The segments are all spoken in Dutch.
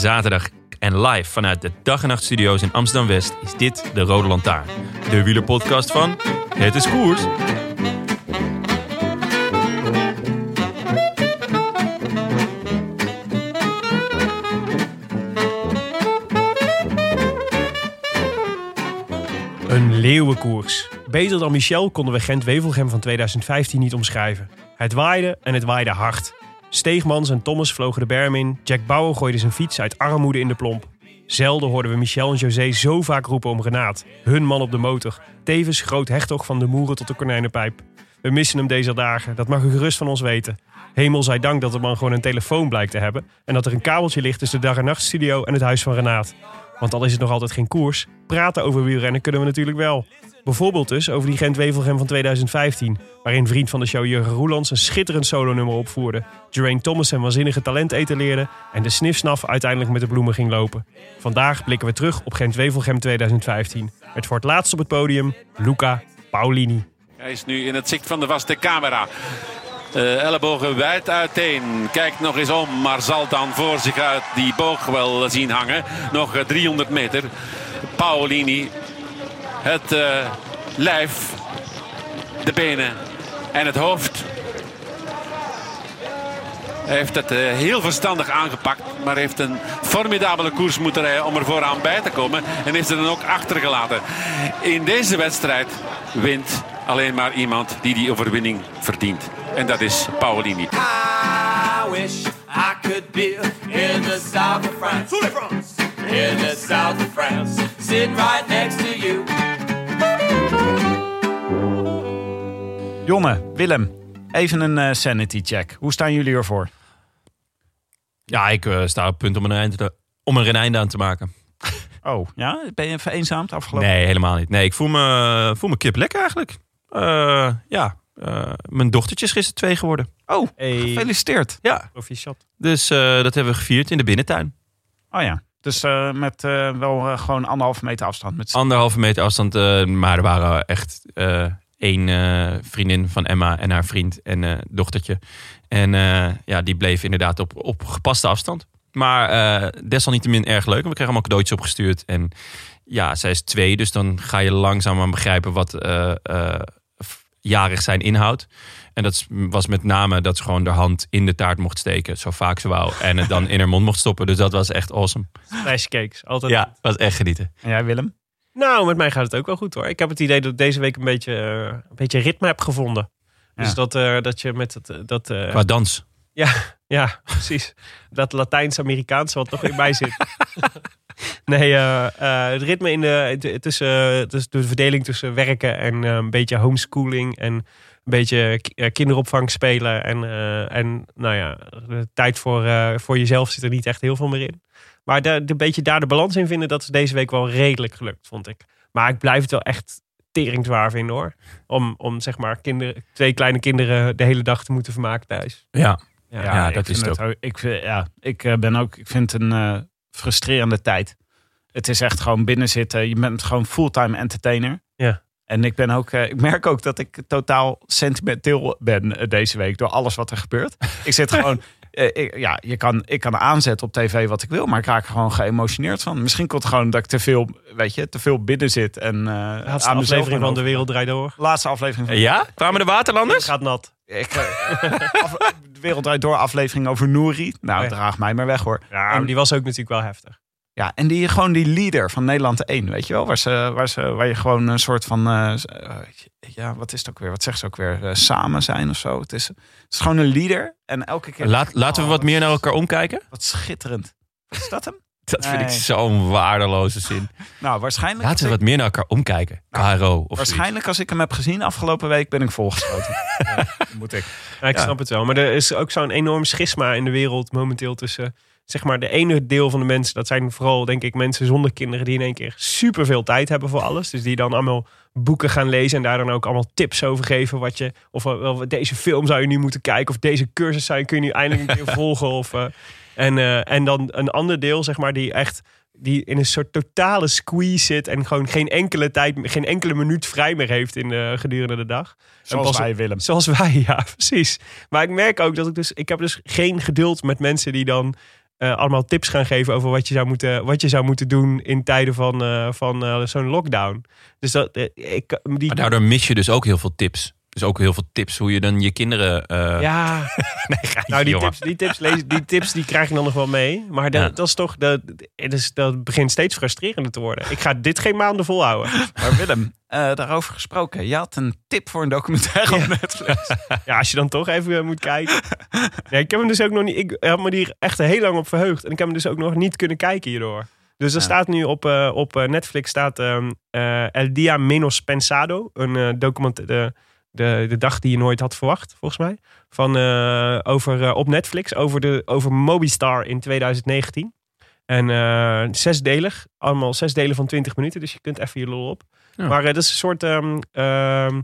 Zaterdag en live vanuit de Dag en Nacht Studio's in Amsterdam West is dit de Rode Lantaarn. De wielerpodcast van Het is Koers. Een leeuwenkoers. Beter dan Michel konden we Gent-Wevelgem van 2015 niet omschrijven. Het waaide en het waaide hard. Steegmans en Thomas vlogen de berm in. Jack Bauer gooide zijn fiets uit armoede in de plomp. Zelden hoorden we Michel en José zo vaak roepen om Renaat. Hun man op de motor. Tevens groot hertog van de moeren tot de konijnenpijp. We missen hem deze dagen, dat mag u gerust van ons weten. Hemel zij dank dat de man gewoon een telefoon blijkt te hebben... en dat er een kabeltje ligt tussen de dag- en nachtstudio en het huis van Renaat. Want al is het nog altijd geen koers, praten over wielrennen kunnen we natuurlijk wel. Bijvoorbeeld dus over die Gent-Wevelgem van 2015... waarin vriend van de show Jurgen Roelands een schitterend solonummer opvoerde... Geraint Thomas zijn waanzinnige talent etaleerde... en de snifsnaf uiteindelijk met de bloemen ging lopen. Vandaag blikken we terug op Gent-Wevelgem 2015. Met voor het laatst op het podium Luca Paulini. Hij is nu in het zicht van de vaste camera. Uh, ellebogen wijd uiteen. Kijkt nog eens om, maar zal dan voor zich uit die boog wel zien hangen. Nog 300 meter. Paolini. Het uh, lijf. De benen. En het hoofd. Hij heeft het uh, heel verstandig aangepakt. Maar heeft een formidabele koers moeten rijden om er vooraan bij te komen. En is er dan ook achtergelaten. In deze wedstrijd wint alleen maar iemand die die overwinning verdient. En dat is Paolini. I wish I could be in the south of France. In the south of France. Sitting right Jonne, Willem, even een uh, sanity check. Hoe staan jullie ervoor? Ja, ik uh, sta op punt om een, einde, om er een einde aan te maken. Oh, ja? Ben je vereenzaamd afgelopen? Nee, helemaal niet. Nee, ik voel me, voel me kip lekker eigenlijk. Uh, ja, uh, mijn dochtertje is gisteren twee geworden. Oh, hey. gefeliciteerd. Ja. Proficiat. Dus uh, dat hebben we gevierd in de binnentuin. Oh ja. Dus uh, met wel gewoon anderhalve meter afstand. Met anderhalve meter afstand. maar er waren echt één vriendin van Emma en haar vriend en dochtertje. En ja, die bleef inderdaad op, op gepaste afstand. Maar desalniettemin erg leuk. We kregen allemaal cadeautjes opgestuurd. En ja, zij is twee. Dus dan ga je langzaam aan begrijpen wat jarig zijn inhoud. En dat was met name dat ze gewoon de hand in de taart mocht steken. Zo vaak ze wou. En het dan in haar mond mocht stoppen. Dus dat was echt awesome. Rijstcakes, altijd. Ja, was echt genieten. En jij Willem? Nou, met mij gaat het ook wel goed hoor. Ik heb het idee dat ik deze week een beetje, een beetje ritme heb gevonden. Ja. Dus dat, uh, dat je met het... Dat, uh, Qua dans. Ja, ja, precies. Dat Latijns-Amerikaanse wat toch in mij zit. Nee, uh, het ritme in de, tussen, tussen de verdeling tussen werken en een beetje homeschooling en een beetje kinderopvang spelen. En, en nou ja, de tijd voor, voor jezelf zit er niet echt heel veel meer in. Maar de, de beetje daar de balans in vinden, dat is deze week wel redelijk gelukt, vond ik. Maar ik blijf het wel echt teringzwaar vinden hoor. Om, om zeg maar kinderen, twee kleine kinderen de hele dag te moeten vermaken thuis. Ja, ja, ja, ja dat is het ook. Ik, ja, ik ben ook, ik vind het een frustrerende tijd. Het is echt gewoon binnenzitten. Je bent gewoon fulltime entertainer. Ja. En ik ben ook, uh, ik merk ook dat ik totaal sentimenteel ben deze week door alles wat er gebeurt. Ik zit gewoon eh, ik, ja, je kan, ik kan aanzetten op tv wat ik wil, maar ik raak er gewoon geëmotioneerd van. Misschien komt het gewoon dat ik te veel, weet je, te veel binnen zit. En, uh, Laatste aflevering van De Wereld Draait Door. Laatste aflevering van Ja? Kwamen de Waterlanders? Gaat nat. Ik, eh, af- de Wereld Draait Door aflevering over Nouri. Nou, Oh ja. draag mij maar weg hoor. Ja, En- maar die was ook natuurlijk wel heftig. Ja, en die, gewoon die leader van Nederland 1, weet je wel? Waar, ze, waar, ze, waar je gewoon een soort van, eh, eh, ja, wat is het ook weer? Wat zegt ze ook weer? Eh, samen zijn of zo. Het is, het is gewoon een leader. En elke keer... Laat, laten we wat meer naar elkaar omkijken. Wat schitterend. Is dat hem? Dat vind ik zo'n waardeloze zin. Nou, waarschijnlijk... Laten we wat meer naar elkaar omkijken. KRO of ik, waarschijnlijk als ik hem heb gezien afgelopen week, ben ik volgeschoten. ja, moet ik. Ja, ik Ja. snap het wel. Maar er is ook zo'n enorm schisma in de wereld momenteel tussen... Zeg maar, de ene deel van de mensen, dat zijn vooral denk ik mensen zonder kinderen... die in één keer superveel tijd hebben voor alles. Dus die dan allemaal boeken gaan lezen en daar dan ook allemaal tips over geven. Wat je, of wel, wel, deze film zou je nu moeten kijken. Of deze cursus zou je, kun je nu eindelijk een keer volgen. Of, eh, en, eh, en dan een ander deel, zeg maar, die echt die in een soort totale squeeze zit en gewoon geen enkele tijd, geen enkele minuut vrij meer heeft in de, gedurende de dag. Zoals pas- wij, Willem. Zoals wij, ja, precies. Maar ik merk ook dat ik dus, ik heb dus geen geduld met mensen die dan eh, allemaal tips gaan geven over wat je zou moeten, wat je zou moeten doen in tijden van, eh, van eh, zo'n lockdown. Dus dat, ik, die, Maar daardoor mis je dus ook heel veel tips. Dus ook heel veel tips hoe je dan je kinderen... eh, ja, nee, nou die jongen. tips, die, tips lees, die tips die krijg ik dan nog wel mee. Maar dat, Ja. dat is toch, dat, het is, dat begint steeds frustrerender te worden. Ik ga dit geen maanden volhouden. Maar Willem, eh, daarover gesproken. Je had een tip voor een documentaire op Netflix. Ja, als je dan toch even eh, moet kijken. Nee, ik heb hem dus ook nog niet. Ik heb me hier echt heel lang op verheugd. En ik heb hem dus ook nog niet kunnen kijken hierdoor. Dus er Ja. staat nu op, eh, op eh, Netflix staat ehm, eh, El Dia Menos Pensado. Een eh, document, de, de, dag die je nooit had verwacht, volgens mij. Van, eh, over, eh, op Netflix over, de, over Mobistar in 2019. En eh, zesdelig. Allemaal zes delen van 20 minuten. Dus je kunt even je lol op. Ja. Maar dat is een soort ehm, ehm,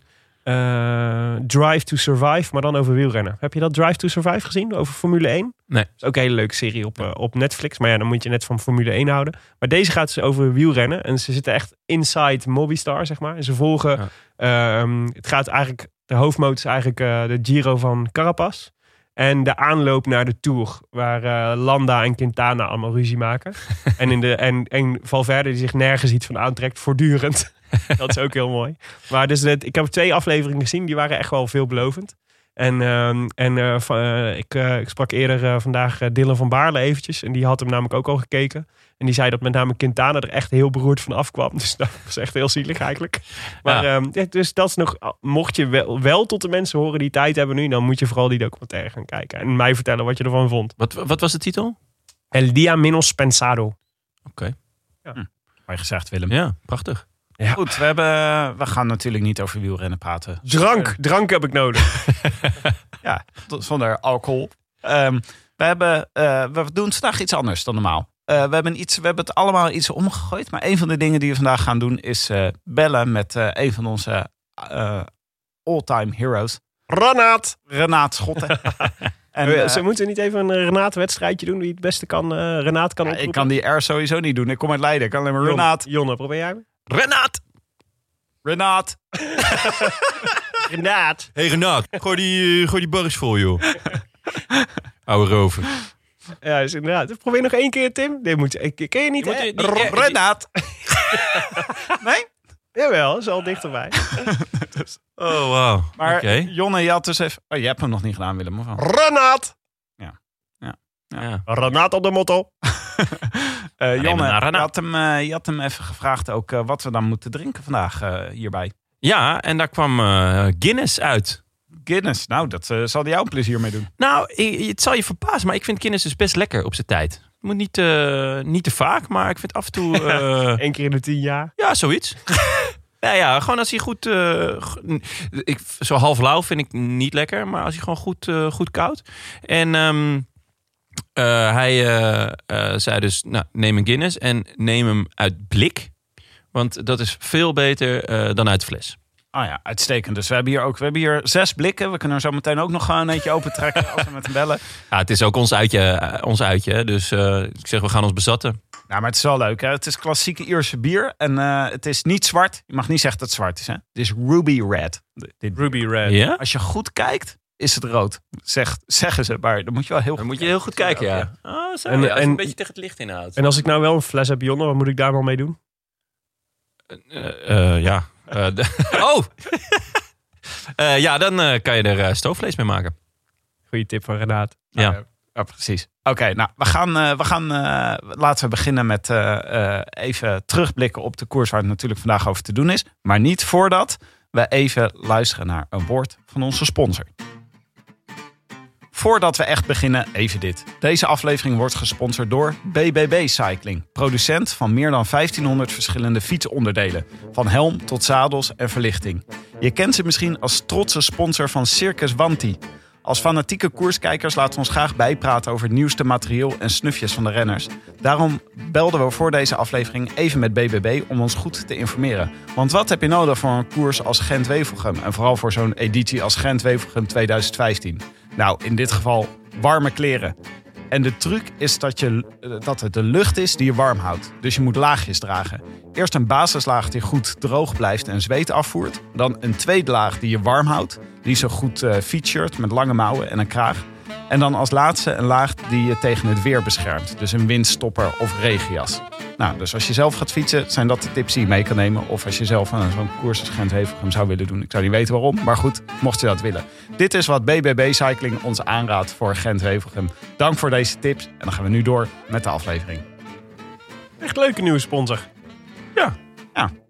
eh, Drive to Survive, maar dan over wielrennen. Heb je dat Drive to Survive gezien? Over Formule 1? Nee. Dat is ook een hele leuke serie op, eh, op Netflix. Maar ja, dan moet je net van Formule 1 houden. Maar deze gaat dus over wielrennen. En ze zitten echt inside Mobistar, zeg maar. En ze volgen... ehm, het gaat eigenlijk... De hoofdmoot is eigenlijk eh, de Giro van Carapaz. En de aanloop naar de Tour. Waar eh, Landa en Quintana allemaal ruzie maken. en, in de, en, en Valverde die zich nergens iets van aantrekt. Voortdurend. dat is ook heel mooi. Maar dus het, ik heb twee afleveringen gezien. Die waren echt wel veelbelovend. En, ehm, en van- eh, ik, ik sprak eerder vandaag Dylan van Baarle eventjes. En die had hem namelijk ook al gekeken. En die zei dat met name Quintana er echt heel beroerd van afkwam. Dus dat was echt heel zielig eigenlijk. Maar Ja. ehm, ja, dus dat is nog... Mocht je wel, wel tot de mensen horen die tijd hebben nu... dan moet je vooral die documentaire gaan kijken. En mij vertellen wat je ervan vond. Wat, wat was de titel? El Dia Menos Pensado. Mooi gezegd, Willem. Ja, prachtig. Ja. Goed, we, hebben, we gaan natuurlijk niet over wielrennen praten. Drank, drank heb ik nodig. Ja, zonder alcohol. Ehm, we, hebben, eh, we doen vandaag iets anders dan normaal. Eh, we, hebben iets, we hebben het allemaal iets omgegooid. Maar een van de dingen die we vandaag gaan doen is eh, bellen met eh, een van onze eh, all-time heroes. Renaat! Renaat Schotten. en, Ze moeten niet even een Renaat-wedstrijdje doen... wie het beste kan, eh Renaat kan ja, oproepen? ik kan die R sowieso niet doen. Ik kom uit Leiden. Ik kan alleen maar Jon- Renaat. Jonne, probeer jij hem? Renaat! Renaat. Renaat! Hey Renaat, gooi die, gooi die barres vol joh. Oude rover. Ja, dus inderdaad. Probeer nog één keer, Tim. Dit moet, ik, ken je niet, Je moet hè? R- Renaat. nee? Jawel, is al dichterbij. Oh wow. Maar Oké. Jonne, je had dus even... Oh, je hebt hem nog niet gedaan, Willem. Of wel? Renaat! Ja. Renaat op de motto. Eh, maar Jonne, je had, hem, eh, je had hem even gevraagd ook eh, wat we dan moeten drinken vandaag eh, hierbij. ja, en daar kwam Guinness uit. Guinness, nou, dat eh, zal jou een plezier mee doen. Nou, het zal je verbazen, maar ik vind Guinness dus best lekker op zijn tijd. Moet niet, eh, niet te vaak, maar ik vind af en toe... eh, Eén keer in de tien jaar. ja, zoiets. nou ja, gewoon als hij goed... eh, ik, zo half lauw vind ik niet lekker, maar als hij gewoon goed, eh, goed koud. En ehm, eh, hij eh, zei dus, nou, neem een Guinness en neem hem uit blik. Want dat is veel beter eh, dan uit fles. Ah ja, uitstekend. Dus we hebben hier ook we hebben hier zes blikken. We kunnen er zo meteen ook nog gewoon eentje open trekken als we met hem bellen. Ja, het is ook ons uitje, eh, ons uitje hè. dus eh, ik zeg, we gaan ons bezatten. Nou, maar het is wel leuk. Hè? Het is klassieke Ierse bier. En eh, het is niet zwart. Je mag niet zeggen dat het zwart is. Hè? Het is ruby red. Ruby Red. Ja? Als je goed kijkt, is het rood. Zeg, zeggen ze, maar dan moet je wel heel Dan goed moet je heel goed kijken, ja. Oh, En- als en- een beetje tegen het licht inhoudt. En als ik nou wel een fles heb Jonne, wat moet ik daar dan mee doen? Ja. Eh, de- oh! Eh, ja, dan eh, kan je er stoofvlees mee maken. Goeie tip van Renaat. Ja. Ja, ja, precies. Oké, nou, we gaan, we gaan laten we beginnen met even terugblikken op de koers waar het natuurlijk vandaag over te doen is. Maar niet voordat we even luisteren naar een woord van onze sponsor. Voordat we echt beginnen, even dit. Deze aflevering wordt gesponsord door BBB Cycling. Producent van meer dan 1500 verschillende fietsonderdelen. Van helm tot zadels en verlichting. Je kent ze misschien als trotse sponsor van Circus Wanti. Als fanatieke koerskijkers laten we ons graag bijpraten over het nieuwste materieel en snufjes van de renners. Daarom belden we voor deze aflevering even met BBB om ons goed te informeren. Want wat heb je nodig voor een koers als Gent-Wevelgem? En vooral voor zo'n editie als Gent-Wevelgem 2015? Nou, in dit geval warme kleren. En de truc is dat, je, eh, dat het de lucht is die je warm houdt. Dus je moet laagjes dragen. Eerst een basislaag die goed droog blijft en zweet afvoert. Dan een tweede laag die je warm houdt. Die zo goed eh featured met lange mouwen en een kraag. En dan als laatste een laag die je tegen het weer beschermt. Dus een windstopper of regenjas. Nou, dus als je zelf gaat fietsen, zijn dat de tips die je mee kan nemen. Of als je zelf aan zo'n koers als Gent-Wevelgem zou willen doen. Ik zou niet weten waarom, maar goed, mocht je dat willen. Dit is wat BBB Cycling ons aanraadt voor Gent-Wevelgem. Dank voor deze tips. En dan gaan we nu door met de aflevering. Echt leuke nieuwe sponsor. Ja,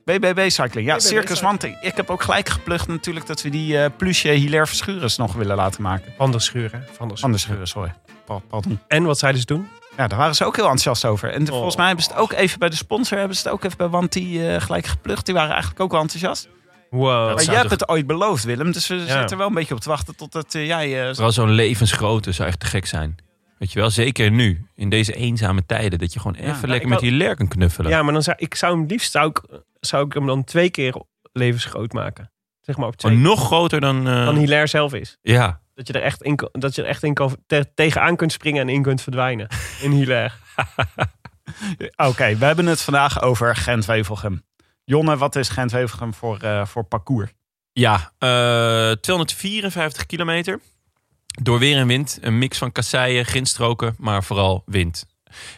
BBB Cycling. Ja, BBB Circus. Wanting. Ik heb ook gelijk geplucht natuurlijk dat we die eh plusje Hilaire Verschuren nog willen laten maken. Van der Schuur, hè? Van der Schuren, sorry. Pa- Pardon. En wat zeiden ze toen? Ja, daar waren ze ook heel enthousiast over. En volgens Oh. mij hebben ze het ook even bij de sponsor, hebben ze het ook even bij Wanti eh, gelijk geplucht. Die waren eigenlijk ook wel enthousiast. Wow. maar jij hebt het ooit beloofd, Willem. Dus we Ja. zitten er wel een beetje op te wachten totdat eh, jij... eh, Vooral zo'n levensgrote zou echt te gek zijn. Weet je wel, zeker nu, in deze eenzame tijden, dat je gewoon even lekker met wou- die ler kan knuffelen. Ja, maar dan zou ik zou hem liefst zou ik, zou ik hem dan twee keer levensgroot maken. Zeg maar op twee. Nog groter dan... eh, Dan Hilaire zelf is. ja, Dat je er echt in, dat je er echt in kan, te- tegenaan kunt springen en in kunt verdwijnen. In Hilaire. Oké, we hebben het vandaag over Gent-Wevelgem. Jonne, wat is Gent-Wevelgem voor, eh, voor parcours? ja eh, 254 kilometer. Door weer en wind. Een mix van kasseien, grindstroken, maar vooral wind.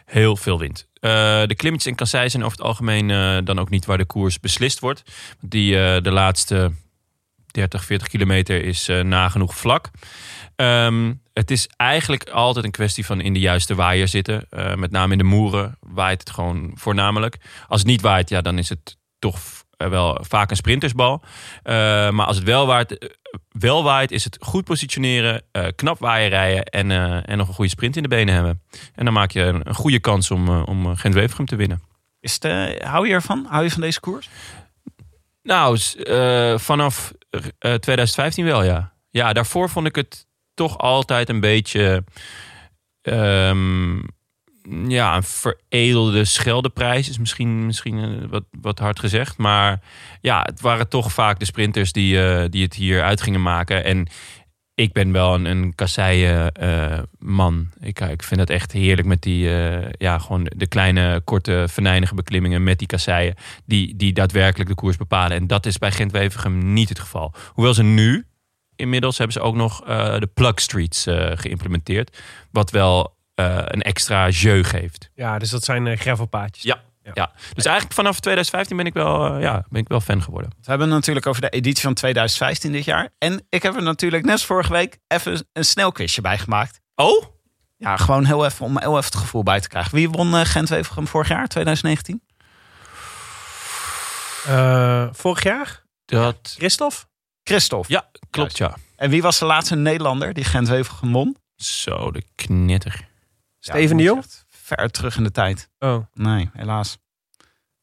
Heel veel wind. Eh, de klimmetjes en kasseien zijn over het algemeen eh, dan ook niet waar de koers beslist wordt. Die eh, de laatste 30, 40 kilometer is eh, nagenoeg vlak. Ehm, het is eigenlijk altijd een kwestie van in de juiste waaier zitten. Eh, met name in de moeren waait het gewoon voornamelijk. Als het niet waait, ja, dan is het toch eh, wel vaak een sprintersbal. Maar als het wel waait, wel waait, is het goed positioneren, knap waaien rijden en, en nog een goede sprint in de benen hebben. En dan maak je een, een goede kans om, om Gent-Wevelgem te winnen. Is het, hou je ervan? Hou je van deze koers? Nou, vanaf eh, 2015 wel, ja. Ja, daarvoor vond ik het toch altijd een beetje... ehm, ja, een veredelde scheldeprijs is misschien, misschien eh, wat, wat hard gezegd. Maar ja, het waren toch vaak de sprinters die, eh, die het hier uit gingen maken. En ik ben wel een, een kasseien eh, man. Ik, ik vind het echt heerlijk met die, eh, ja, gewoon de kleine, korte, venijnige beklimmingen met die kasseien. Die, die daadwerkelijk de koers bepalen. En dat is bij Gent-Wevelgem niet het geval. Hoewel ze nu, inmiddels hebben ze ook nog eh, de plug streets eh, geïmplementeerd. Wat wel eh, een extra jeu geeft. Ja, dus dat zijn eh, gravelpaadjes. Ja. Ja, dus eigenlijk vanaf 2015 ben ik wel, eh, ja, ben ik wel fan geworden. We hebben het natuurlijk over de editie van 2015 dit jaar. En ik heb er natuurlijk net vorige week even een snel quizje bij gemaakt. Oh? Ja, gewoon heel even om heel even het gevoel bij te krijgen. Wie won eh, Gent-Wevelgem vorig jaar, 2019? Eh, vorig jaar? Dat, Christophe? Christophe. ja, klopt ja. En wie was de laatste Nederlander die Gent-Wevelgem won? Zo, de knetter. Steven Ja, de Jong? Ver terug in de tijd. Oh. Nee, helaas.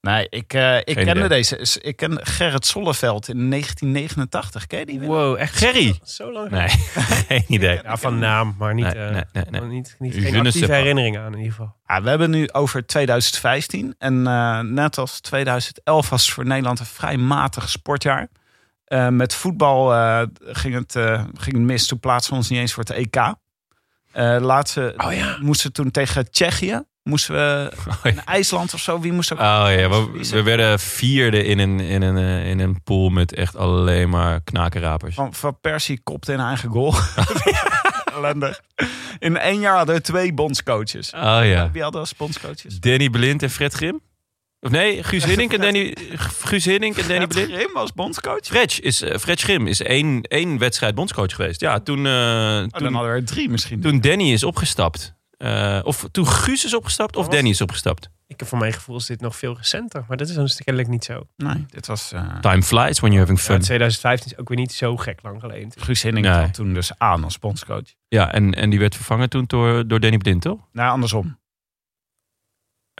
Nee, ik, eh, ik Geen kende idee. deze. Ik ken Gerrit Solleveld in 1989. Ken je die? Wow, echt Gerry? Zo lang. Nee, geen idee. Ja, van naam, maar niet, Nee, eh, nee, nee, nee. niet, niet geen actieve herinneringen aan in ieder geval. Ja, we hebben nu over 2015. En eh, net als 2011 was voor Nederland een vrij matig sportjaar. Eh, met voetbal eh, ging, het, eh, ging het mis. Toen plaatsten we ons niet eens voor het EK. Eh laatste Oh ja. moesten toen tegen Tsjechië. Moesten we in IJsland of zo? Wie moest ook? Oh ja, we, we werden vierde in een, in, een, eh, in een pool met echt alleen maar knakenrapers. Van, van Persie kopte in eigen goal. Ellendig. In één jaar hadden we twee bondscoaches. Oh ja. Wie hadden als bondscoaches? Danny Blind en Fred Grim? Of nee, Guus Hiddink en Danny, Guus Hiddink en Danny Fred Blind? Grim was bondscoach. Fred is, eh, Fred Grim is één, één wedstrijd bondscoach geweest. Ja, toen, eh, Oh, dan toen, hadden we er drie misschien. toen Danny is opgestapt. Eh, of toen Guus is opgestapt of was- Danny is opgestapt. Ik heb voor mijn gevoel is dit nog veel recenter. Maar dat is dus kennelijk niet zo. Nee, dit was... Time flies when you're having Ja, fun. 2015 is ook weer niet zo gek lang geleden. Guus Hiddink Nee. kwam toen dus aan als bondscoach. Ja, en, en die werd vervangen toen door, door Danny Blind, toch? Nou, andersom.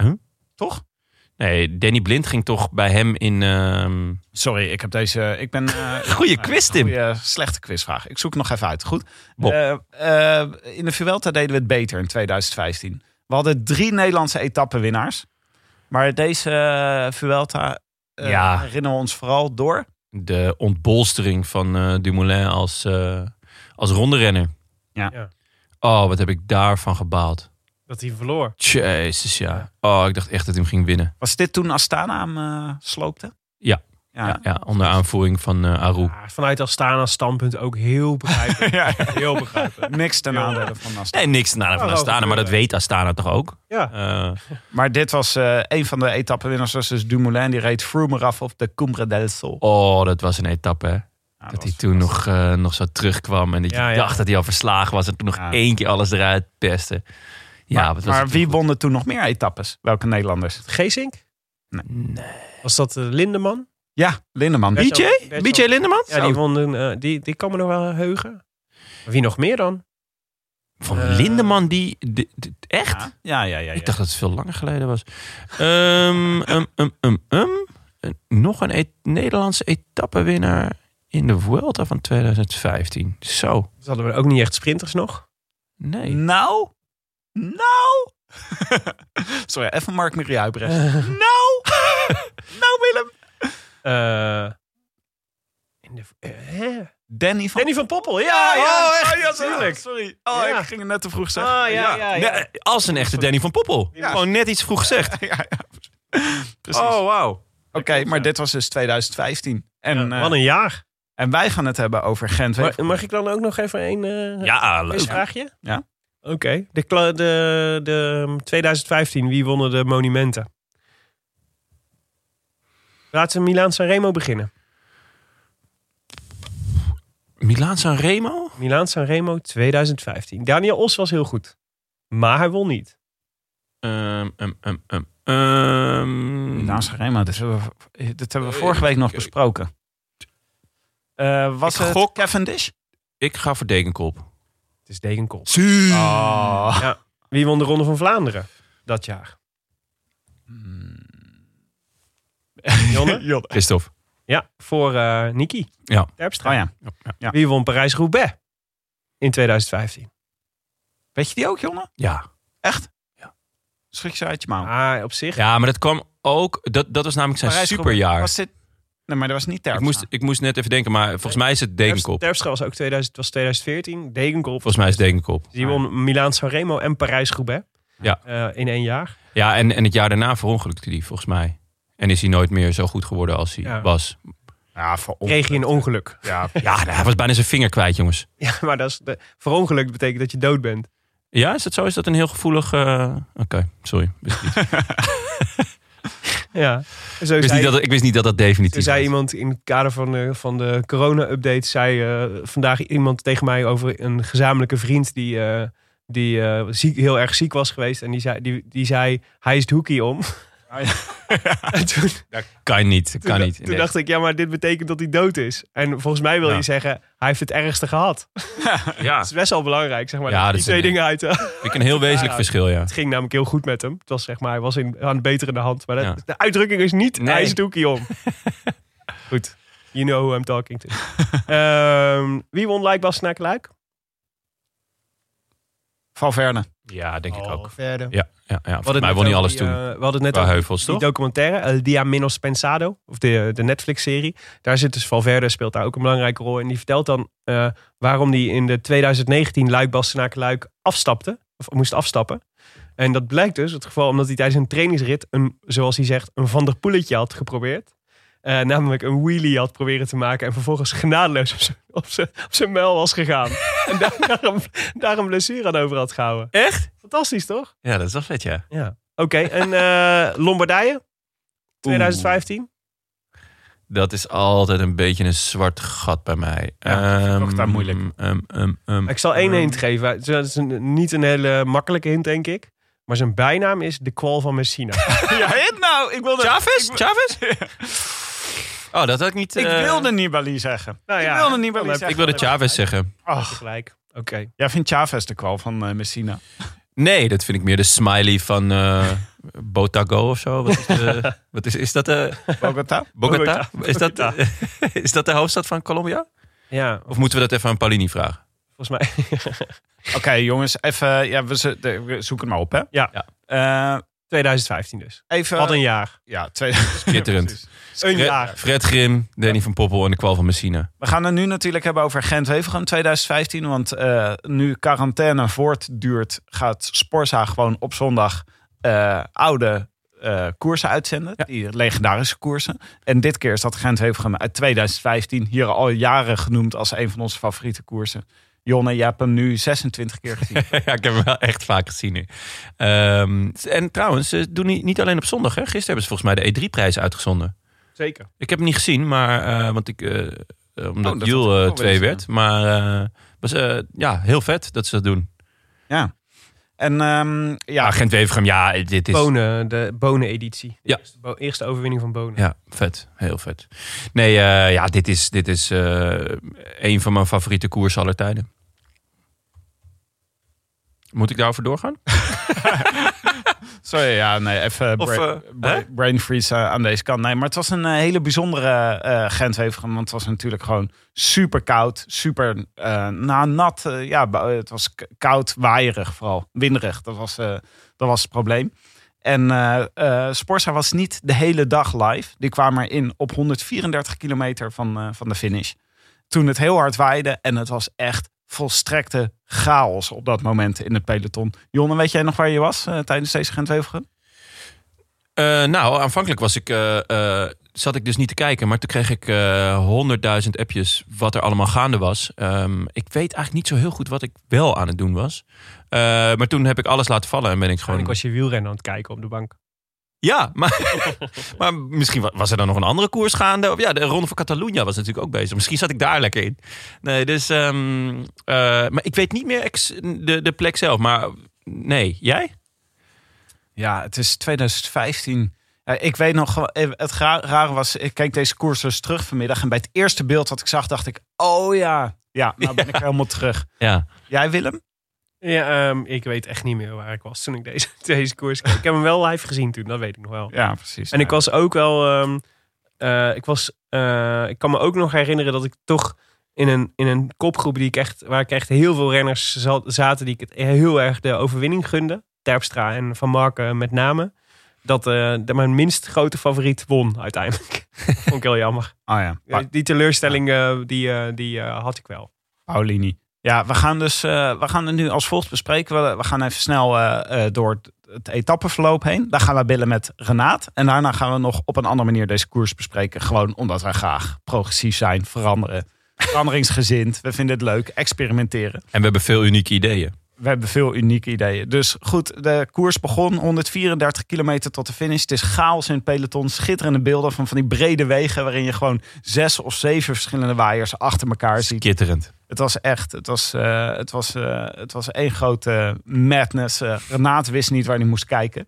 Huh? Toch? Nee, Danny Blind ging toch bij hem in... ehm, Sorry, ik heb deze... Ik ben... eh, Goeie quiz, Tim. goeie, slechte quizvraag. Ik zoek nog even uit. Goed. Bob. Eh, eh, in de Vuelta deden we het beter in 2015. We hadden drie Nederlandse etappenwinnaars. Maar deze uh, Vuelta eh, Ja. herinneren we ons vooral door... de ontbolstering van eh, Dumoulin als, eh als ronderenner. Ja. Ja. Oh, wat heb ik daarvan gebaald. Dat hij verloor. Jezus, ja. Oh, ik dacht echt dat hij hem ging winnen. Was dit toen Astana hem eh, sloopte? Ja. Ja. Ja, ja onder aanvoering van eh Aru. Ja, vanuit Astana standpunt ook heel begrijpelijk. Ja, Heel begrijpelijk. Niks ten nadele van Astana. Nee, niks na van Oh, Astana, maar dat weet Astana toch ook? Ja. Eh, Maar dit was eh, een van de etappenwinners. was dus Dumoulin. Die reed Froome eraf op de Cumbre del Sol. oh, dat was een etappe, hè? Ja, Dat hij toen nog, nog zo terugkwam en dat je dacht dat hij al verslagen was en toen nog Ja. één keer alles eruit pesten. Ja, maar maar het wie toen won er toen nog meer etappes? Welke Nederlanders? Geesink? Nee. Was dat eh, Lindeman? Ja, Lindeman. BJ? BJ Lindeman? Ja, die won eh, die, die kan me nog wel heugen. Wie nog meer dan? Van Eh, Lindeman, die, die- die- echt? Ja, ja, ja. ja, ja. Ik dacht dat het veel langer geleden was. Ehm, um, um, um, um. Een- Nog een et- Nederlandse etappenwinnaar in de Vuelta van 2015. Zo. Dus hadden we ook niet echt sprinters nog. Nee. Nou, nou. Sorry, even Mark Marie uitbrengen. nou, nou Willem. Eh, in de, hè? Danny van... Danny van Poppel, ja, ja. Oh, echt? ja, sorry. tuurlijk. Sorry. Oh, Ja. ik ging het net te vroeg zeggen. Ah, ja, ja, ja. Nee, als een echte Danny van Poppel. Ja. Gewoon net iets vroeg gezegd. ja, ja. Precies. Oh, wauw. Oké, maar dit was dus 2015. En, Ja, eh, wat een jaar. en wij gaan het hebben over Gent. Mag, mag ik dan ook nog even een eh Ja, leuk. quizvraagje? Ja. Oké. De, de, de 2015, wie wonnen de monumenten? Laten we Milaan Sanremo beginnen. Milaan San Remo? Milaan Sanremo 2015. Daniel Os was heel goed. Maar hij won niet. Ehm, ehm, ehm, ehm, ehm. Naast Rema, dit hebben we, dit hebben we vorige week nog besproken. Eh, was Ik het gok- Cavendish? Ik ga voor Dekenkop. Het is Degenkop. Oh. Ja. Wie won de Ronde van Vlaanderen dat jaar? Jonne? Christophe. Ja, voor eh Niki Ja. Terpstra. Oh ja. Ja. Wie won Parijs-Roubaix in 2015? Weet je die ook, jongen? Ja. Echt? Ja. Schrik je uit je mouw. Ah, op zich. Ja, maar dat kwam ook... Dat, dat was namelijk zijn Parijs-Roubaix. superjaar. Was dit... Nee, maar dat was niet Ik Terpstra. moest, ik moest net even denken, maar volgens mij is het Dekenkop. Terpstra was ook 2000, was 2014. Degenkop. Volgens mij is het Dekenkop. Die won Milaan Sanremo en Parijs-Roubaix. Ja. Eh, in één jaar. Ja, en, en het jaar daarna verongelukte hij volgens mij. En is hij nooit meer zo goed geworden als hij Ja. was. Ja, Kreeg je een ongeluk. Ja, Ja, hij was bijna zijn vinger kwijt, jongens. Ja, maar dat is de, verongelukt betekent dat je dood bent. Ja, is dat zo? Is dat een heel gevoelig... eh, Oké, sorry. Ja. Zo ik, wist zei, niet dat, ik wist niet dat dat definitief zei was. iemand in het kader van de, van de corona-update... zei eh, vandaag iemand tegen mij over een gezamenlijke vriend... die, eh, die eh, ziek, heel erg ziek was geweest. En die zei, die, die zei hij is het hoekie om. en toen, Kan niet, toen, kan niet. toen dacht ik, ja, maar dit betekent dat hij dood is. En volgens mij wil Ja. je zeggen, hij heeft het ergste gehad. ja, Dat is best wel belangrijk, zeg maar. Ja, dat dat die twee een- dingen uit. vind ik een heel wezenlijk Ja. verschil, ja. Het ging namelijk heel goed met hem. Het was zeg maar, hij was in, aan het betere hand. Maar dat- Ja. de uitdrukking is niet, Nee. hij is om. goed, you know who I'm talking to. Ehm, wie won Luik Bastenaken Luik? Valverde. Ja, denk ik ook. Verder. Ja, ja, ja. Mij won hij alles toen. we hadden het net over heuvels, die documentaire, El Dia Menos Pensado, of de, de Netflix-serie. Daar zit dus Valverde, speelt daar ook een belangrijke rol. En die vertelt dan eh, waarom hij in de 2019 Luik Bastenaken Luik afstapte, of moest afstappen. En dat blijkt dus het geval omdat hij tijdens een trainingsrit, een, zoals hij zegt, een Van der Poeletje had geprobeerd. Eh, namelijk een wheelie had proberen te maken en vervolgens genadeloos op zijn- op zijn op zijn muil was gegaan. en daar, daarom, daar een blessure aan over had gehouden. Echt? Fantastisch, toch? Ja, dat is wel vet, ja. Ja. Oké, en eh, Lombardije? 2015? Dat is altijd een beetje een zwart gat bij mij. Ja, ik ook Ehm, daar moeilijk. ehm, ehm. Ik zal één hint geven. Dat is een, niet een hele makkelijke hint, denk ik. Maar zijn bijnaam is de kwal van Messina. Ja, hit nou. Ik wilde, Chavez? Ik, Chavez? Oh, dat had ik niet... ik eh, wilde Nibali zeggen. Nou ja, ik wilde Nibali zeggen. Ik wilde Chavez zeggen. Ach, Tegelijk. Oké. jij vindt Chavez de kwal van eh, Messina? Nee, dat vind ik meer de smiley van eh Botago of zo. Wat is, de, wat is, is dat de... Bogota? Bogota? Is dat, Bogota. is dat de hoofdstad van Colombia? Ja, Of moeten we dat even aan Paulini vragen? volgens mij. Oké, jongens, even. Ja, we, ze- de- we zoeken het maar op, hè? Ja. Ja. Eh, 2015 dus. even. Wat een jaar. Ja, twee. Schitterend. Een Fred, jaar. Fred Grim, Danny van Poppel en de kwal van Messina. we gaan het nu natuurlijk hebben over Gent-Wevelgem 2015. Want eh, nu quarantaine voortduurt, gaat Sporza gewoon op zondag eh, oude eh, koersen uitzenden. Die legendarische koersen. En dit keer is dat Gent-Wevelgem uit 2015. Hier al jaren genoemd als een van onze favoriete koersen. Jonne, jij hebt hem nu 26 keer gezien. ja, ik heb hem wel echt vaak gezien nu. Ehm, en trouwens, ze doen niet, alleen op zondag. Hè? Gisteren hebben ze volgens mij de E3-prijs uitgezonden. Zeker. Ik heb hem niet gezien, maar eh, want ik, eh, eh, omdat Oh, Jules eh, twee willen werd. Maar eh, was eh, ja heel vet dat ze dat doen. ja. En ehm, ja, Ja, Gent Wevergem, ja, dit is Bonen, de Bonen-editie. De Ja. Eerste, bo- eerste overwinning van Bonen. ja vet, heel vet. Nee, eh, ja, dit is dit is eh, een van mijn favoriete koersen aller tijden. Moet ik daarover doorgaan? Sorry, ja, nee, even Of, bra- eh, bra- brain freeze eh, aan deze kant. Nee, maar het was een eh, hele bijzondere eh Gent-Wevelgem. Want het was natuurlijk gewoon super koud, super eh, na nat. ja, het was koud, waaierig vooral, winderig. Dat was, eh, dat was het probleem. En eh eh, Sporza was niet de hele dag live. Die kwamen erin op 134 kilometer van, eh, van de finish. Toen het heel hard waaide en het was echt volstrekte chaos op dat moment in het peloton. Jonne, weet jij nog waar je was eh, tijdens deze Gent-Wevelgem? Eh, nou, aanvankelijk was ik, eh, eh, zat ik dus niet te kijken. Maar toen kreeg ik honderdduizend appjes wat er allemaal gaande was. Ehm, ik weet eigenlijk niet zo heel goed wat ik wel aan het doen was. Eh, maar toen heb ik alles laten vallen en ben ik gewoon... Ik was je wielrennen aan het kijken op de bank. Ja, maar, maar misschien wa- was er dan nog een andere koers gaande. Of ja, de Ronde van Catalunya was natuurlijk ook bezig. Misschien zat ik daar lekker in. Nee, dus... ehm, eh, maar ik weet niet meer ex- de, de plek zelf. Maar nee, jij? Ja, het is 2015. Ja, ik weet nog, het rare was, ik keek deze koers dus terug vanmiddag. En bij het eerste beeld wat ik zag, dacht ik, oh ja. Ja, nou ben ik helemaal terug. Ja. Jij Willem? Ja, ehm, ik weet echt niet meer waar ik was toen ik deze, deze koers keek. Ik heb hem wel live gezien toen, dat weet ik nog wel. Ja, precies. En ik was ook wel. ehm, eh, ik, was, eh, ik kan me ook nog herinneren dat ik toch in een, in een kopgroep die ik echt, waar ik echt heel veel renners zat- zaten die ik het heel erg de overwinning gunde. Terpstra en Van Marken met name. Dat, eh, mijn minst grote favoriet won uiteindelijk. vond ik heel jammer. Oh ja, die teleurstelling die, die had ik wel. Paulini. Ja, we gaan dus eh, we gaan het nu als volgt bespreken. We, we gaan even snel eh, eh, door het, het etappeverloop heen. Daar gaan we bellen met Renaat. En daarna gaan we nog op een andere manier deze koers bespreken. Gewoon omdat wij graag progressief zijn, veranderen. Veranderingsgezind. We vinden het leuk. Experimenteren. En we hebben veel unieke ideeën. We hebben veel unieke ideeën. Dus goed, de koers begon. 134 kilometer tot de finish. Het is chaos in het peloton. Schitterende beelden van, van die brede wegen... waarin je gewoon zes of zeven verschillende waaiers achter elkaar ziet. Kitterend. Het was echt, het was, eh, het was, eh, het was één grote madness. Eh Renaat wist niet waar hij moest kijken.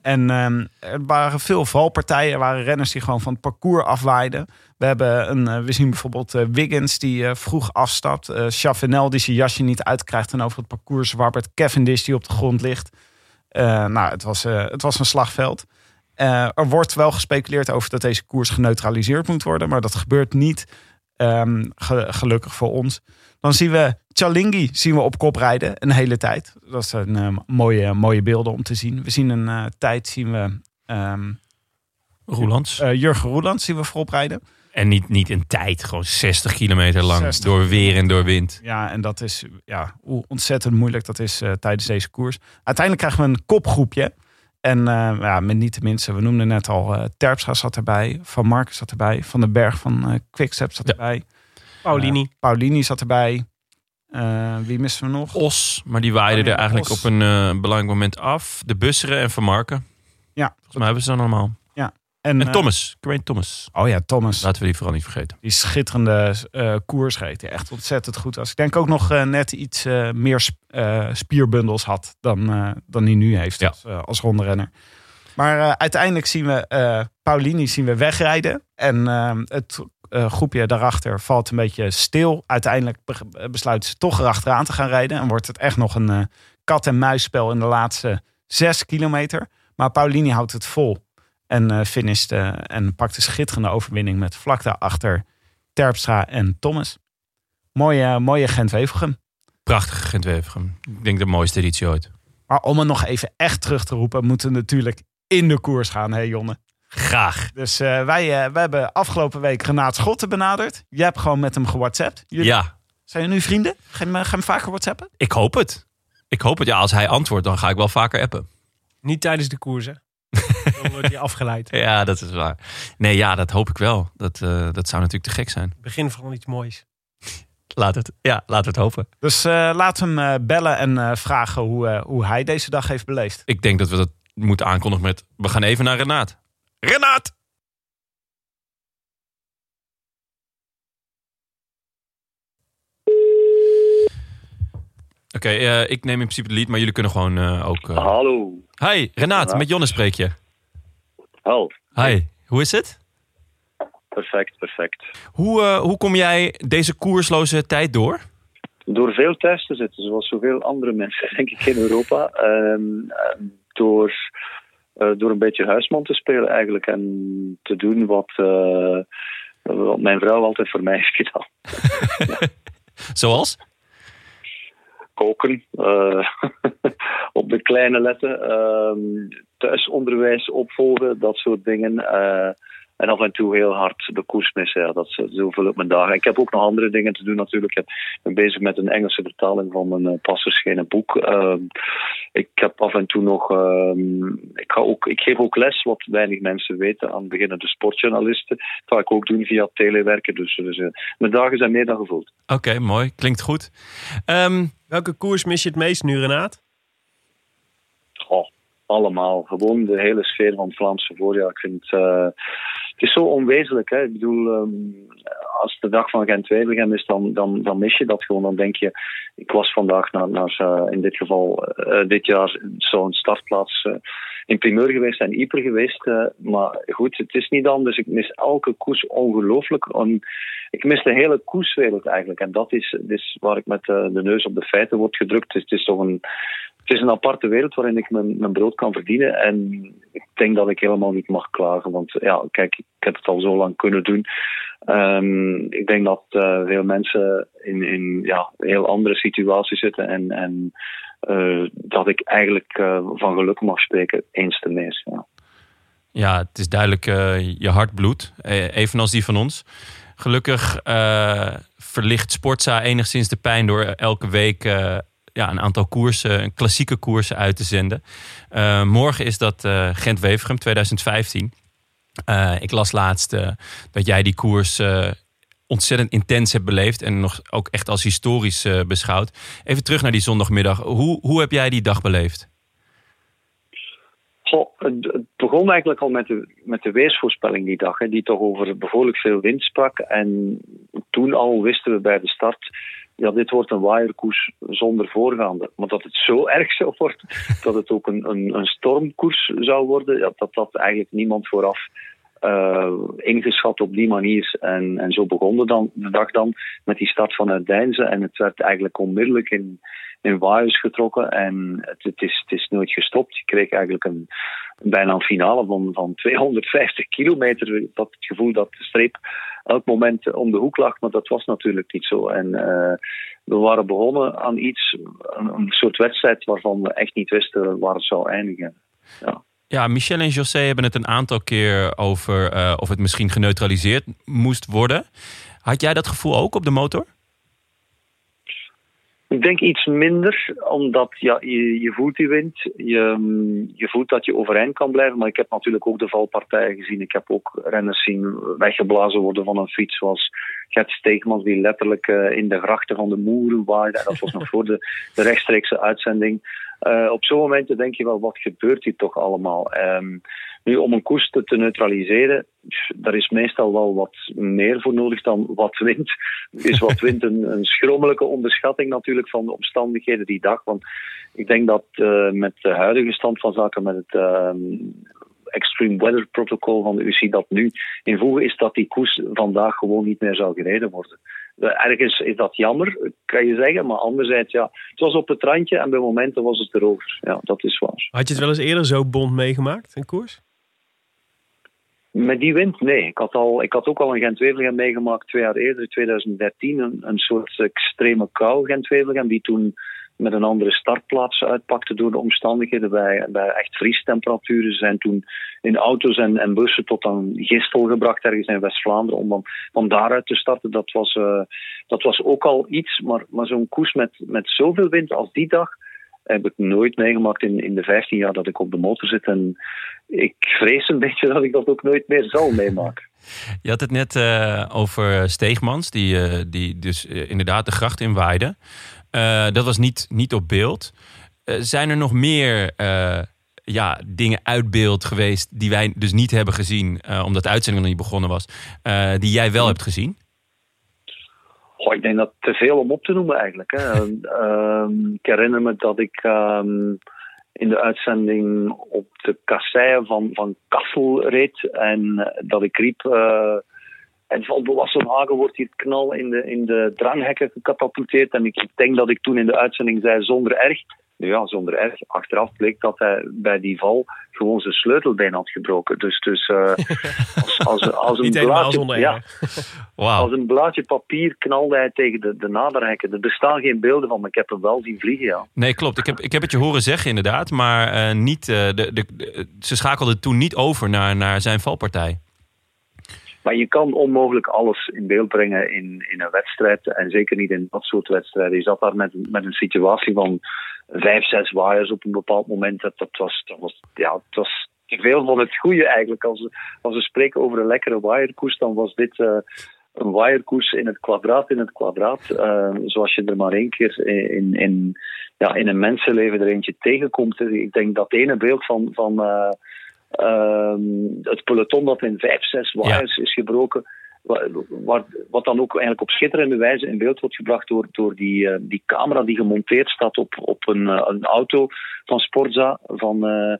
En ehm, er waren veel valpartijen. Er waren renners die gewoon van het parcours afwaaiden. We, hebben een, we zien bijvoorbeeld Wiggins die vroeg afstapt. Chavanel die zijn jasje niet uitkrijgt en over het parcours zwabbert. Cavendish die op de grond ligt. Nou, het was, het was een slagveld. Er wordt wel gespeculeerd over dat deze koers geneutraliseerd moet worden. Maar dat gebeurt niet. Ehm, ge- gelukkig voor ons. Dan zien we Chalingi zien we op kop rijden een hele tijd. Dat zijn eh, mooie, mooie beelden om te zien. We zien een eh, tijd zien we ehm, Roelands. eh, Jurgen Roeland zien we voorop rijden. En niet, niet in tijd, gewoon 60 kilometer lang 60 door weer en door wind. Ja, en dat is ja, hoe ontzettend moeilijk dat is eh, tijdens deze koers. Uiteindelijk krijgen we een kopgroepje. En eh, ja, met niet de minste, we noemden net al, eh Terpstra zat erbij, Van Marken zat erbij, Van den Berg van eh Quickstep zat Ja. erbij. Paulini. Paulini zat erbij. Wie missen we nog? Os, maar die waaide Oh, er eigenlijk Os. op een belangrijk moment af. De Busseren en Van Marken. Ja, Volgens mij hebben ze dan allemaal. En, En eh, Thomas, Geraint Thomas. oh ja, Thomas. Laten we die vooral niet vergeten. Die schitterende eh koers reed. Die echt ontzettend goed was. Ik denk ook nog eh, net iets meer sp- spierbundels had dan, dan hij nu heeft Ja. als, als rondrenner. Maar uiteindelijk zien we Paulini zien we wegrijden. En het groepje daarachter valt een beetje stil. Uiteindelijk be- besluiten ze toch erachteraan te gaan rijden. En wordt het echt nog een kat-en-muisspel in de laatste zes kilometer. Maar Paulini houdt het vol. En uh, finisht eh, en pakt de schitterende overwinning met vlak daarachter Terpstra en Thomas. Mooie, mooie Gent-Wevelgem. Prachtige Gent-Wevelgem. Ik denk de mooiste editie ooit. Maar om het nog even echt terug te roepen, moeten we natuurlijk in de koers gaan, hè Jonne? Graag. Dus eh, wij, eh, wij hebben afgelopen week Renaat Schotten benaderd. Je hebt gewoon met hem gewhatsappt. Jullie, Ja, Zijn jullie nu vrienden? Ga je, hem- ga je hem vaker whatsappen? ik hoop het. Ik hoop het. Ja, als hij antwoordt, dan ga ik wel vaker appen. Niet tijdens de koers, hè? Dan wordt hij afgeleid. Ja, dat is waar. Nee, ja, dat hoop ik wel. Dat, eh, dat zou natuurlijk te gek zijn. Begin van iets moois. Laat het, ja, laat het hopen. Dus eh laten we hem eh, bellen en eh, vragen hoe, eh, hoe hij deze dag heeft beleefd. Ik denk dat we dat moeten aankondigen met... We gaan even naar Renaat. Renaat! Oké, eh, ik neem in principe de lead, maar jullie kunnen gewoon eh, ook... eh, Hallo. Hi, Renaat, met Jonne spreek je. Hel. Hi, hoe is het? Perfect, perfect. Hoe, eh, hoe kom jij deze koersloze tijd door? Door veel thuis te zitten, zoals zoveel andere mensen, denk ik, in Europa. Ehm, ehm, door, eh, door een beetje huisman te spelen eigenlijk. En te doen wat, eh, wat mijn vrouw altijd voor mij heeft gedaan. Zoals? Koken. Eh, op de kleine letten. ehm, thuisonderwijs opvolgen, dat soort dingen. eh, en af en toe heel hard de koers missen. Ja, dat, is- zo vul ik mijn dagen. Ik heb ook nog andere dingen te doen natuurlijk. Ik ben bezig met een Engelse vertaling van mijn uh, pas verschenen boek. Ehm, ik heb af en toe nog... ehm, ik, ga ook, ik geef ook les, wat weinig mensen weten, aan beginnende sportjournalisten. Dat ga ik ook doen via telewerken. Dus, dus eh, mijn dagen zijn meer dan gevuld. Oké, mooi. Klinkt goed. Ehm, Welke koers mis je het meest nu, Renaat? Oh, allemaal. Gewoon de hele sfeer van het Vlaamse voorjaar. Ik vind eh, het is zo onwezenlijk. Hè? Ik bedoel, ehm, als de dag van Gent-Wevelgem is, dan, dan, dan mis je dat gewoon. Dan denk je, ik was vandaag naar, naar in dit geval, eh, dit jaar zo'n startplaats eh, in primeur geweest en Yper geweest. maar goed, het is niet anders. Ik mis elke koers ongelooflijk. Ik mis de hele koerswereld eigenlijk. En dat is, is waar ik met de neus op de feiten word gedrukt. Het is toch een het is een aparte wereld waarin ik mijn, mijn brood kan verdienen. En ik denk dat ik helemaal niet mag klagen. Want ja, kijk, ik heb het al zo lang kunnen doen. Ehm, ik denk dat eh, veel mensen in, in ja, heel andere situaties zitten. En, en eh, dat ik eigenlijk eh, van geluk mag spreken, eens te meest. Ja. ja, het is duidelijk je hart bloedt. eh, evenals die van ons. Gelukkig verlicht Sportza enigszins de pijn door elke week ja, een aantal koersen, klassieke koersen uit te zenden. Eh, morgen is dat eh, Gent-Wevergem 2015. Eh, ik las laatst dat jij die koers ontzettend intens hebt beleefd en nog ook echt als historisch beschouwd. Even terug naar die zondagmiddag. Hoe, hoe heb jij die dag beleefd? Het begon eigenlijk al met de, met de weersvoorspelling die dag, hè, die toch over behoorlijk veel wind sprak. En toen al wisten we bij de start, ja, dit wordt een waaierkoers zonder voorgaande. Maar dat het zo erg zou worden, dat het ook een, een, een stormkoers zou worden, ja, dat had eigenlijk niemand vooraf uh, ingeschat op die manier. En, en zo begon de, dan, de dag dan met die start vanuit Deinzen. En het werd eigenlijk onmiddellijk in, in waaiers getrokken. En het, het, is, het is nooit gestopt. Je kreeg eigenlijk een, bijna een finale van, van 250 kilometer. Had het gevoel dat de streep elk moment om de hoek lag. Maar dat was natuurlijk niet zo. En uh, we waren begonnen aan iets, een, een soort wedstrijd waarvan we echt niet wisten waar het zou eindigen. Ja. Ja, Michel en José hebben het een aantal keer over eh, of het misschien geneutraliseerd moest worden. Had jij dat gevoel ook op de motor? Ik denk iets minder, omdat ja, je, voelt die wind. Je, mm, je voelt dat je overeind kan blijven. Maar ik heb natuurlijk ook de valpartijen gezien. Ik heb ook renners zien weggeblazen worden van een fiets. Zoals Gert Steegmans, die letterlijk eh, in de grachten van de moeren waaide. Dat was nog voor de, de rechtstreekse uitzending. Uh, op zo'n momenten denk je wel, wat gebeurt hier toch allemaal? Um, nu, om een koers te, neutraliseren, daar is meestal wel wat meer voor nodig dan wat wind. Is wat wind een, schrommelijke onderschatting natuurlijk van de omstandigheden die dag. Want ik denk dat uh, met de huidige stand van zaken, met het uh, Extreme Weather Protocol van de UCI dat nu in voegen is dat die koers vandaag gewoon niet meer zou gereden worden. Ergens is dat jammer, kan je zeggen, maar anderzijds, ja, het was op het randje en bij momenten was het erover. Ja, dat is waar. Had je het wel eens eerder zo bond meegemaakt, een koers? Met die wind, nee. Ik had, al, ik had ook al een Gent-Wevelgem meegemaakt twee jaar eerder, 2013. Een, soort extreme kou Gent-Wevelgem, die toen met een andere startplaats uitpakte door de omstandigheden bij, bij echt vriestemperaturen. Zijn toen in auto's en, en bussen tot aan Gistel gebracht, ergens in West-Vlaanderen, om dan van daaruit te starten. Dat was, uh, dat was ook al iets, maar, maar zo'n koers met, met zoveel wind als die dag heb ik nooit meegemaakt in, in de 15 jaar dat ik op de motor zit. En ik vrees een beetje dat ik dat ook nooit meer zal meemaken. Je had het net uh, over Steegmans, die, uh, die dus uh, inderdaad de gracht inwaaide. dat was niet, niet op beeld. zijn er nog meer ja, dingen uit beeld geweest die wij dus niet hebben gezien, omdat de uitzending nog niet begonnen was, die jij wel hebt gezien? Ik denk dat te veel om op te noemen eigenlijk. Hè. um, ik herinner me dat ik um, in de uitzending op de kasseien van, van Kassel reed en dat ik riep. Uh, en van Hagen wordt hier knal in de, in de dranghekken gecatapulteerd. En ik denk dat ik toen in de uitzending zei zonder erg. Nu ja, zonder erg. Achteraf bleek dat hij bij die val gewoon zijn sleutelbeen had gebroken. Dus, dus uh, als, als, als, een blaadje, ja, wow. als een blaadje papier knalde hij tegen de, de naderhekken. Er bestaan geen beelden van, maar ik heb hem wel zien vliegen, ja. Nee, klopt. Ik heb, ik heb het je horen zeggen inderdaad. Maar uh, niet, uh, de, de, de, ze schakelden toen niet over naar, naar zijn valpartij. Maar je kan onmogelijk alles in beeld brengen in, in een wedstrijd. En zeker niet in dat soort wedstrijden. Je zat daar met, met een situatie van vijf, zes waaiers op een bepaald moment. Dat, dat, was, dat, was, ja, het was te veel van het goede eigenlijk. Als als we spreken over een lekkere waaierkoers, dan was dit uh, een waaierkoers in het kwadraat in het kwadraat. Uh, zoals je er maar één keer in, in, ja, in een mensenleven er eentje tegenkomt. Ik denk dat ene beeld van, van uh, het peloton dat in vijf, zes waaiers ja. is gebroken wat, wat dan ook eigenlijk op schitterende wijze in beeld wordt gebracht door, door die, uh, die camera die gemonteerd staat op, op een, uh, een auto van Sporza, van uh,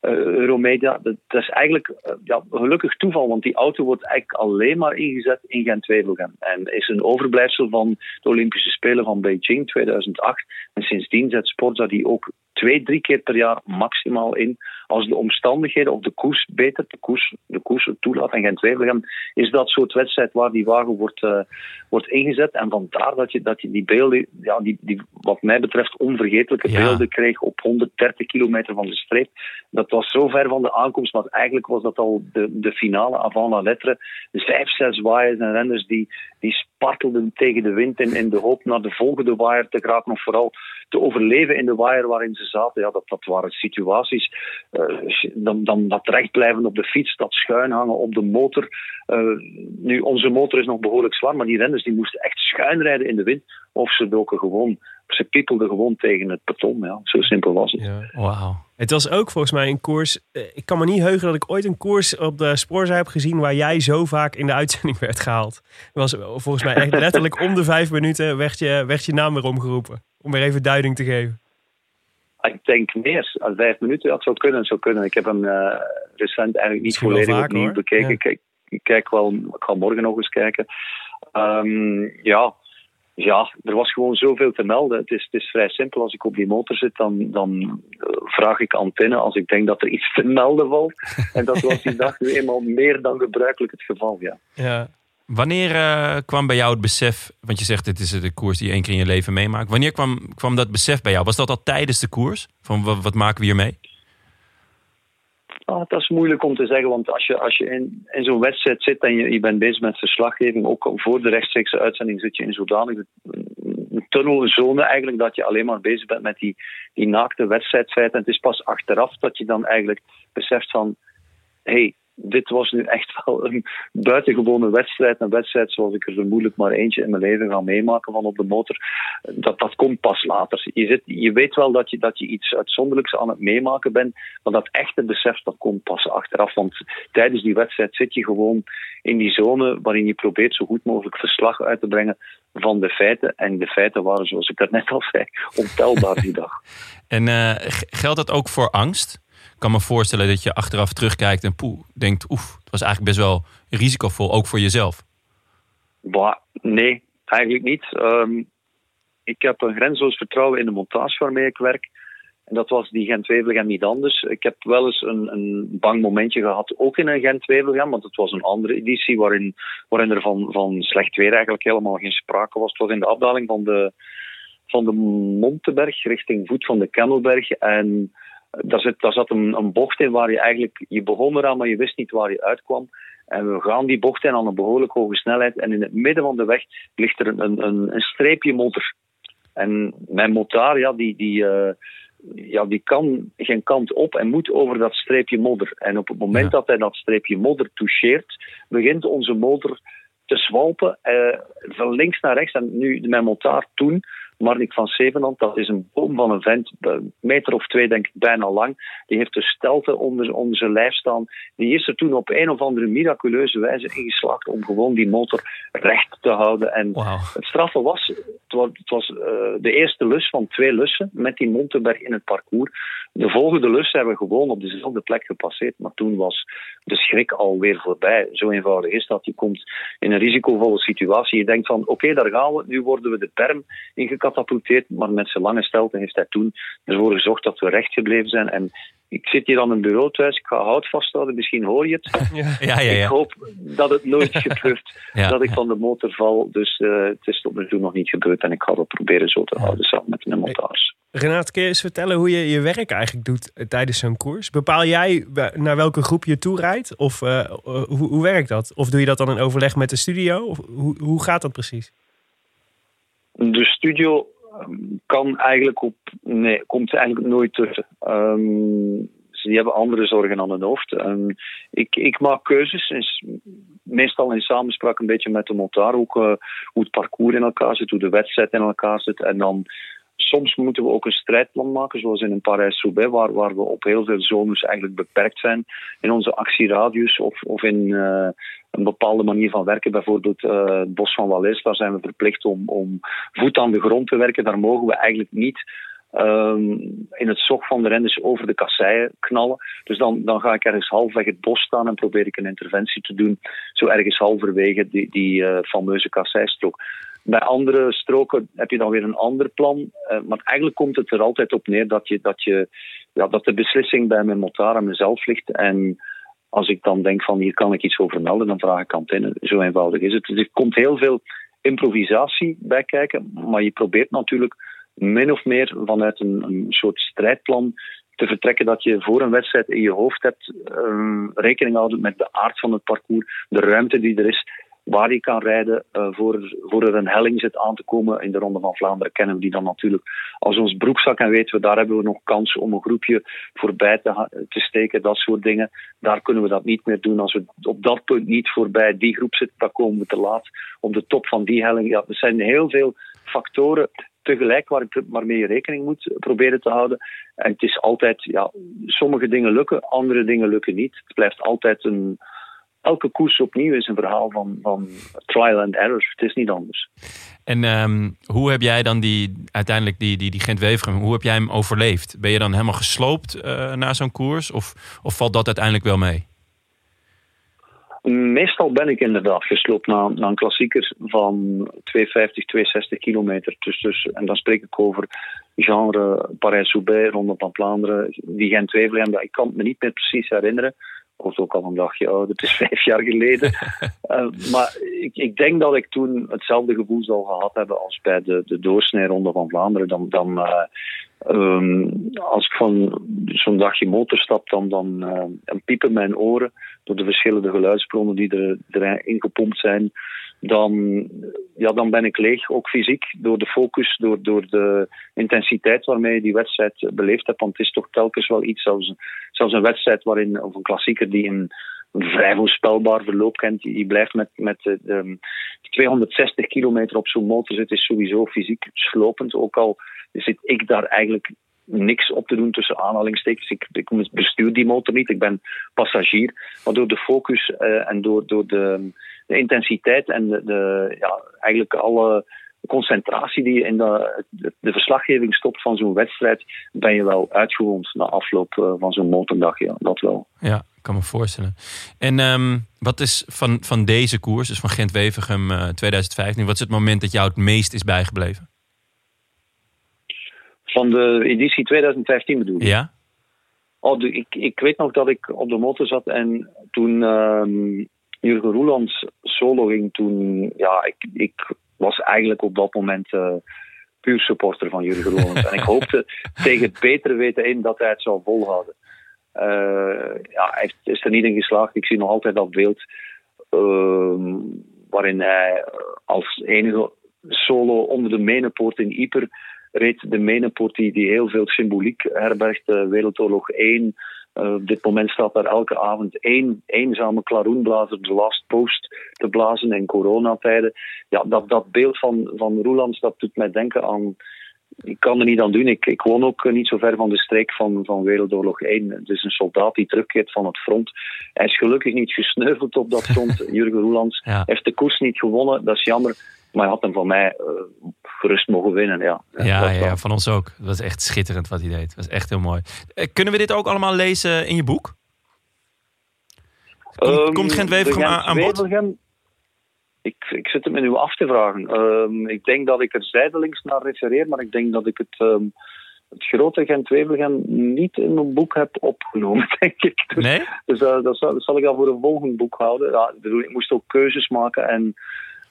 Euromedia. Dat, dat, is eigenlijk ja, gelukkig toeval, want die auto wordt eigenlijk alleen maar ingezet in Gent-Wevelgem. En is een overblijfsel van de Olympische Spelen van Beijing 2008. En sindsdien zet Sporza die ook twee, drie keer per jaar maximaal in. Als de omstandigheden of de koers beter, de koers, de koers toelaat en geen twijfel hebben, is dat soort wedstrijd waar die wagen wordt, uh, wordt ingezet. En vandaar dat je, dat je die beelden, ja, die, die wat mij betreft onvergetelijke ja. beelden kreeg op 130 kilometer van de streep. Dat was zo ver van de aankomst, maar eigenlijk was dat al de, de finale avant la lettre. Vijf, zes waaiers en renners die, die spartelden tegen de wind in, in de hoop naar de volgende waaier te geraken of vooral te overleven in de waaier waarin ze zaten. Ja, dat, dat waren situaties. Uh, dan, dan dat recht blijven op de fiets, dat schuin hangen op de motor. Uh, nu, onze motor is nog behoorlijk zwaar, maar die renners die moesten echt schuin rijden in de wind. Of ze doken gewoon, ze piepelden gewoon tegen het beton. Zo simpel was het. Wauw. Het was ook volgens mij een koers. Ik kan me niet heugen dat ik ooit een koers op de spoorzij heb gezien waar jij zo vaak in de uitzending werd gehaald. Het was volgens mij echt letterlijk om de vijf minuten werd je, werd je naam weer omgeroepen. Om weer even duiding te geven. Ik denk meer. Als vijf minuten, dat zou kunnen. Zou kunnen. Ik heb hem uh, recent eigenlijk niet volledig vaak, opnieuw hoor. bekeken. Ja. Ik, ik, ik, kijk wel, ik ga morgen nog eens kijken. Um, ja, ja, er was gewoon zoveel te melden. Het is, het is vrij simpel. Als ik op die motor zit, dan, dan vraag ik antenne als ik denk dat er iets te melden valt. En dat was die dag nu eenmaal meer dan gebruikelijk het geval, ja. ja. Wanneer uh, kwam bij jou het besef, want je zegt dit is de koers die je één keer in je leven meemaakt. Wanneer kwam, kwam dat besef bij jou? Was dat al tijdens de koers? Van wat, maken we hier mee? Ah, dat is moeilijk om te zeggen, want als je, als je in, in zo'n wedstrijd zit en je, je bent bezig met verslaggeving, ook voor de rechtstreekse uitzending zit je in zodanig een tunnel, een zone eigenlijk, dat je alleen maar bezig bent met die, die naakte wedstrijdfeiten. En het is pas achteraf dat je dan eigenlijk beseft van, hé, hey, dit was nu echt wel een buitengewone wedstrijd. Een wedstrijd zoals ik er vermoedelijk maar eentje in mijn leven ga meemaken van op de motor. Dat, dat komt pas later. Je, zit, je weet wel dat je, dat je iets uitzonderlijks aan het meemaken bent. Maar dat echte besef dat komt pas achteraf. Want tijdens die wedstrijd zit je gewoon in die zone waarin je probeert zo goed mogelijk verslag uit te brengen van de feiten. En de feiten waren, zoals ik net al zei, ontelbaar die dag. En uh, geldt dat ook voor angst? Kan me voorstellen dat je achteraf terugkijkt en poeh, denkt, oef, het was eigenlijk best wel risicovol, ook voor jezelf. Nee, eigenlijk niet. Um, ik heb een grenzeloos vertrouwen in de montage waarmee ik werk. En dat was die Gent-Wevelgem niet anders. Ik heb wel eens een, een bang momentje gehad, ook in een Gent-Wevelgem, want het was een andere editie waarin, waarin er van, van slecht weer eigenlijk helemaal geen sprake was. Het was in de afdaling van de, van de Monteberg richting voet van de Kemmelberg. En daar zat, daar zat een, een, bocht in waar je eigenlijk, je begon eraan, maar je wist niet waar je uitkwam. En we gaan die bocht in aan een behoorlijk hoge snelheid. En in het midden van de weg ligt er een, een, een streepje modder. En mijn motor, ja, die, die, uh, ja, die kan geen kant op en moet over dat streepje modder. En op het moment ja. dat hij dat streepje modder toucheert, begint onze motor te zwalpen uh, van links naar rechts. En nu, mijn motor toen Marnik van Zevenand, dat is een boom van een vent, een meter of twee denk ik bijna lang. Die heeft de stelte onder, onder zijn lijf staan. Die is er toen op een of andere miraculeuze wijze ingeslaagd om gewoon die motor recht te houden. En wow. het straffe was, het was, het was uh, de eerste lus van twee lussen met die Montenberg in het parcours. De volgende lus hebben we gewoon op dezelfde plek gepasseerd, maar toen was de schrik alweer voorbij. Zo eenvoudig is dat. Je komt in een risicovolle situatie. Je denkt van, oké, okay, daar gaan we. Nu worden we de berm Maar met zijn lange stelte heeft hij toen ervoor gezorgd dat we recht gebleven zijn. En ik zit hier aan een bureau thuis. Ik ga hout vasthouden. Misschien hoor je het. Ja, ja, ja. Ik hoop dat het nooit gebeurt Ja, dat ik ja. van de motor val. Dus uh, het is tot nu toe nog niet gebeurd. En ik ga dat proberen zo te houden samen met mijn montage. Renaat, kun je eens vertellen hoe je je werk eigenlijk doet eh, tijdens zo'n koers? Bepaal jij naar welke groep je toe rijdt? Of uh, hoe, hoe werkt dat? Of doe je dat dan in overleg met de studio? Of hoe, hoe gaat dat precies? De studio kan eigenlijk op. Nee, komt eigenlijk nooit tussen. Um, die hebben andere zorgen aan hun hoofd. Um, ik, ik, maak keuzes, meestal in samenspraak een beetje met de montaar, ook uh, hoe het parcours in elkaar zit, hoe de wedstrijd in elkaar zit. En dan soms moeten we ook een strijdplan maken, zoals in een Parijs-Roubaix, waar, waar we op heel veel zones eigenlijk beperkt zijn in onze actieradius of, of in uh, een bepaalde manier van werken. Bijvoorbeeld uh, het Bos van Wallès, daar zijn we verplicht om, om voet aan de grond te werken. Daar mogen we eigenlijk niet um, in het zog van de renners over de kasseien knallen. Dus dan, dan ga ik ergens halfweg het bos staan en probeer ik een interventie te doen, zo ergens halverwege die, die uh, fameuze kasseistrook. Bij andere stroken heb je dan weer een ander plan. Uh, maar eigenlijk komt het er altijd op neer dat, je, dat, je, ja, dat de beslissing bij mijn motar aan mezelf ligt. En als ik dan denk van hier kan ik iets over melden, dan vraag ik aan Tine. Zo eenvoudig is het. Dus er komt heel veel improvisatie bij kijken. Maar je probeert natuurlijk min of meer vanuit een, een soort strijdplan te vertrekken dat je voor een wedstrijd in je hoofd hebt um, rekening houden met de aard van het parcours, de ruimte die er is, waar je kan rijden uh, voor, voor er een helling zit aan te komen. In de Ronde van Vlaanderen kennen we die dan natuurlijk als ons broekzak en weten we, daar hebben we nog kans om een groepje voorbij te, te steken, dat soort dingen. Daar kunnen we dat niet meer doen. Als we op dat punt niet voorbij die groep zitten, dan komen we te laat op de top van die helling. Ja, er zijn heel veel factoren tegelijk waar, waarmee je rekening moet proberen te houden. En het is altijd, ja, sommige dingen lukken, andere dingen lukken niet. Het blijft altijd een, elke koers opnieuw is een verhaal van, van trial and error. Het is niet anders. En um, hoe heb jij dan die, uiteindelijk die, die, die Gent-Wevergem, hoe heb jij hem overleefd? Ben je dan helemaal gesloopt uh, na zo'n koers? Of, of valt dat uiteindelijk wel mee? Meestal ben ik inderdaad gesloopt na, na een klassieker van 250, 260 kilometer. Dus, dus, en dan spreek ik over genre Parijs-Roubaix, Ronde van Vlaanderen, die Gent-Wevelgem. Ik kan het me niet meer precies herinneren. Ik was ook al een dagje oud, het is vijf jaar geleden. uh, maar ik, ik, denk dat ik toen hetzelfde gevoel zal gehad hebben als bij de, de doorsnee Ronde van Vlaanderen. Dan, dan, uh, Ehm, als ik van zo'n dagje motor stap, dan, dan, eh, piepen mijn oren door de verschillende geluidsbronnen die er, erin gepompt zijn. Dan, ja, dan ben ik leeg, ook fysiek, door de focus, door, door de intensiteit waarmee je die wedstrijd beleefd hebt. Want het is toch telkens wel iets, zelfs, zelfs een wedstrijd waarin, of een klassieker die een, een vrij voorspelbaar verloop kent. Je blijft met, met de, 260 kilometer op zo'n motor zitten, is sowieso fysiek slopend. Ook al zit ik daar eigenlijk niks op te doen tussen aanhalingstekens. Ik, ik bestuur die motor niet, ik ben passagier. Maar door de focus uh, en door, door de, de intensiteit en de, de, ja, eigenlijk alle concentratie die je in de, de verslaggeving stopt van zo'n wedstrijd, ben je wel uitgewoond na afloop uh, van zo'n motordag. Ja, dat wel. Ja, ik kan me voorstellen. En um, wat is van, van deze koers, dus van Gent-Wevergem uh, 2015, wat is het moment dat jou het meest is bijgebleven? Van de editie 2015 bedoel je? Ja. Oh, de, ik, ik weet nog dat ik op de motor zat en toen um, Jurgen Roelands solo ging, toen, ja, ik, ik was eigenlijk op dat moment uh, puur supporter van Jurgen Roelands. en ik hoopte tegen het betere weten in dat hij het zou volhouden. Uh, ja, hij is er niet in geslaagd. Ik zie nog altijd dat beeld uh, waarin hij als enige solo onder de menenpoort in Yper reed de menenpoort die, die heel veel symboliek herbergt. Wereldoorlog 1. Uh, op dit moment staat daar elke avond één eenzame klaroenblazer de last post te blazen in coronatijden. Ja, dat, dat beeld van, van Roelands, dat doet mij denken aan... Ik kan er niet aan doen. Ik, ik woon ook niet zo ver van de streek van, van Wereldoorlog 1. Het is een soldaat die terugkeert van het front. Hij is gelukkig niet gesneuveld op dat front. Jurgen Roelands Ja. heeft de koers niet gewonnen. Dat is jammer. Maar hij had hem van mij eh, gerust mogen winnen. Ja, Ja, ja, van ons ook. Dat was echt schitterend wat hij deed. Dat was echt heel mooi. Eh, kunnen we dit ook allemaal lezen in je boek? Komt, Ehm, komt Gent-Wevergem de aan, aan bod? Ik, ik zit het me nu af te vragen. Ehm, ik denk dat ik er zijdelings naar refereer, maar ik denk dat ik het, ehm, het grote Gent-Wevelgem niet in mijn boek heb opgenomen, denk ik. Dus, Nee? dus eh, dat, zal, dat zal ik al voor een volgend boek houden. Ja, ik, bedoel, ik moest ook keuzes maken en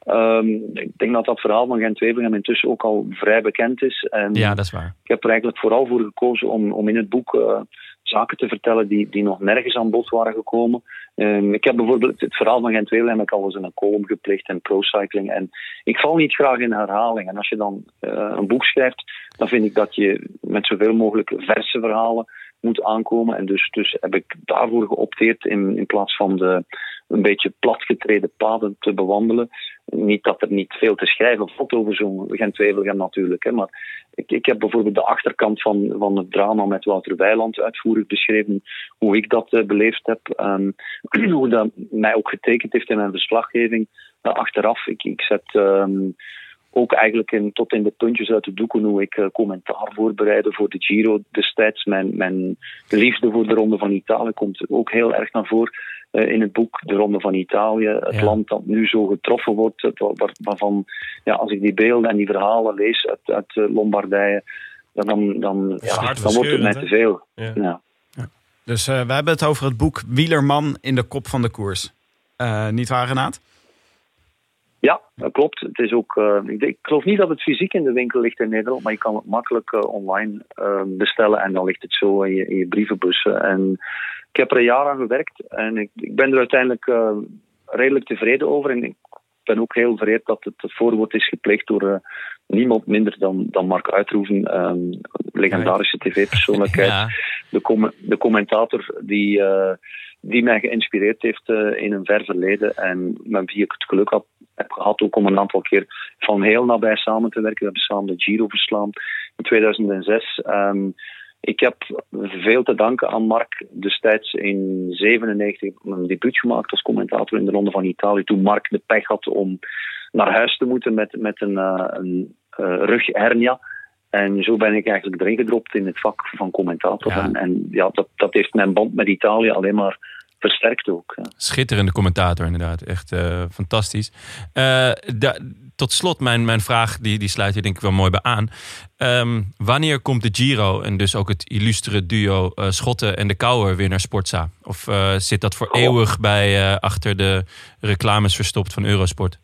ehm, ik denk dat dat verhaal van Gent-Wevelgem intussen ook al vrij bekend is. En, Ja, dat is waar. ik heb er eigenlijk vooral voor gekozen om, om in het boek eh, zaken te vertellen die, die nog nergens aan bod waren gekomen. Ehm, ik heb bijvoorbeeld het verhaal van gent heb ik al eens in een column gepleegd en pro-cycling. En ik val niet graag in herhaling. En als je dan eh, een boek schrijft, dan vind ik dat je met zoveel mogelijk verse verhalen moet aankomen. En dus, dus heb ik daarvoor geopteerd in, in plaats van de een beetje platgetreden paden te bewandelen. Niet dat er niet veel te schrijven valt over zo'n Gent-Wevelgem natuurlijk. Hè, maar ik, ik heb bijvoorbeeld de achterkant van, van het drama met Wouter Weiland uitvoerig beschreven. Hoe ik dat eh, beleefd heb. en hoe dat mij ook getekend heeft in mijn verslaggeving. eh, achteraf, ik, ik zet... ehm, ook eigenlijk in, tot in de puntjes uit de doeken hoe ik eh, commentaar voorbereidde voor de Giro destijds. Mijn, mijn liefde voor de Ronde van Italië komt ook heel erg naar voren eh, in het boek De Ronde van Italië. Het Ja. land dat nu zo getroffen wordt, waarvan ja, als ik die beelden en die verhalen lees uit, uit eh, Lombardije, dan, dan, ja, dan wordt het mij te veel. Ja. Ja. Dus eh, we hebben het over het boek Wielerman in de kop van de koers. Eh, niet waar, Renaat? Ja, dat klopt. Het is ook, eh, ik, ik geloof niet dat het fysiek in de winkel ligt in Nederland, maar je kan het makkelijk eh, online eh, bestellen en dan ligt het zo in je, in je brievenbus. En ik heb er een jaar aan gewerkt en ik, ik ben er uiteindelijk redelijk tevreden over. En ben ook heel vereerd dat het, voorwoord is gepleegd door eh, niemand minder dan, dan Mark Uitroeven, eh, legendarische tv-persoonlijkheid Ja, de, com- de commentator die, eh, die mij geïnspireerd heeft eh, in een ver verleden en met wie ik het geluk had, heb gehad ook om een aantal keer van heel nabij samen te werken. We hebben samen de Giro verslaan in 2006. Ehm, ik heb veel te danken aan Mark destijds in 97 mijn debuut gemaakt als commentator in de Ronde van Italië. Toen Mark de pech had om naar huis te moeten met, met een, eh, een eh, rughernia. En zo ben ik eigenlijk erin gedropt in het vak van commentator. Ja. En, en ja, dat, dat heeft mijn band met Italië alleen maar versterkt ook. Ja. schitterende commentator inderdaad. Echt eh, fantastisch. Eh, tot slot, mijn, mijn vraag, die, die sluit hier denk ik wel mooi bij aan. Ehm, wanneer komt de Giro en dus ook het illustere duo eh, Schotten en de Kouwer weer naar Sportza? Of zit dat voor Goh. eeuwig bij achter de reclames verstopt van Eurosport?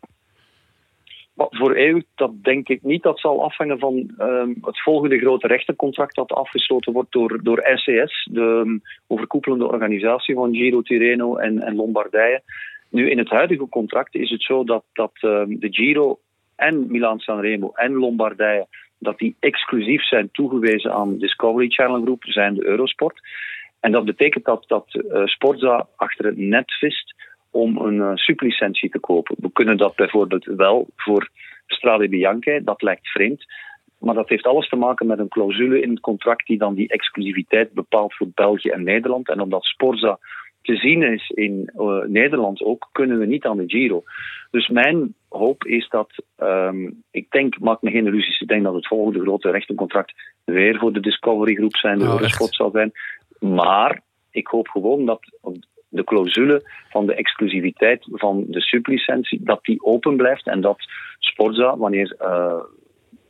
Maar voor EU, dat denk ik niet. Dat zal afhangen van ehm, het volgende grote rechtencontract dat afgesloten wordt door, door RCS, de um, overkoepelende organisatie van Giro, Tirreno en, en Lombardije. Nu, in het huidige contract is het zo dat, dat um, de Giro en Milan Sanremo en Lombardije dat die exclusief zijn toegewezen aan Discovery Channel Group, zijn de Eurosport. En dat betekent dat, dat uh, Sporza achter het net vist om een uh, sublicentie te kopen. We kunnen dat bijvoorbeeld wel voor Strade Bianche, dat lijkt vreemd. Maar dat heeft alles te maken met een clausule in het contract die dan die exclusiviteit bepaalt voor België en Nederland. En omdat Sporza te zien is in uh, Nederland ook, kunnen we niet aan de Giro. Dus mijn hoop is dat, um, ik denk, maak me geen illusies, ik denk dat het volgende grote rechtencontract weer voor de Discovery Groep zijn, de Eurosport echt? zal zijn. Maar ik hoop gewoon dat de clausule van de exclusiviteit van de sublicentie, dat die open blijft en dat Sporza, wanneer uh,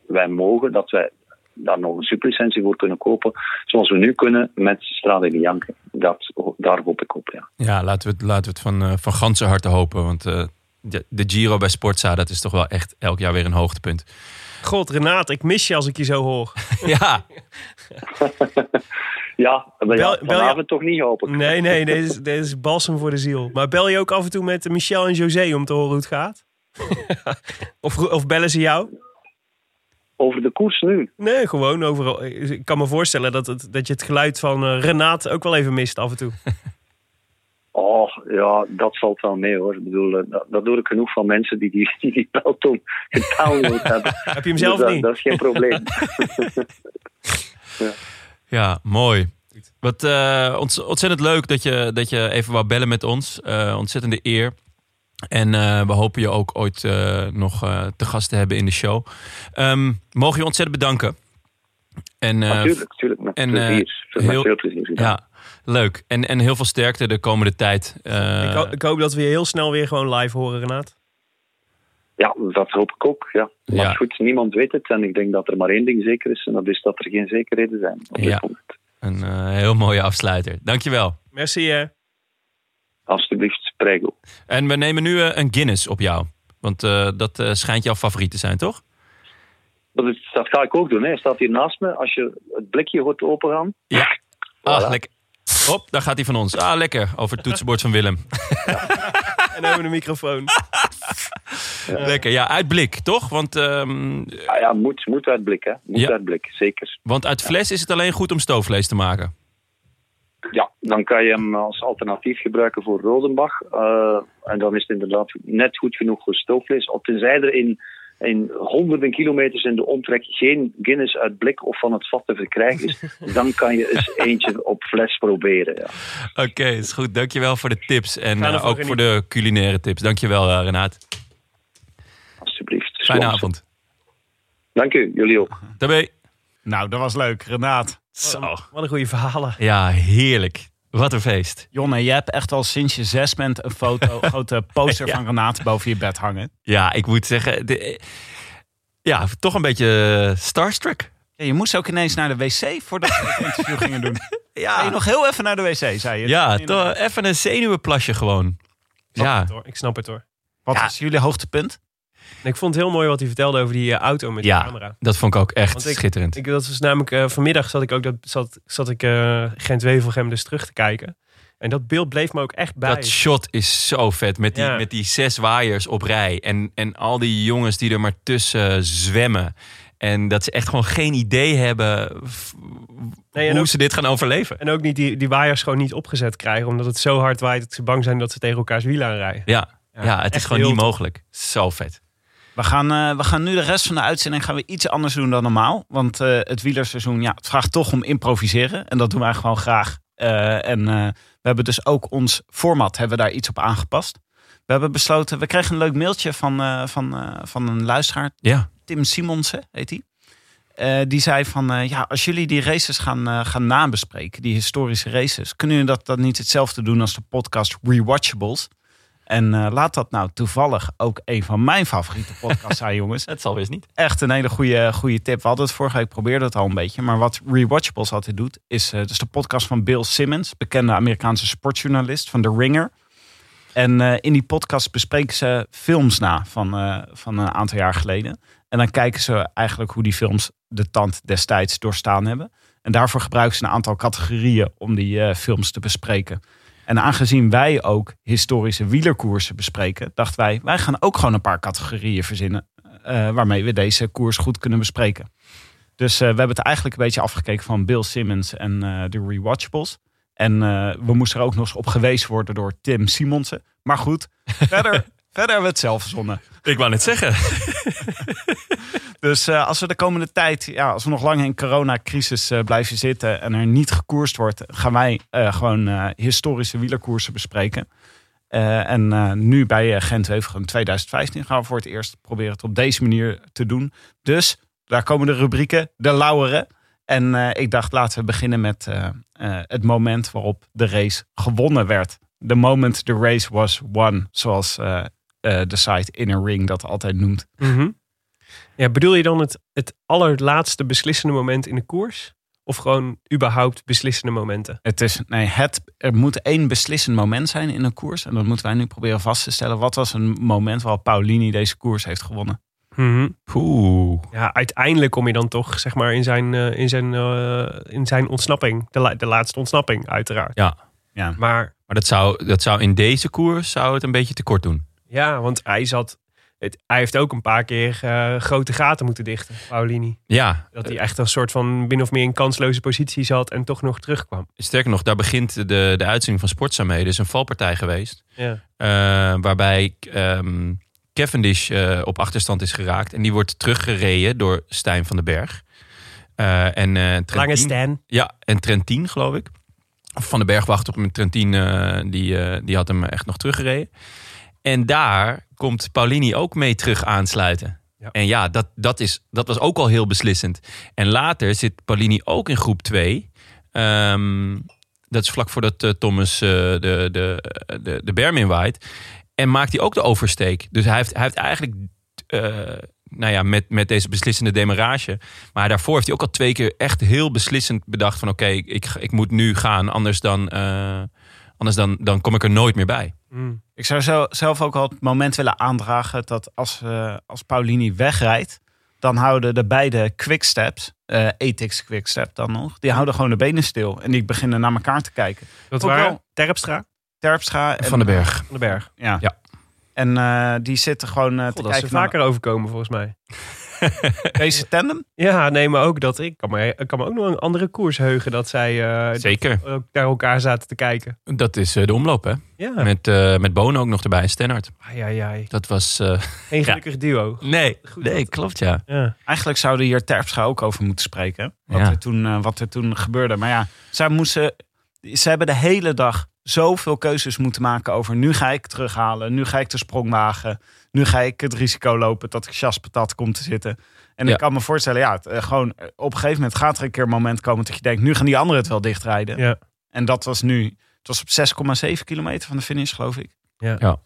wij mogen, dat wij daar nog een sublicentie voor kunnen kopen, zoals we nu kunnen met Strade Bianche. Dat, daar hoop ik op, ja. Ja, laten we het, laten we het van, uh, van ganse harte hopen. Want uh, de, de, Giro bij Sportza, dat is toch wel echt elk jaar weer een hoogtepunt. God, Renaat, ik mis je als ik je zo hoor. ja. ja, maar ja, Bel- bel je- vanavond toch niet hopen. Nee, nee, dit is, dit is balsem voor de ziel. Maar bel je ook af en toe met Michel en José om te horen hoe het gaat? of, of bellen ze jou? Over de koers nu. Nee, gewoon overal. Ik kan me voorstellen dat, het, dat je het geluid van eh, Renaat ook wel even mist af en toe. Oh, ja, dat valt wel mee hoor. Ik bedoel, eh, dat, dat hoor ik genoeg van mensen die die, die, die beltoon gedownload hebben. Heb je hem zelf Dus dat, niet? Dat is geen probleem. Ja, mooi. Wat uh, ont ontzettend leuk dat je, dat je even wou bellen met ons. Uh, ontzettende eer. En uh, we hopen je ook ooit uh, nog te gast te hebben in de show. Um, mogen je ontzettend bedanken. En, natuurlijk, natuurlijk. Met en, plezier. Met heel, veel plezier. Ja, leuk. En, en heel veel sterkte de komende tijd. Uh, ik, ho ik, hoop dat we je heel snel weer gewoon live horen, Renaat. Ja, dat hoop ik ook. Ja. Maar ja. goed, niemand weet het. En ik denk dat er maar één ding zeker is. En dat is dat er geen zekerheden zijn op dit ja. moment. Een uh, heel mooie afsluiter. Dankjewel. Merci hè. Alsjeblieft, prego. En we nemen nu uh, een Guinness op jou. Want uh, dat schijnt jouw favoriet te zijn, toch? Dat, is, dat ga ik ook doen. Hè. Hij staat hier naast me. Als je het blikje hoort opengaan. Ja. Ah, voilà. lekker. Hop, daar gaat hij van ons. Ah, lekker. Over het toetsenbord van Willem. Ja. en over de microfoon. Ja. Lekker, ja, uit blik, toch? Want, um... ja, ja, moet, moet uit blik, hè. Moet ja. uit blik, zeker. Want uit fles is het alleen goed om stoofvlees te maken. Ja, dan kan je hem als alternatief gebruiken voor Rodenbach. Uh, en dan is het inderdaad net goed genoeg voor stoofvlees. Tenzij er in, in honderden kilometers in de omtrek geen Guinness uit blik of van het vat te verkrijgen is, dan kan je eens eentje op fles proberen. Ja. Oké, okay, is goed. Dankjewel voor de tips en uh, ook voor de culinaire tips. Dankjewel, uh, Renaat. Alsjeblieft. Fijne avond. Dank u, jullie ook. Tabé. Nou, dat was leuk, Renaat. Zo. Wat een goede verhalen. Ja, heerlijk. Wat een feest. Jonne, je hebt echt al sinds je zes bent een foto, grote poster ja. van Renaat boven je bed hangen. Ja, ik moet zeggen, de, ja, toch een beetje starstruck. Ja, je moest ook ineens naar de wc voordat we het interview gingen doen. Ja. Ga je nog heel even naar de wc, zei je? Ja, toch even een zenuwenplasje gewoon. Ik ja. Het, hoor. Ik snap het hoor. Wat ja. is jullie hoogtepunt? Ik vond het heel mooi wat hij vertelde over die uh, auto met ja, de camera. dat vond ik ook echt ik, schitterend. Ik, dat was namelijk uh, vanmiddag zat ik ook dat, zat, zat ik uh, Gent-Wevelgem dus terug te kijken. En dat beeld bleef me ook echt bij. Dat shot is zo vet. Met die, ja. met die zes waaiers op rij. En, en al die jongens die er maar tussen zwemmen. En dat ze echt gewoon geen idee hebben nee, hoe ook, ze dit gaan overleven. En ook niet die, die waaiers gewoon niet opgezet krijgen. Omdat het zo hard waait dat ze bang zijn dat ze tegen elkaars wielen aanrijden. Ja, ja, ja het is gewoon niet mogelijk. Zo vet. We gaan, uh, we gaan nu de rest van de uitzending gaan we iets anders doen dan normaal. Want uh, het wielerseizoen ja, het vraagt toch om improviseren. En dat doen wij gewoon graag. Uh, en we hebben dus ook ons format hebben we daar iets op aangepast. We hebben besloten, we kregen een leuk mailtje van, van, van een luisteraar. Ja. Tim Simonsen heet hij. Uh, die zei van, uh, ja, als jullie die races gaan, uh, gaan nabespreken, die historische races, kunnen jullie dat dan niet hetzelfde doen als de podcast Rewatchables? En laat dat nou toevallig ook een van mijn favoriete podcasts zijn, jongens. Het zal best niet. Echt een hele goede, goede tip. We hadden het vorige week, probeerde het al een beetje. Maar wat Rewatchables altijd doet, is dus de podcast van Bill Simmons, bekende Amerikaanse sportjournalist van The Ringer. En eh, in die podcast bespreken ze films na van, eh, van een aantal jaar geleden. En dan kijken ze eigenlijk hoe die films de tand destijds doorstaan hebben. En daarvoor gebruiken ze een aantal categorieën om die eh, films te bespreken. En aangezien wij ook historische wielerkoersen bespreken, dachten wij, wij gaan ook gewoon een paar categorieën verzinnen. eh, waarmee we deze koers goed kunnen bespreken. Dus eh, we hebben het eigenlijk een beetje afgekeken van Bill Simmons en eh, de Rewatchables. En we moesten er ook nog eens op gewezen worden door Tim Simonsen. Maar goed, verder, verder hebben we het zelf verzonnen. Ik wou net zeggen. Dus eh, als we de komende tijd, ja, als we nog lang in coronacrisis eh, blijven zitten en er niet gekoerst wordt, gaan wij eh, gewoon historische wielerkoersen bespreken. En nu bij uh, Gent-Wevelgem 2015 gaan we voor het eerst proberen het op deze manier te doen. Dus daar komen de rubrieken, de lauweren. En ik dacht, laten we beginnen met het moment waarop de race gewonnen werd. The moment the race was won, zoals de site Inner Ring dat altijd noemt. Mhm. Ja, bedoel je dan het, het allerlaatste beslissende moment in de koers? Of gewoon überhaupt beslissende momenten? Het is, nee, het, er moet één beslissend moment zijn in een koers. En dat moeten wij nu proberen vast te stellen. Wat was een moment waarop Paulini deze koers heeft gewonnen? Oeh. Ja, uiteindelijk kom je dan toch zeg maar in zijn, eh, in zijn, eh, in zijn ontsnapping. De, la- de laatste ontsnapping, uiteraard. Ja. Ja. Maar Maar dat zou, dat zou in deze koers zou het een beetje tekort doen. ja, want hij zat. Het, hij heeft ook een paar keer eh, grote gaten moeten dichten, Paulini. Ja, Dat hij echt een soort van min of meer in kansloze positie zat en toch nog terugkwam. sterker nog, daar begint de, de uitzending van Sportza mee. Er is een valpartij geweest. Ja. eh, waarbij ehm, Cavendish eh, op achterstand is geraakt. En die wordt teruggereden door Stijn van den Berg. En, Trentin- Lange Stan. Ja, en Trentin, geloof ik. Van den Berg wacht op hem. Trentin, die, die had hem echt nog teruggereden. En daar komt Paulini ook mee terug aansluiten. Ja. En ja, dat, dat, is, dat was ook al heel beslissend. En later zit Paulini ook in groep 2. Ehm, dat is vlak voordat eh, Thomas eh, de, de, de, de berm inwaait. En maakt hij ook de oversteek. Dus hij heeft, hij heeft eigenlijk... eh, nou ja, met, met deze beslissende demarrage. Maar daarvoor heeft hij ook al twee keer echt heel beslissend bedacht van... oké, ik, ik moet nu gaan, anders dan, eh, anders dan, dan kom ik er nooit meer bij. Mm. Ik zou zo, zelf ook al het moment willen aandragen dat als, eh, als Paulini wegrijdt, dan houden de beide quicksteps, eh Ethics quickstep dan nog, die houden gewoon de benen stil. En die beginnen naar elkaar te kijken. Dat Ook waren wel. Terpstra Terpstra en Van den Berg. van den Berg. Ja. Ja. En eh, die zitten gewoon eh, te dat kijken er naar vaker overkomen volgens mij. deze tandem. Ja, nee, maar ook dat ik kan me, ik kan me ook nog een andere koers heugen dat zij eh, Zeker. ook naar elkaar zaten te kijken. Dat is eh, de omloop, hè? Ja, Met, eh met Bono ook nog erbij, Stennard. ai, ai, ai. Dat was... eh, Geen gelukkig duo. nee, Goed nee, dat- klopt ja. Ja. Eigenlijk zouden hier Terpstra ook over moeten spreken. Wat, Ja. er, toen, wat er toen gebeurde. Maar ja, zij moesten, ze hebben de hele dag zoveel keuzes moeten maken over... nu ga ik terughalen, nu ga ik de sprong wagen... nu ga ik het risico lopen dat ik Patat komt te zitten. En Ja. ik kan me voorstellen, ja, het, eh, gewoon eh, op een gegeven moment gaat er een keer een moment komen... dat je denkt, nu gaan die anderen het wel dichtrijden. Ja. En dat was nu, het was op 6,7 kilometer van de finish, geloof ik. Ja. Ja.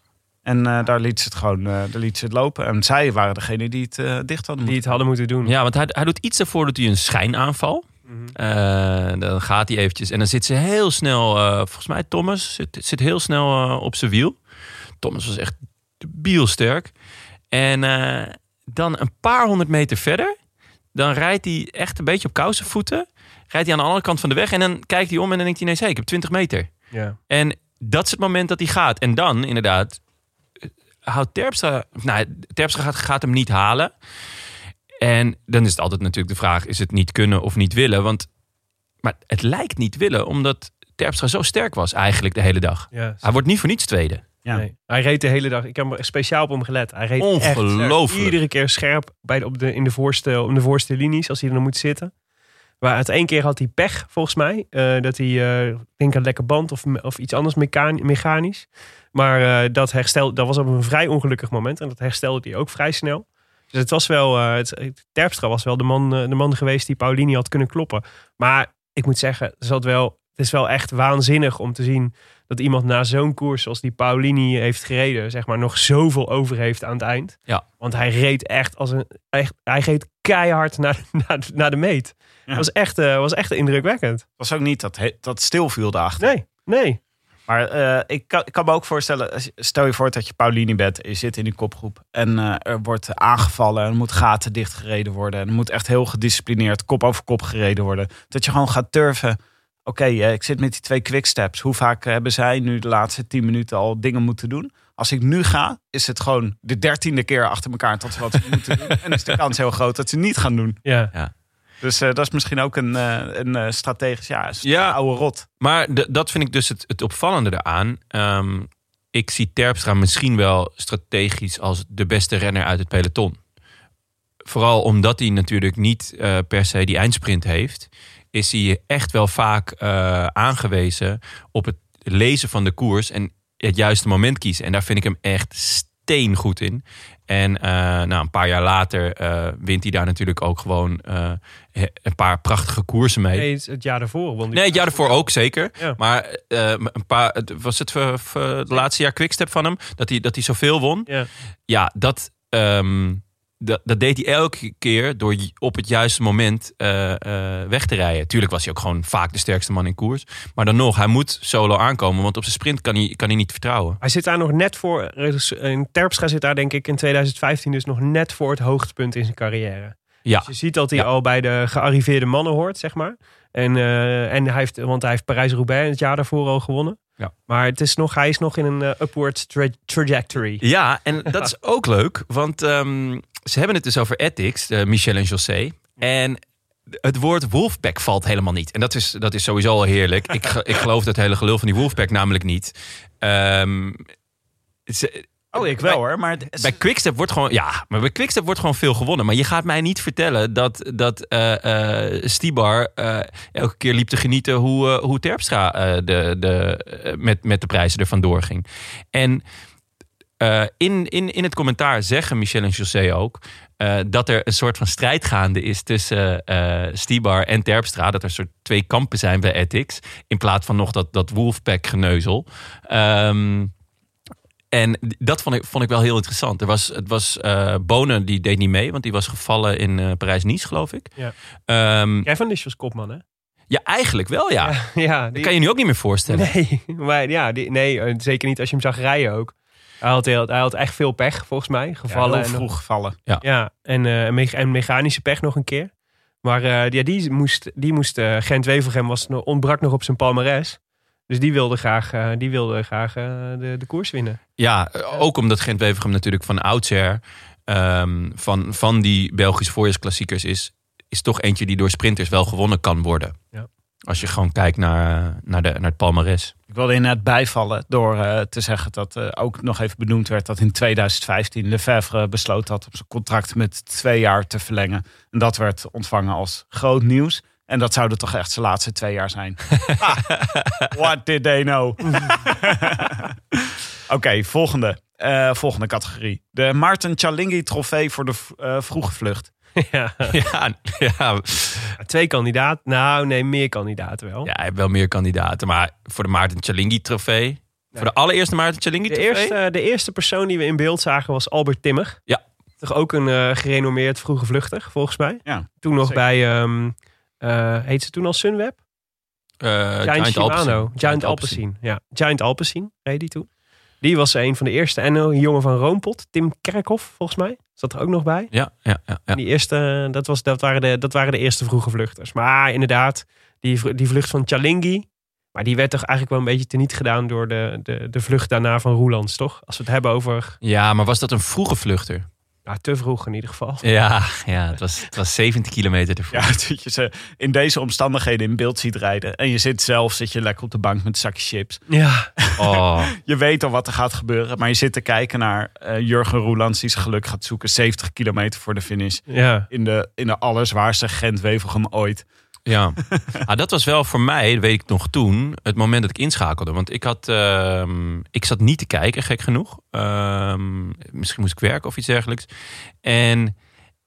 En eh, daar liet ze het gewoon eh, daar liet ze het lopen. En zij waren degene die het eh, dicht hadden Die moeten het hadden moeten doen. Ja, want hij, hij doet iets ervoor dat hij een schijnaanval. Eh, dan gaat hij eventjes. En dan zit ze heel snel, eh, volgens mij Thomas, zit, zit heel snel op zijn wiel. Thomas was echt bielsterk. En eh, dan een paar honderd meter verder, dan rijdt hij echt een beetje op kousenvoeten. Rijdt hij aan de andere kant van de weg en dan kijkt hij om en dan denkt hij, nee, zeg, ik heb 20 meter. Ja. En dat is het moment dat hij gaat. En dan, inderdaad, eh, houdt Terpstra... Nou, Terpstra gaat, gaat hem niet halen. En dan is het altijd natuurlijk de vraag... is het niet kunnen of niet willen? Want, maar het lijkt niet willen... omdat Terpstra zo sterk was eigenlijk de hele dag. Ja. Hij wordt niet voor niets tweede. Ja. Nee. Hij reed de hele dag. Ik heb er speciaal op hem gelet. Hij reed echt iedere keer scherp bij de, op de, in de voorste, op de voorste linies als hij er dan moet zitten. Maar het één keer had hij pech, volgens mij. eh, dat hij, ik denk een lekker band of, of iets anders mechan- mechanisch. Maar eh, dat, herstel, dat was op een vrij ongelukkig moment. En dat herstelde hij ook vrij snel. Dus het was wel, het, Terpstra was wel de man, de man geweest die Paulini had kunnen kloppen. Maar ik moet zeggen, zat wel, het is wel echt waanzinnig om te zien dat iemand na zo'n koers zoals die Paulini heeft gereden, zeg maar, nog zoveel over heeft aan het eind. Ja. Want hij reed echt als een, echt, hij reed keihard naar, naar, naar de meet. Ja. Was, echt, eh, was echt indrukwekkend. Het was ook niet dat, he- dat stilviel daarachter. Nee, nee. Maar eh, ik, kan, ik kan me ook voorstellen, als stel je voor dat je Paulini bent, en je zit in die kopgroep en eh, er wordt aangevallen en er moet gaten dichtgereden worden en er moet echt heel gedisciplineerd kop over kop gereden worden. Dat je gewoon gaat turven. Oké, eh, ik zit met die twee quicksteps. Hoe vaak hebben zij nu de laatste tien minuten al dingen moeten doen? Als ik nu ga, is het gewoon de dertiende keer achter elkaar tot ze wat ze moeten doen. En is de kans heel groot dat ze niet gaan doen. Ja. Dus eh, dat is misschien ook een, eh, een eh, strategisch, ja, een Ja. oude rot. Maar de- dat vind ik dus het, het opvallende eraan. Ehm, ik zie Terpstra misschien wel strategisch als de beste renner uit het peloton. Vooral omdat hij natuurlijk niet eh, per se die eindsprint heeft, is hij echt wel vaak eh, aangewezen op het lezen van de koers en het juiste moment kiezen. En daar vind ik hem echt steengoed in. En eh, nou, een paar jaar later eh, wint hij daar natuurlijk ook gewoon een paar prachtige koersen mee. Nee, het, jaar daarvoor. won Nee, het jaar ervoor ook zeker. Ja. Maar een paar, was het het laatste jaar quickstep van hem? Dat hij, dat hij zoveel won? Ja. Ja, dat, ehm, dat, dat deed hij elke keer door op het juiste moment eh, eh, weg te rijden. Tuurlijk was hij ook gewoon vaak de sterkste man in koers. Maar dan nog, hij moet solo aankomen. Want op zijn sprint kan hij, kan hij niet vertrouwen. Hij zit daar nog net voor. In Terpstra zit daar denk ik in 2015 dus nog net voor het hoogtepunt in zijn carrière. Ja, Dus je ziet dat hij Ja. al bij de gearriveerde mannen hoort, zeg maar. En, eh, en hij heeft, want hij heeft Parijs-Roubaix het jaar daarvoor al gewonnen. Ja. Maar het is nog, hij is nog in een eh, upward tra- trajectory. Ja, en dat is ook leuk, want ehm, ze hebben het dus over ethics, eh, Michel en José. En het woord Wolfpack valt helemaal niet. En dat is, dat is sowieso al heerlijk. Ik, ik geloof dat hele gelul van die Wolfpack namelijk niet. Ehm, ze- Oh, ik wel hoor. Maar het- bij Quickstep wordt gewoon, ja, maar bij Quickstep wordt gewoon veel gewonnen. Maar je gaat mij niet vertellen dat, dat eh, eh, Stibar elke keer liep te genieten hoe, hoe Terpstra de, de, met, met de prijzen er vandoor ging. En eh, in, in, in het commentaar zeggen Michel en José ook eh, dat er een soort van strijd gaande is tussen eh Stibar en Terpstra. Dat er soort twee kampen zijn bij Ethics. In plaats van nog dat, dat Wolfpack geneuzel. Ehm, en dat vond ik, vond ik wel heel interessant. Er was, het was Bonen, die deed niet mee, want die was gevallen in Parijs-Nice, geloof ik. Ja. Ehm, Cavendish was kopman, hè? ja, eigenlijk wel, ja. ja Dat die- kan je nu ook niet meer voorstellen. Nee, maar ja, die, nee, zeker niet als je hem zag rijden ook. Hij had, heel, hij had echt veel pech, volgens mij. Gevallen. Vallen en vroeg gevallen. Ja, en, eh, me- en mechanische pech nog een keer. Maar eh, ja, die moest, die moest eh, Gent Wevelgem was, nog- ontbrak nog op zijn palmares. Dus die wilde graag, eh, die wilde graag de, de koers winnen. Ja, ook omdat gent wevergem natuurlijk van oudsher ehm, van, van die Belgische voorjaarsklassiekers is, is toch eentje die door sprinters wel gewonnen kan worden. Ja. Als je gewoon kijkt naar, naar, de, naar het palmares. Ik wilde inderdaad bijvallen door eh, te zeggen dat eh, ook nog even benoemd werd dat in 2015 Lefebvre besloot had om zijn contract met twee jaar te verlengen. En dat werd ontvangen als groot nieuws. En dat zouden toch echt zijn laatste twee jaar zijn. Ah, what did they know? Oké, volgende. Eh, volgende categorie. De Maarten Chalingi trofee voor de vroege vlucht. ja, Ja, ja, twee kandidaten. Nou, nee, meer kandidaten wel. ja, hij heeft wel meer kandidaten. Maar voor de Maarten Chalingi trofee. Voor de allereerste Maarten Chalingi De trofee. eerste, de eerste persoon die we in beeld zagen was Albert Timmer. Ja. Toch ook een eh, gerenommeerd vroege vluchter, volgens mij. Ja, Toen nog zeker. bij, ehm, eh, heet ze toen al Sunweb? Eh, Giant, Shimano. Alpecin. Giant Alpecin. Ja, Giant Alpecin reed die toen. Die was een van de eerste. En een jongen van Roompot, Tim Kerkhoff, volgens mij. Zat er ook nog bij. Ja, ja, ja, ja. Die eerste, dat, was, dat, waren de, dat waren de eerste vroege vluchters. Maar inderdaad, die, die vlucht van Chalingi. Maar die werd toch eigenlijk wel een beetje teniet gedaan door de, de, de vlucht daarna van Roelands, toch? Als we het hebben over ja, maar was dat een vroege vluchter? Nou, te vroeg in ieder geval. Ja, ja het, was, het was 70 kilometer te vroeg. Ja, dat je ze in deze omstandigheden in beeld ziet rijden. En je zit zelf zit je lekker op de bank met een zakje chips. Ja, Oh, Je weet al wat er gaat gebeuren. Maar je zit te kijken naar eh, Jurgen Roelands die zijn geluk gaat zoeken. 70 kilometer voor de finish. ja. In de, in de allerzwaarste Gent-Wevelgem ooit. Ja, ah, dat was wel voor mij, weet ik nog toen, het moment dat ik inschakelde. Want ik had, ehm, ik zat niet te kijken, gek genoeg. Ehm, misschien moest ik werken of iets dergelijks. En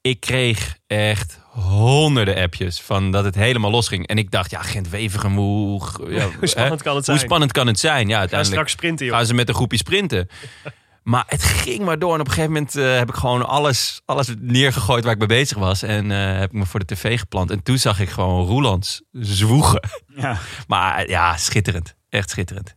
ik kreeg echt honderden appjes van dat het helemaal losging. En ik dacht, ja, Gent-Wevergem, hoe, ja, Hoe spannend hè? kan het hoe zijn? spannend kan het zijn? Ja, uiteindelijk straks sprinten, joh. gaan ze met een groepje sprinten. Maar het ging maar door. En op een gegeven moment eh, heb ik gewoon alles, alles neergegooid waar ik mee bezig was. En eh, heb ik me voor de tv geplant. En toen zag ik gewoon Roelands zwoegen. Ja. Maar ja, schitterend. Echt schitterend.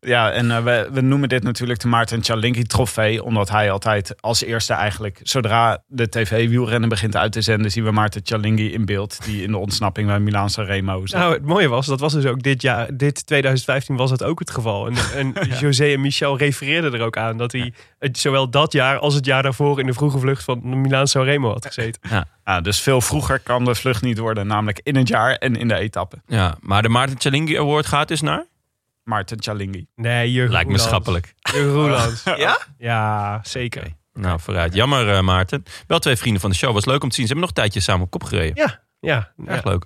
Ja, en eh, we, we noemen dit natuurlijk de Maarten Cialinghi trofee. Omdat hij altijd als eerste eigenlijk... Zodra de tv-wielrennen begint uit te zenden... zien we Maarten Cialinghi in beeld. Die in de ontsnapping bij Milaan Remo zit. Nou, het mooie was, dat was dus ook dit jaar, dit 2015 was het ook het geval. En, en José en Michel refereerden er ook aan dat hij het, zowel dat jaar als het jaar daarvoor in de vroege vlucht van Milaan Remo had gezeten. Ja, dus veel vroeger kan de vlucht niet worden. Namelijk in het jaar en in de etappe. Ja, maar de Maarten Chalingi Award gaat dus naar? Maarten Cialinghi. Nee, Jurgen Lijkt me schappelijk. Jurgen Roelands. Ja? Ja, zeker. Oké. Nou, vooruit. Jammer, eh, Maarten. Wel twee vrienden van de show. Was leuk om te zien. Ze hebben nog een tijdje samen op kop gereden. Ja, ja. Erg ja. leuk.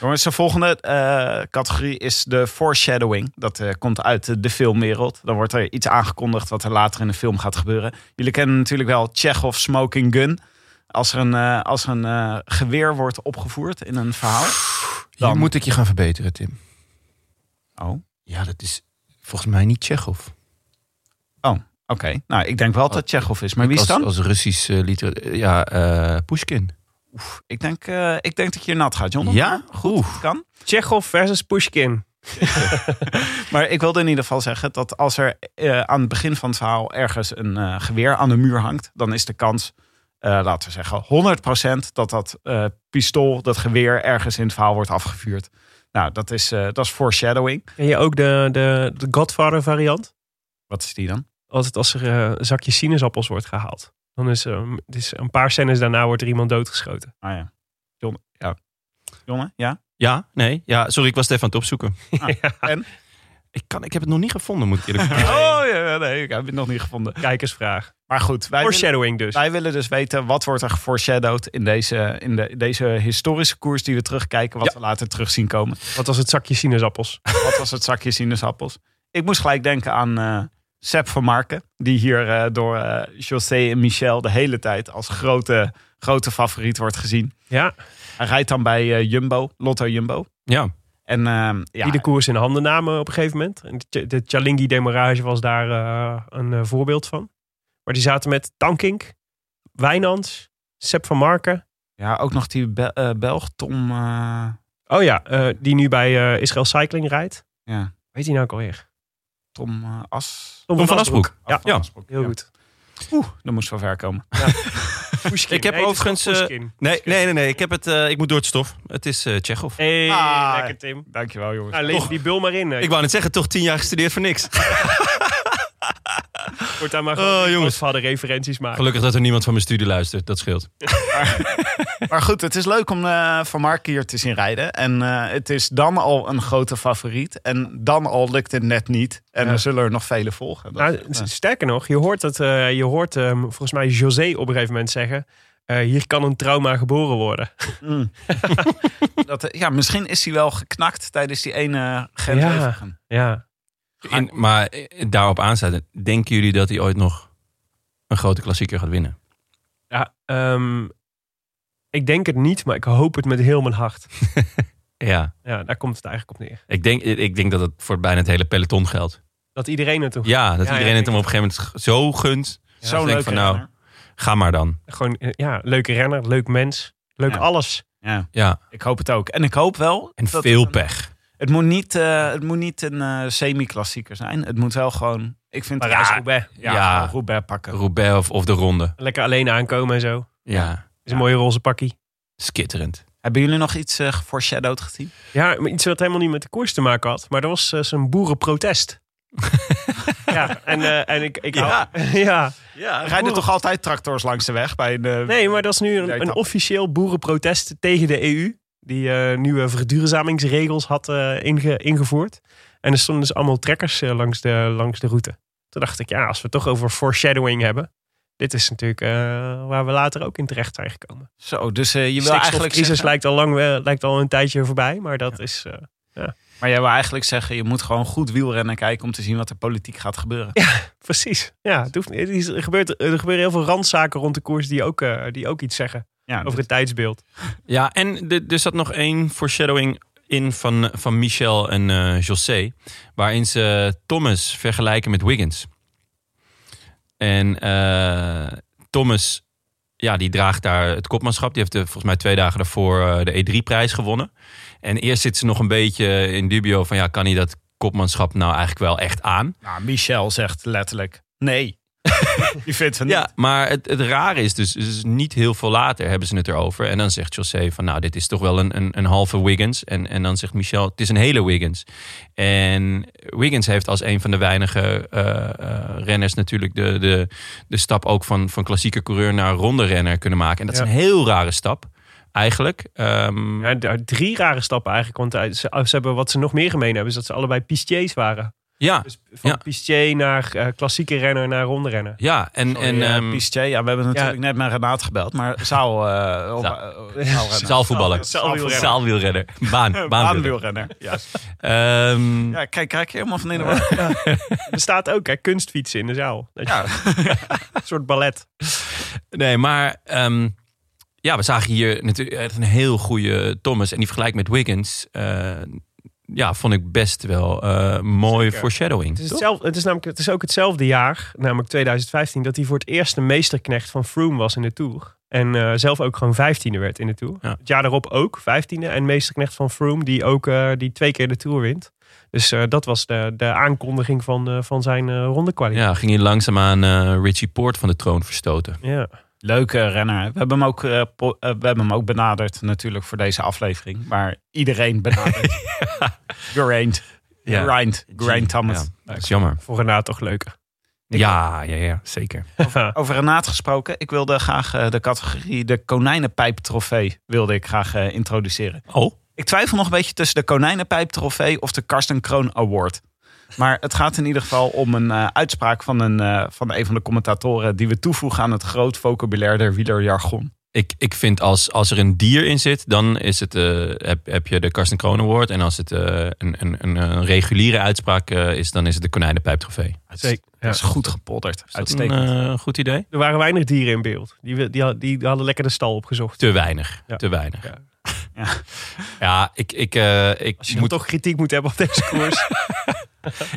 Jongens, de volgende eh, categorie is de foreshadowing. Dat eh, komt uit de filmwereld. Dan wordt er iets aangekondigd wat er later in de film gaat gebeuren. Jullie kennen natuurlijk wel Chekhov Smoking Gun. Als er een, eh, als er een eh, geweer wordt opgevoerd in een verhaal. Hier Dan- moet ik je gaan verbeteren, Tim. Oh, Ja, dat is volgens mij niet Tsjechov. oké. Nou, ik denk wel dat het Chekhov is. Maar wie is dan? Als Russisch liter... Ja, eh Pushkin. Ik denk, eh, ik denk dat je nat gaat, John. Ja? Goed, kan. Chekhov versus Pushkin. Maar ik wilde in ieder geval zeggen dat als er eh, aan het begin van het verhaal ergens een eh, geweer aan de muur hangt, dan is de kans, eh, laten we zeggen, 100% dat dat eh, pistool, dat geweer ergens in het verhaal wordt afgevuurd. Nou, dat is, eh, dat is foreshadowing. Ken je ook de, de, de Godfather variant? Wat is die dan? Altijd als er eh, een zakje sinaasappels wordt gehaald. Dan is, eh, het is een paar scènes daarna wordt er iemand doodgeschoten. Ah ja. John, ja. Jongen, ja? Ja, nee. Ja, sorry, ik was het even aan het opzoeken. en? Ik, kan, ik heb het nog niet gevonden, moet ik eerlijk zeggen. Oh ja, nee, ik heb het nog niet gevonden. Kijkersvraag. Maar goed, wij willen, dus. wij willen dus weten wat wordt er geforeshadowed in deze, in de, deze historische koers die we terugkijken, wat we later terug zien komen. Wat was het zakje sinaasappels? Wat was het zakje sinaasappels? Ik moest gelijk denken aan eh Sepp van Marken. Die hier eh, door eh, José en Michel de hele tijd als grote, grote favoriet wordt gezien. Ja, Hij rijdt dan bij Jumbo, Lotto Jumbo. Ja, En ehm, ja, die de koers in handen namen op een gegeven moment. En de, Chalingi demarage was daar eh, een eh, voorbeeld van. Maar die zaten met Tankink, Wijnands, Sepp van Marken. ja, ook nog die Be- eh, Belg, Tom. eh, Oh ja, eh, die nu bij eh, Israël Cycling rijdt. ja, Weet hij nou ook alweer? Tom As. Tom van Asbroek. Ja, Ja. heel Ja. goed. Oeh, dat moest wel ver komen. Pushkin. Ik heb Nee, overigens, eh, Pushkin. Nee, nee, nee, nee. Ik, heb het, eh, ik moet door het stof. Het is eh Tsjechov. Hey, Ah, lekker Tim. Dankjewel, jongens. Nou, lees die bul maar in. Ik wou net zeggen, toch tien jaar gestudeerd voor niks. Wordt daar maar Oh, gewoon jongens. hadden referenties maken. Gelukkig dat er niemand van mijn studie luistert. Dat scheelt. Maar goed, het is leuk om eh, Van Mark hier te zien rijden. En eh, het is dan al een grote favoriet. En dan al lukt het net niet. En Ja. er zullen er nog vele volgen. Dat- Nou, ja. Sterker nog, je hoort, het, eh, je hoort ehm, volgens mij José op een gegeven moment zeggen... eh, hier kan een trauma geboren worden. Mm. dat, ja, misschien is hij wel geknakt tijdens die ene gent Ja. Ja. In, maar eh, daarop aansluiten. Denken jullie dat hij ooit nog een grote klassieker gaat winnen? ja ehm, ik denk het niet, maar ik hoop het met heel mijn hart. Ja. Ja, daar komt het eigenlijk op neer. Ik denk, ik denk dat het voor bijna het hele peloton geldt. Dat iedereen het toch Ja, dat Ja, iedereen ja, het hem op een gegeven moment zo gunt. Ja, leuke van, nou, renner. Ga maar dan. gewoon, eh, ja, leuke renner, leuk mens, leuk Ja. alles. Ja, Ja. ik hoop het ook. En ik hoop wel... En dat veel een- pech. Het moet niet, eh, het moet niet een eh, semi-klassieker zijn. Het moet wel gewoon... Ik vind Parijs-Roubaix. Ja, Ja. Roubaix pakken. Roubaix of, of de ronde. Lekker alleen aankomen en zo. Ja. Is een mooie roze pakkie. Skitterend. Hebben jullie nog iets eh foreshadowed gezien? Ja, iets wat helemaal niet met de koers te maken had. Maar dat was uh, zo'n boerenprotest. ja, en, uh, en ik... ik Ja. ja. Ja, rijden toch altijd tractors langs de weg bij een... uh, Nee, maar dat is nu een, een officieel boerenprotest tegen de EU. Die uh, nieuwe verduurzamingsregels had uh, inge, ingevoerd. En er stonden dus allemaal trekkers uh, langs, de, langs de route. Toen dacht ik, ja, als we het toch over foreshadowing hebben. Dit is natuurlijk waar we later ook in terecht zijn gekomen. Zo, dus je wil eigenlijk crisis zeggen... lijkt al lang lijkt al een tijdje voorbij, maar dat Ja. is. ja. Maar jij wil eigenlijk zeggen, je moet gewoon goed wielrennen kijken om te zien wat er politiek gaat gebeuren. Ja, precies. Ja, het hoeft, er, gebeurt, er gebeuren heel veel randzaken rond de koers die ook, die ook iets zeggen Ja, over het tijdsbeeld. Ja, en er zat nog één foreshadowing in van, van Michel en eh José. Waarin ze Thomas vergelijken met Wiggins. En eh, Thomas, ja, die draagt daar het kopmanschap. Die heeft de, volgens mij twee dagen daarvoor eh, de E3-prijs gewonnen. En eerst zit ze nog een beetje in dubio van, ja, kan hij dat kopmanschap nou eigenlijk wel echt aan. Nou, Michel zegt letterlijk nee. Die vindt van Ja, niet. maar het, het rare is dus, dus niet heel veel later hebben ze het erover. En dan zegt José van nou, dit is toch wel een, een, een halve Wiggins. En, en dan zegt Michel, het is een hele Wiggins. En Wiggins heeft als een van de weinige eh, eh, renners natuurlijk de, de, de stap ook van, van klassieke coureur naar ronde renner kunnen maken. En dat Ja. is een heel rare stap. Eigenlijk. Ehm, Ja, drie rare stappen eigenlijk. Want eh, ze, ze hebben, wat ze nog meer gemeen hebben, is dat ze allebei pistiers waren. Ja, Dus van Ja. pistier naar eh, klassieke renner naar ronde renner. ja, en, en En ehm, Pistier, ja, we hebben natuurlijk net met Renaat gebeld, maar eh, Zaal. eh, zaalrenner. zaalvoetballer. Zaalwielrenner. Zaalwielrenner. Baan, baanwielrenner. Ehm, ja, kijk, kijk je helemaal van in de war. Er staat ook hè, kunstfietsen in de zaal. Ja. Een soort ballet. Nee, maar ehm, ja, we zagen hier natuurlijk echt een heel goede Thomas. En die vergelijk met Wiggins, eh, ja, vond ik best wel eh, mooi Zeker. foreshadowing. Het is, hetzelfde, het, is namelijk, het is ook hetzelfde jaar, namelijk 2015, dat hij voor het eerst de meesterknecht van Froome was in de Tour. En eh, zelf ook gewoon vijftiende werd in de Tour. Ja. Het jaar daarop ook vijftiende. En meesterknecht van Froome, die ook eh, die twee keer de Tour wint. Dus dat was de, de aankondiging van, van zijn eh rondekwaliteit. Ja, ging hij langzaamaan Richie Poort van de troon verstoten. Ja. Leuke renner. We hebben, hem ook, eh, po- eh, we hebben hem ook benaderd natuurlijk voor deze aflevering. Maar iedereen benadert. Geraint. Ja. Geraint. Geraint Thomas. Ja, dat is jammer. Voor Renaat toch leuker. Ja, ja, ja, zeker. Over Renaat gesproken. Ik wilde graag eh, de categorie de konijnenpijp trofee wilde ik graag introduceren. Oh? Ik twijfel nog een beetje tussen de konijnenpijp trofee of de Karsten Kroon Award. Maar het gaat in ieder geval om een eh, uitspraak van een, eh, van een van de commentatoren die we toevoegen aan het groot vocabulaire der wielerjargon. Ik, ik vind als, als er een dier in zit, dan is het, eh, heb, heb je de Karsten Kroon Award. En als het eh, een, een, een, een reguliere uitspraak is, dan is het de Konijnenpijp trofee. Zeker. Ja. Dat is goed gepodderd. Is dat Uitstekend. een eh, goed idee? Er waren weinig dieren in beeld. Die, we- die, had- die hadden lekker de stal opgezocht. Te weinig. Ja. Te weinig. Ja. Ja. Ja, ik, ik, eh, ik Als je moet toch kritiek moet hebben op deze koers.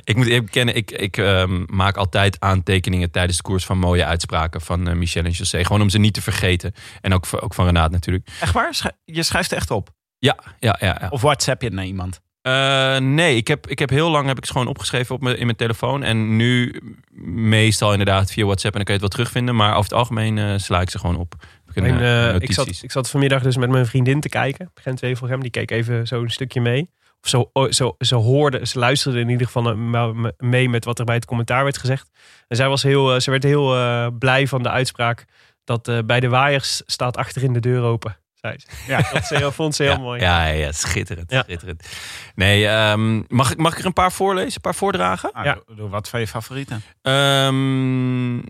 Ik moet eerlijk bekennen, ik, ik ehm, maak altijd aantekeningen tijdens de koers van mooie uitspraken van eh, Michel en José. Gewoon om ze niet te vergeten. En ook, ook van Renaat natuurlijk. Echt waar? Schrijf- Je schrijft echt op? Ja, ja, ja. ja. Of WhatsApp je het naar iemand? Eh, nee, ik heb, ik heb heel lang heb ik ze gewoon opgeschreven op in mijn telefoon. En nu meestal inderdaad via WhatsApp. En dan kun je het wel terugvinden. Maar over het algemeen sla ik ze gewoon op. Een, Mijn, eh, ik, zat, ik zat vanmiddag dus met mijn vriendin te kijken. Gent Wevelgem. Die keek even zo'n stukje mee. Of zo, oh, zo, ze hoorde, ze luisterde in ieder geval mee met wat er bij het commentaar werd gezegd. En zij was heel, eh, ze werd heel eh, blij van de uitspraak dat eh, bij de waaiers staat achterin de deur open. Zei ze. Ja. Dat ze, vond ze heel ja, mooi. Ja, ja, schitterend. Ja. schitterend. Nee, ehm, mag, ik, mag ik er een paar voorlezen? Een paar voordragen? Ah, Ja. doe, doe wat van je favorieten. Ehm,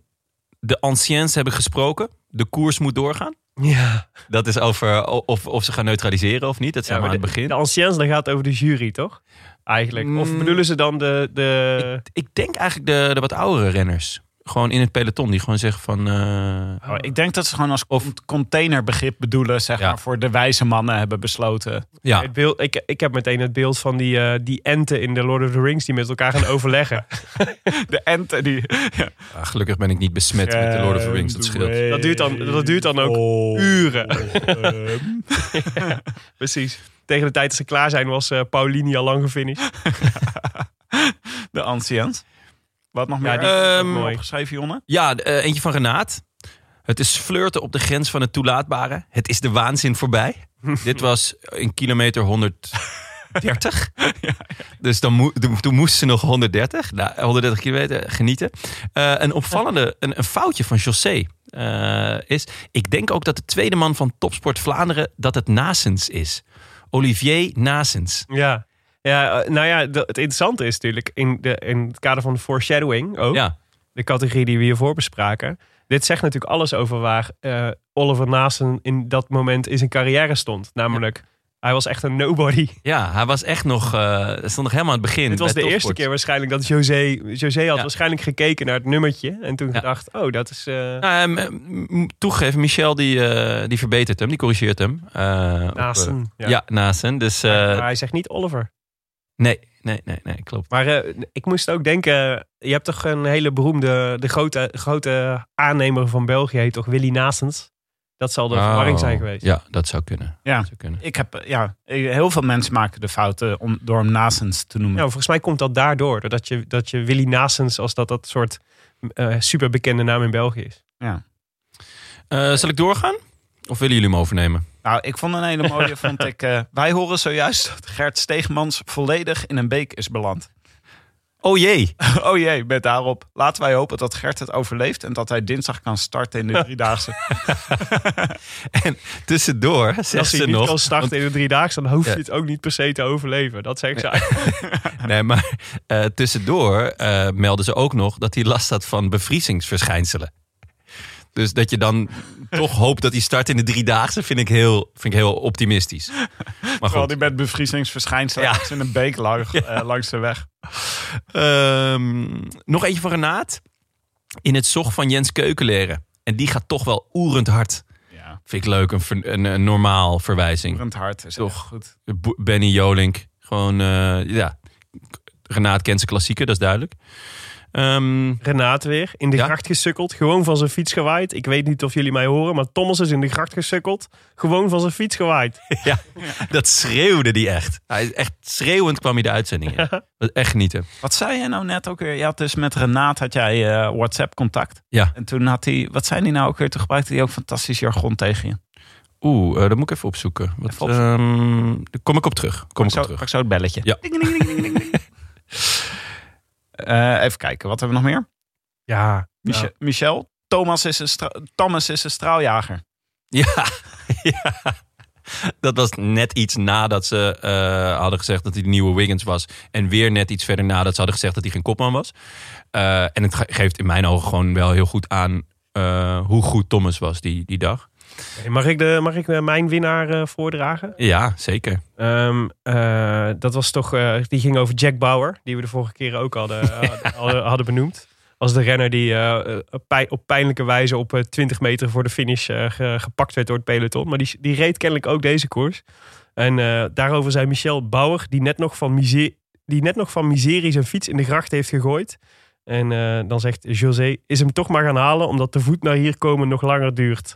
de anciens hebben gesproken. De koers moet doorgaan. Ja. Dat is over of, of ze gaan neutraliseren of niet. Dat zijn Ja, we aan maar het begin. De anciens, dat gaat over de jury, toch? Eigenlijk. Of Mm. bedoelen ze dan de... de... Ik denk eigenlijk de, de wat oudere renners. Gewoon in het peloton. Die gewoon zeggen van... eh, Oh, ik denk dat ze gewoon als of containerbegrip bedoelen, zeg Ja. maar, voor de wijze mannen hebben besloten. ja, Het beeld, ik, ik heb meteen het beeld van die, eh, die enten in de Lord of the Rings die met elkaar gaan overleggen. De enten die... Ja. Ah, gelukkig ben ik niet besmet met de Lord of the Rings. Dat scheelt. Dat duurt dan, dat duurt dan ook uren. Precies. Tegen de tijd dat ze klaar zijn was eh, Paulini al lang gefinished. De anciens. Wat nog meer? Ja, die Ehm, mooi. opgeschreven, Jonne? Ja, eh, eentje van Renaat. Het is flirten op de grens van het toelaatbare. Het is de waanzin voorbij. Dit was een kilometer 130. Dus dan toen- toen moest ze nog 130. Nou, 130 kilometer, genieten. Eh, een opvallende, een, een foutje van José eh, is... Ik denk ook dat de tweede man van Topsport Vlaanderen... dat het Nasens is. Olivier Nasens. Ja. Ja, eh, nou ja, het interessante is natuurlijk in, de, in het kader van de foreshadowing ook, Ja, de categorie die we hiervoor bespraken. Dit zegt natuurlijk alles over waar eh, Oliver Naasten in dat moment in zijn carrière stond. Namelijk, hij was echt een nobody. ja hij was echt nog... eh stond nog helemaal aan het begin. Dit was de eerste keer waarschijnlijk dat José... José had Ja. waarschijnlijk gekeken naar het nummertje. En toen gedacht, oh, dat is... eh, Nou, Michel die, die verbetert hem, die corrigeert hem. op, Naasten. Ja. Naasten. Dus maar hij zegt niet Oliver. Nee, nee, nee, nee, klopt. Maar eh, ik moest ook denken, je hebt toch een hele beroemde, de grote, grote aannemer van België heet toch Willy Naastens? Dat zal de verwarring zijn Oh, geweest. Ja, dat zou kunnen. Ja. Dat zou kunnen. Ik heb, eh, ja, heel veel mensen maken de fouten om, door hem Nasens te noemen. Ja, volgens mij komt dat daardoor. Doordat je, dat je Willy Nasens als dat dat soort eh super bekende naam in België is. Ja. Eh, zal ik doorgaan? Of willen jullie hem overnemen? Nou, ik vond een hele mooie, vond ik. eh, wij horen zojuist dat Gert Steegmans volledig in een beek is beland. Oh jee. Oh jee, met daarop. Laten wij hopen dat Gert het overleeft en dat hij dinsdag kan starten in de driedaagse. En tussendoor Als zegt hij ze niet nog... kan starten in de driedaagse, dan hoef je Ja. het ook niet per se te overleven. Dat zegt zij. Nee, maar eh, tussendoor eh, melden ze ook nog dat hij last had van bevriezingsverschijnselen. Dus dat je dan toch hoopt dat hij start in de driedaagse, vind ik heel, vind ik heel optimistisch. Maar Terwijl goed. hij met bevriezingsverschijnselen Ja. in een beek eh, langs de weg. Ehm, nog eentje van Renaat. In het zog van Jens Keukenleren. En die gaat toch wel oerend hard. Ja, Vind ik leuk, een, ver- een, een normaal verwijzing. rend hard is Toch. goed. Benny Jolink. Gewoon, eh, ja. Renaat kent zijn klassieker, dat is duidelijk. Ehm, Renate weer in de Ja? gracht gesukkeld. Gewoon van zijn fiets gewaaid. Ik weet niet of jullie mij horen, maar Thomas is in de gracht gesukkeld. Gewoon van zijn fiets gewaaid. ja, dat schreeuwde die echt. Hij is echt schreeuwend kwam hij de uitzending in. Is echt genieten. Wat zei je nou net ook weer? Je had dus met Renaat had jij eh, WhatsApp contact. Ja. En toen had hij, wat zei hij nou ook weer? Toen gebruikte hij ook fantastisch jargon tegen je. Oeh, eh, dat moet ik even opzoeken. Wat, Even opzoeken. ehm, daar kom ik op terug. Kom ik zo, op terug. pak zo het belletje. Ja. Ding, ding, ding, Eh, even kijken, wat hebben we nog meer? Ja, Michel, Michel Thomas, is een stra- Thomas is een straaljager. Ja, ja. Dat was net iets nadat ze eh, hadden gezegd dat hij de nieuwe Wiggins was. En weer net iets verder nadat ze hadden gezegd dat hij geen kopman was. Eh, en het ge- geeft in mijn ogen gewoon wel heel goed aan hoe goed Thomas was die, die dag. Mag ik, de, mag ik eh, mijn winnaar eh, voordragen? Ja, zeker. Ehm, eh, dat was toch, die ging over Jack Bauer, die we de vorige keer ook hadden, hadden, benoemd. Als de renner die op pij- op pijnlijke wijze op eh, 20 meter voor de finish ge- gepakt werd door het peloton. Maar die, die reed kennelijk ook deze koers. En daarover zei Michel Bauer, die net, nog van miser- die net nog van miserie zijn fiets in de gracht heeft gegooid. En eh, dan zegt José, is hem toch maar gaan halen omdat de voet naar hier komen nog langer duurt.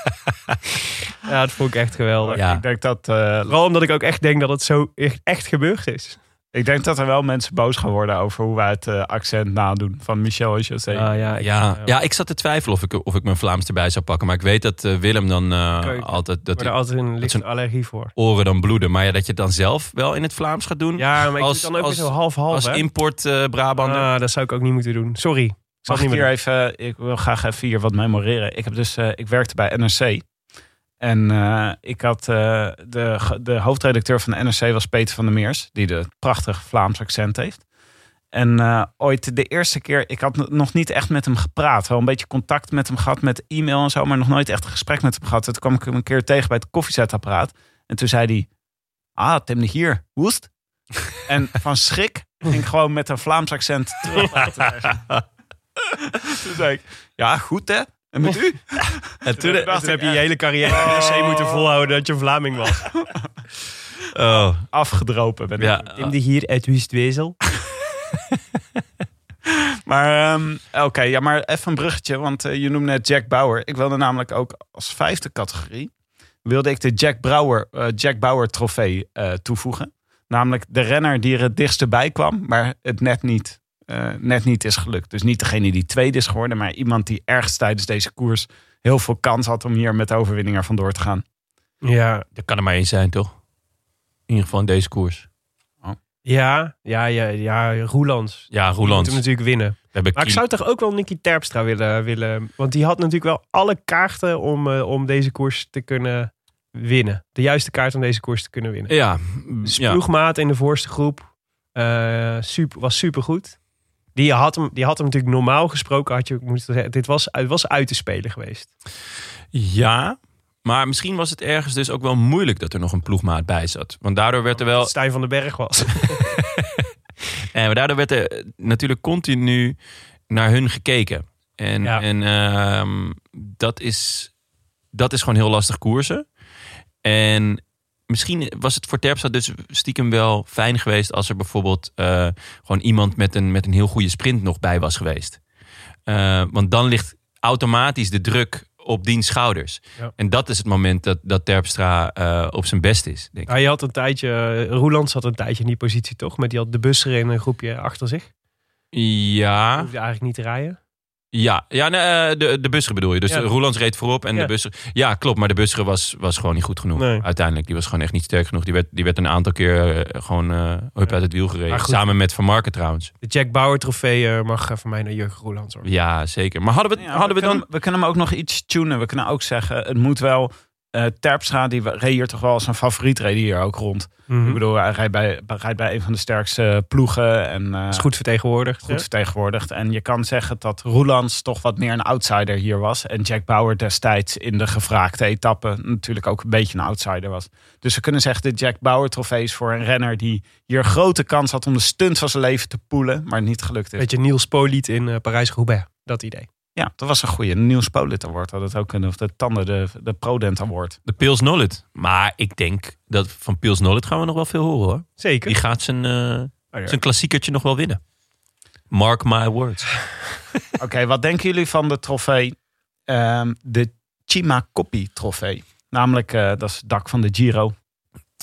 ja, dat vond ik echt geweldig. Ja. Ik denk dat, eh, Vooral omdat ik ook echt denk dat het zo echt, echt gebeurd is. Ik denk dat er wel mensen boos gaan worden over hoe wij het eh, accent nadoen van Michel en José. Ah, ja, ik- Ja, ja, ik zat te twijfelen of ik, of ik mijn Vlaams erbij zou pakken. Maar ik weet dat eh, Willem dan eh, altijd Ik dat er altijd een lichte allergie voor. oren dan bloeden. Maar ja, dat je het dan zelf wel in het Vlaams gaat doen. Ja, maar ik Als- doe het dan ook als- zo half-half, als hè? import Brabander. Ah, dat zou ik ook niet moeten doen. Sorry. Ik zal ik hier doen. even, ik wil graag even hier wat memoreren. Ik heb dus, ik werkte bij NRC. En eh, ik had eh, de, de hoofdredacteur van de NRC was Peter van der Meers, die de prachtig Vlaams accent heeft. En eh, ooit de eerste keer, ik had nog niet echt met hem gepraat. Wel een beetje contact met hem gehad met e-mail en zo, maar nog nooit echt een gesprek met hem gehad. Toen kwam ik hem een keer tegen bij het koffiezetapparaat. En toen zei hij, ah, Tim de Gier, woest? en van schrik ging ik gewoon met een Vlaams accent terug. Toen zei ik, ja, goed hè? En met u? en toen, dacht Toen heb je je hele carrière bij NRC moeten volhouden dat je Vlaming was. oh, afgedropen ben ik. ja, Tim de Gier uit Wustwezel. Maar ehm, oké, ja, maar even een bruggetje, want eh, je noemde net Jack Bauer. Ik wilde namelijk ook als vijfde categorie wilde ik de Jack Bauer, eh, Jack Bauer trofee eh, toevoegen. Namelijk de renner die er het dichtst bij kwam, maar het net niet, eh, net niet is gelukt. Dus niet degene die tweede is geworden, maar iemand die ergens tijdens deze koers heel veel kans had om hier met de overwinning er vandoor te gaan. Ja, dat kan er maar één zijn, toch? In ieder geval in deze koers. ja, ja, ja, ja Roelands. Ja, Die moet Roelands. hem natuurlijk winnen. Maar ik zou toch ook wel Nicky Terpstra willen, willen. Want die had natuurlijk wel alle kaarten om, eh, om deze koers te kunnen winnen. De juiste kaart om deze koers te kunnen winnen. Ja, Dus ploegmaat in de voorste groep eh, super, was supergoed. Die had, hem, die had hem natuurlijk normaal gesproken. Had je moeten zeggen, dit was, het was uit te spelen geweest. ja, maar misschien was het ergens dus ook wel moeilijk dat er nog een ploegmaat bij zat. Want daardoor werd er wel Stijn van den Berg was. En maar daardoor werd er natuurlijk continu naar hun gekeken. En, Ja. en ehm, dat, is, dat is gewoon heel lastig koersen. En misschien was het voor Terpstra dus stiekem wel fijn geweest... als er bijvoorbeeld eh, gewoon iemand met een, met een heel goede sprint nog bij was geweest. Eh, want dan ligt automatisch de druk op diens schouders. Ja. En dat is het moment dat, dat Terpstra eh, op zijn best is, denk ik. Hij had een tijdje, Roeland zat een tijdje in die positie toch? Met die had de bus er in een groepje achter zich. Ja, Hoefde eigenlijk niet te rijden. Ja, ja nee, eh, de, de busser bedoel je. Dus Ja. Roelands reed voorop en Ja. de busser... Ja, klopt, maar de busser was, was gewoon niet goed genoeg. Nee. Uiteindelijk, die was gewoon echt niet sterk genoeg. Die werd, die werd een aantal keer eh, gewoon eh hup uit het wiel gereden. Samen met Van Marken trouwens. De Jack Bauer trofee eh, mag eh, van mij naar Jurgen Roeland. Hoor. Ja, zeker. Maar hadden we, Ja, hadden we, dan... we kunnen hem ook nog iets tunen. We kunnen ook zeggen, het moet wel... eh Terpstra, die reed hier toch wel als een favoriet, reed hier ook rond. Mhm. Ik bedoel, hij rijdt bij, rijdt bij een van de sterkste ploegen. En, eh, is goed vertegenwoordigd. goed hè? vertegenwoordigd. En je kan zeggen dat Roelands toch wat meer een outsider hier was. En Jack Bauer destijds in de gevraagde etappe natuurlijk ook een beetje een outsider was. Dus we kunnen zeggen, de Jack Bauer trofee is voor een renner die hier grote kans had om de stunt van zijn leven te poelen. Maar niet gelukt is. Beetje Niels Poliet in eh, Parijs-Roubaix. Dat idee. Ja, dat was een goede. Niels Polit Award had het ook kunnen. Of de Tanden, de, de Prodent Award. De Pils Nollet. Maar ik denk dat van Pils Nollet gaan we nog wel veel horen hoor. Zeker. Die gaat zijn, Oh ja. zijn klassiekertje nog wel winnen. Mark my words. Oké, wat denken jullie van de trofee? Ehm, de Cima Coppi trofee. Namelijk, eh, dat is het dak van de Giro.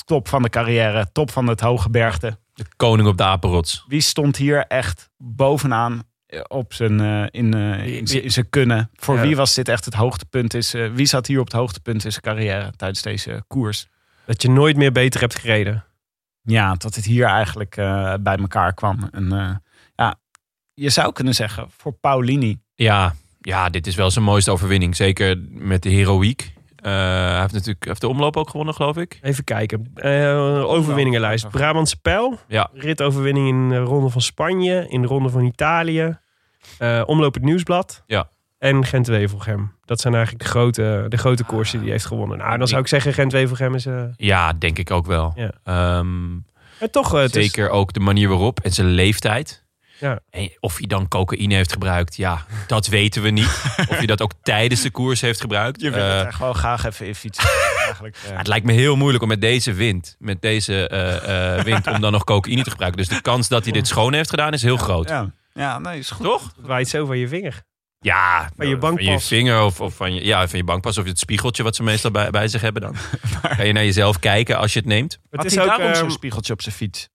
Top van de carrière, top van het hoge bergte. De koning op de apenrots. Wie stond hier echt bovenaan op zijn, eh, in, in, zijn- in zijn kunnen? Voor Ja. wie was dit echt het hoogtepunt? Is, eh, wie zat hier op het hoogtepunt in zijn carrière tijdens deze koers? Dat je nooit meer beter hebt gereden. Ja, dat het hier eigenlijk eh, bij elkaar kwam. En eh, ja, je zou kunnen zeggen, voor Paulini. Ja, ja, dit is wel zijn mooiste overwinning. Zeker met de heroïek. Eh, hij heeft natuurlijk heeft de omloop ook gewonnen, geloof ik. Even kijken. Eh, overwinningenlijst. Brabantse Pijl. Ja. Ritoverwinning in de Ronde van Spanje. In de Ronde van Italië. eh omloop het Nieuwsblad. Ja. En Gent-Wevelgem. Dat zijn eigenlijk de grote, de grote koersen die hij heeft gewonnen. Nou, dan zou ik zeggen Gent-Wevelgem is... Ja, denk ik ook wel. Ja. Ehm, toch, is- zeker ook de manier waarop en zijn leeftijd. Ja. En of hij dan cocaïne heeft gebruikt, ja, dat weten we niet. of hij dat ook tijdens de koers heeft gebruikt. Je wil het echt wel graag even in fietsen. eigenlijk, het lijkt me heel moeilijk om met deze wind, met deze eh, eh, wind, om dan nog cocaïne te gebruiken. Dus de kans dat hij dit schoon heeft gedaan is heel groot. Ja, ja nee, is goed. Toch? het waait zo van je vinger. Ja, Van je Van je bankpas. vinger of, of van, je, ja, van je bankpas of het spiegeltje wat ze meestal bij, bij zich hebben dan. Kan je naar jezelf kijken als je het neemt. Het is hij ook... daarom zo'n ehm, spiegeltje op zijn fiets?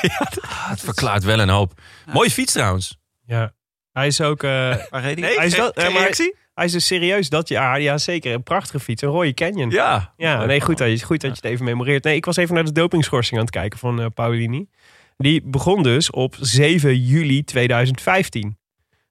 Het verklaart wel een hoop. Mooie fiets trouwens. ja. Hij is ook... eh, Waar reed hij? hij, is dat, eh, maar hij is dus serieus dat jaar. Ja, zeker. Een prachtige fiets. Een rode Canyon. Ja. Ja, nee, goed dat, je, goed dat je het even memoreert. Nee, ik was even naar de dopingschorsing aan het kijken van eh Paulini. Die begon dus op 7 juli 2015.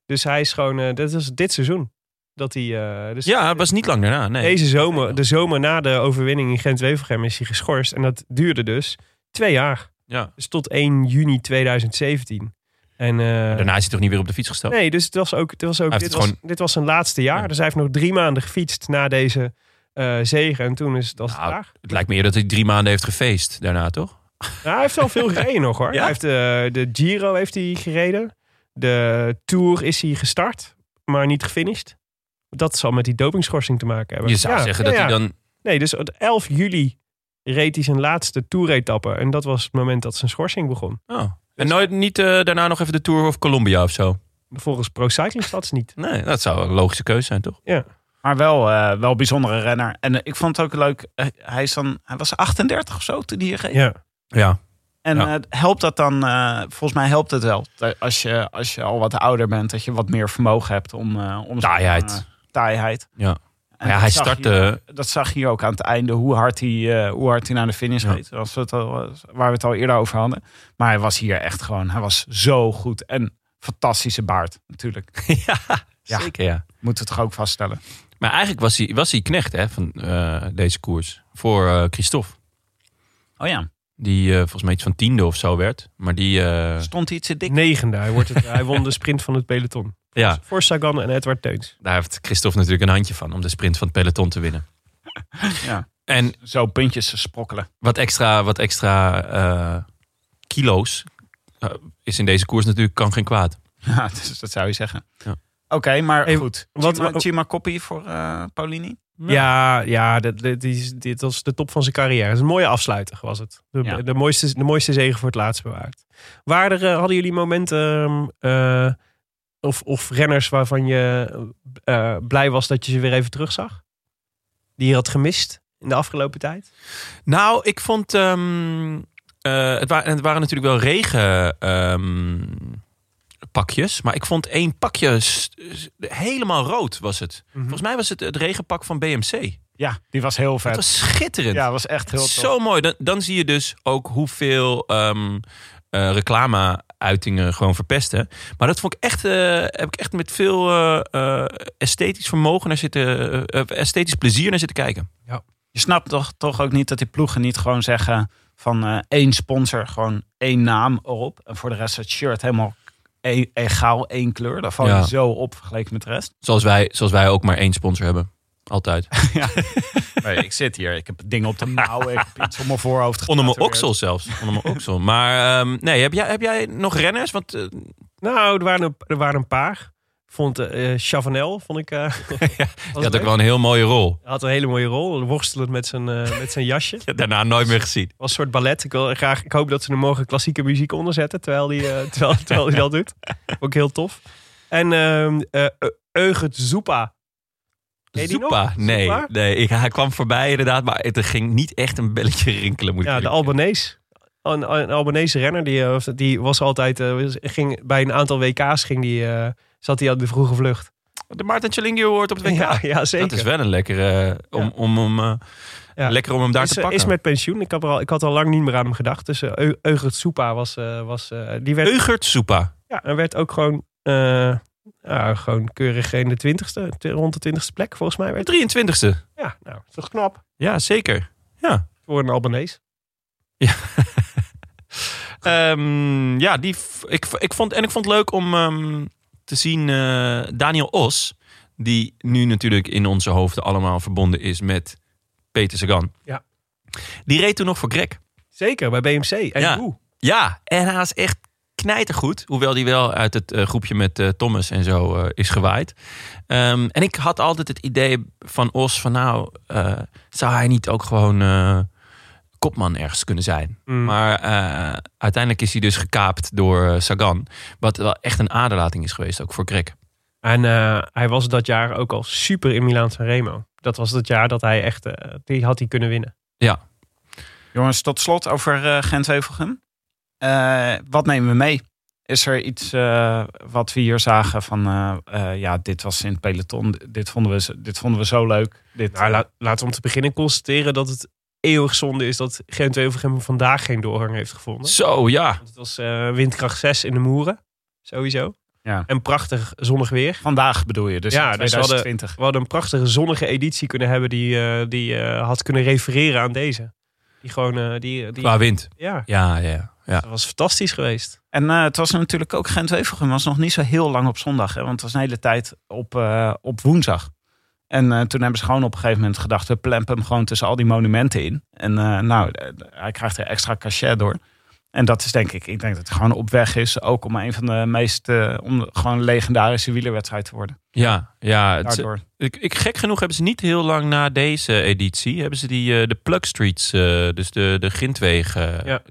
Dus hij is gewoon, eh dat is dit seizoen. Dat hij, eh, dus Ja, het was niet lang daarna. Nee. deze zomer, de zomer na de overwinning in Gent-Wevelgem is hij geschorst. En dat duurde dus twee jaar. Ja. Dus tot 1 juni 2017. En, eh, Daarna is hij toch niet weer op de fiets gestapt? Nee, dus het was ook, het was ook dit, was, gewoon- dit was zijn laatste jaar. Ja. Dus hij heeft nog drie maanden gefietst na deze eh zege. En toen is het als het Nou, klaar. Het lijkt me dat hij drie maanden heeft gefeest daarna, toch? Nou, hij heeft wel veel gereden nog hoor. Ja? Hij heeft de, de Giro heeft hij gereden. De Tour is hij gestart, maar niet gefinished. Dat zal met die dopingschorsing te maken hebben. Je zou Ja, zeggen ja, dat ja. hij dan... Nee, dus op 11 juli reed hij zijn laatste Tour-etappe. En dat was het moment dat zijn schorsing begon. Oh. En nooit niet eh, daarna nog even de Tour of Colombia of zo? Volgens Pro Cycling Stats niet. Nee, dat zou een logische keuze zijn, toch? Maar wel, eh, wel een bijzondere renner. En eh, ik vond het ook leuk. hij, is dan, hij was 38 of zo toen hij hier reed. Ja. Ja. En Ja. eh, helpt dat dan? eh, volgens mij helpt het wel. Als je, als je al wat ouder bent, dat je wat meer vermogen hebt om. eh om Taaiheid. taaiheid. Ja. En Ja, hij startte- je- dat zag je ook aan het einde, hoe hard hij, hoe hard hij naar de finish Ja. reed. Als we het al, waar we het al eerder over hadden. Maar hij was hier echt gewoon, hij was zo goed. En fantastische baard, natuurlijk. ja, Ja. zeker ja. Moeten we toch ook vaststellen. Maar eigenlijk was hij, was hij knecht hè, van deze koers. Voor Christophe. Oh ja, Die eh, volgens mij iets van tiende of zo werd. Maar die... eh, stond hij te dik? Negende. Hij, wordt het, hij won de sprint van het peloton. ja, Voor Sagan en Edward Teuns. daar heeft Christophe natuurlijk een handje van. Om de sprint van het peloton te winnen. Ja. En Zo puntjes te sprokkelen. wat extra, wat extra eh, kilo's eh, is in deze koers natuurlijk kan geen kwaad. Ja, dus dat zou je zeggen. Ja. Oké, maar Hey, goed. wat- Chima, wat- Chima Coppi voor eh, Paulini? Ja, ja dit, dit, is- dit was de top van zijn carrière. Het is een mooie afsluiter was het. De, Ja. de, mooiste, de mooiste zegen voor het laatst bewaard. Waren er, eh, hadden jullie momenten... eh, of, of renners waarvan je eh, blij was dat je ze weer even terugzag? Die je had gemist in de afgelopen tijd? Nou, ik vond. ehm, eh, het, waren, het waren natuurlijk wel regen. ehm, pakjes, maar ik vond één pakje helemaal rood was het. Mhm. Volgens mij was het het regenpak van BMC. Ja, die was heel Het vet. was schitterend. Ja, was echt heel tof. Zo mooi. Dan, dan zie je dus ook hoeveel ehm eh, reclame-uitingen gewoon verpesten. Maar dat vond ik echt, eh, heb ik echt met veel eh, esthetisch vermogen naar zitten, esthetisch plezier naar zitten kijken. Je snapt toch, toch ook niet dat die ploegen niet gewoon zeggen van één sponsor, gewoon één naam erop. En voor de rest het shirt helemaal e- egaal, één kleur. Daar val je Ja. zo op vergeleken met de rest. Zoals wij, zoals wij ook maar één sponsor hebben. Altijd. Nee, ik zit hier, ik heb dingen op de mouwen, ik heb iets op mijn voorhoofd Onder mijn oksel zelfs. Onder mijn oksel. Maar ehm, nee, heb jij, heb jij nog renners? Want eh, Nou, er waren een, er waren een paar. Vond eh Chavanel, vond ik. eh, was die had ook wel een heel mooie rol. Hij had een hele mooie rol. Worstelend met zijn, eh, met zijn jasje. Daarna nooit meer gezien. was een soort ballet. Ik, wil graag, ik hoop dat ze er morgen klassieke muziek onder zetten. Terwijl hij eh, terwijl, terwijl hij dat doet. Ook heel tof. En ehm eh Eugert Zoepa. Soepa? Nee, nee ik, hij kwam voorbij inderdaad, maar het er ging niet echt een belletje rinkelen. Moet Ja, de Albanese. Een, een Albanese renner. Die, eh, die was altijd... eh, ging, bij een aantal WK's ging die, eh, zat hij aan de vroege vlucht. De Maarten Chalingio hoort op het WK. Ja, ja, zeker. Dat is wel een lekkere, om, Ja. om, hem, eh, Ja. lekker om hem daar is, te eh, pakken. is met pensioen. Ik had, er al, ik had al lang niet meer aan hem gedacht. Dus eh, Eu- Eugert Soepa was... eh, was eh, die werd, Eugert Soepa. ja, en werd ook gewoon... eh, ja, gewoon keurig in de twintigste, rond de twintigste plek volgens mij. Werd. 23e. Ja, nou, is toch knap Ja, zeker. Ja. voor een Albanese. Ehm, ja, die, ik, ik vond, en ik vond het leuk om ehm, te zien eh, Daniel Os, die nu natuurlijk in onze hoofden allemaal verbonden is met Peter Sagan. Ja. Die reed toen nog voor Greg. Zeker, bij BMC. En Ja. hoe? Ja, en hij was echt knijtergoed. Hoewel die wel uit het eh, groepje met eh, Thomas en zo is gewaaid. Ehm, en ik had altijd het idee van Os van nou, zou hij niet ook gewoon kopman ergens kunnen zijn? Mm. Maar eh, uiteindelijk is hij dus gekaapt door eh, Sagan. Wat wel echt een aderlating is geweest, ook voor Greg. En eh, hij was dat jaar ook al super in Milaan Sanremo. Dat was het jaar dat hij echt, die had hij kunnen winnen. Jongens, tot slot over eh Gent-Wevelgem. Eh, wat nemen we mee? Is er iets eh, wat we hier zagen van... ja, dit was in het peloton. Dit vonden we, zo- dit vonden we zo leuk. Dit, Nou, laat, laten we om te beginnen constateren dat het eeuwig zonde is dat Gent Wevelgem vandaag geen doorgang heeft gevonden. Zo, ja. Want Het was eh, windkracht 6 in de Moeren, sowieso. Ja. En prachtig zonnig weer. Vandaag bedoel je, dus Ja, in dus we hadden- 2020. We hadden een prachtige zonnige editie kunnen hebben die, eh, die eh, had kunnen refereren aan deze. Die gewoon, die, die, Qua wind. ja, Ja, ja, ja. dat was fantastisch geweest. En het was natuurlijk ook Gent-Wevelgem was nog niet zo heel lang op zondag. Hè, want het was een hele tijd op, op woensdag. En eh, toen hebben ze gewoon op een gegeven moment gedacht... we plempen hem gewoon tussen al die monumenten in. En eh, nou, eh, hij krijgt er extra cachet door. En dat is denk ik, ik denk dat hij gewoon op weg is... ook om een van de meest, eh, om gewoon een legendarische wielerwedstrijd te worden. Ja, ja. het- Daardoor. ik, ik, gek genoeg hebben ze niet heel lang na deze editie... hebben ze die, de plug streets, eh, dus de, de grindwegen... Ja.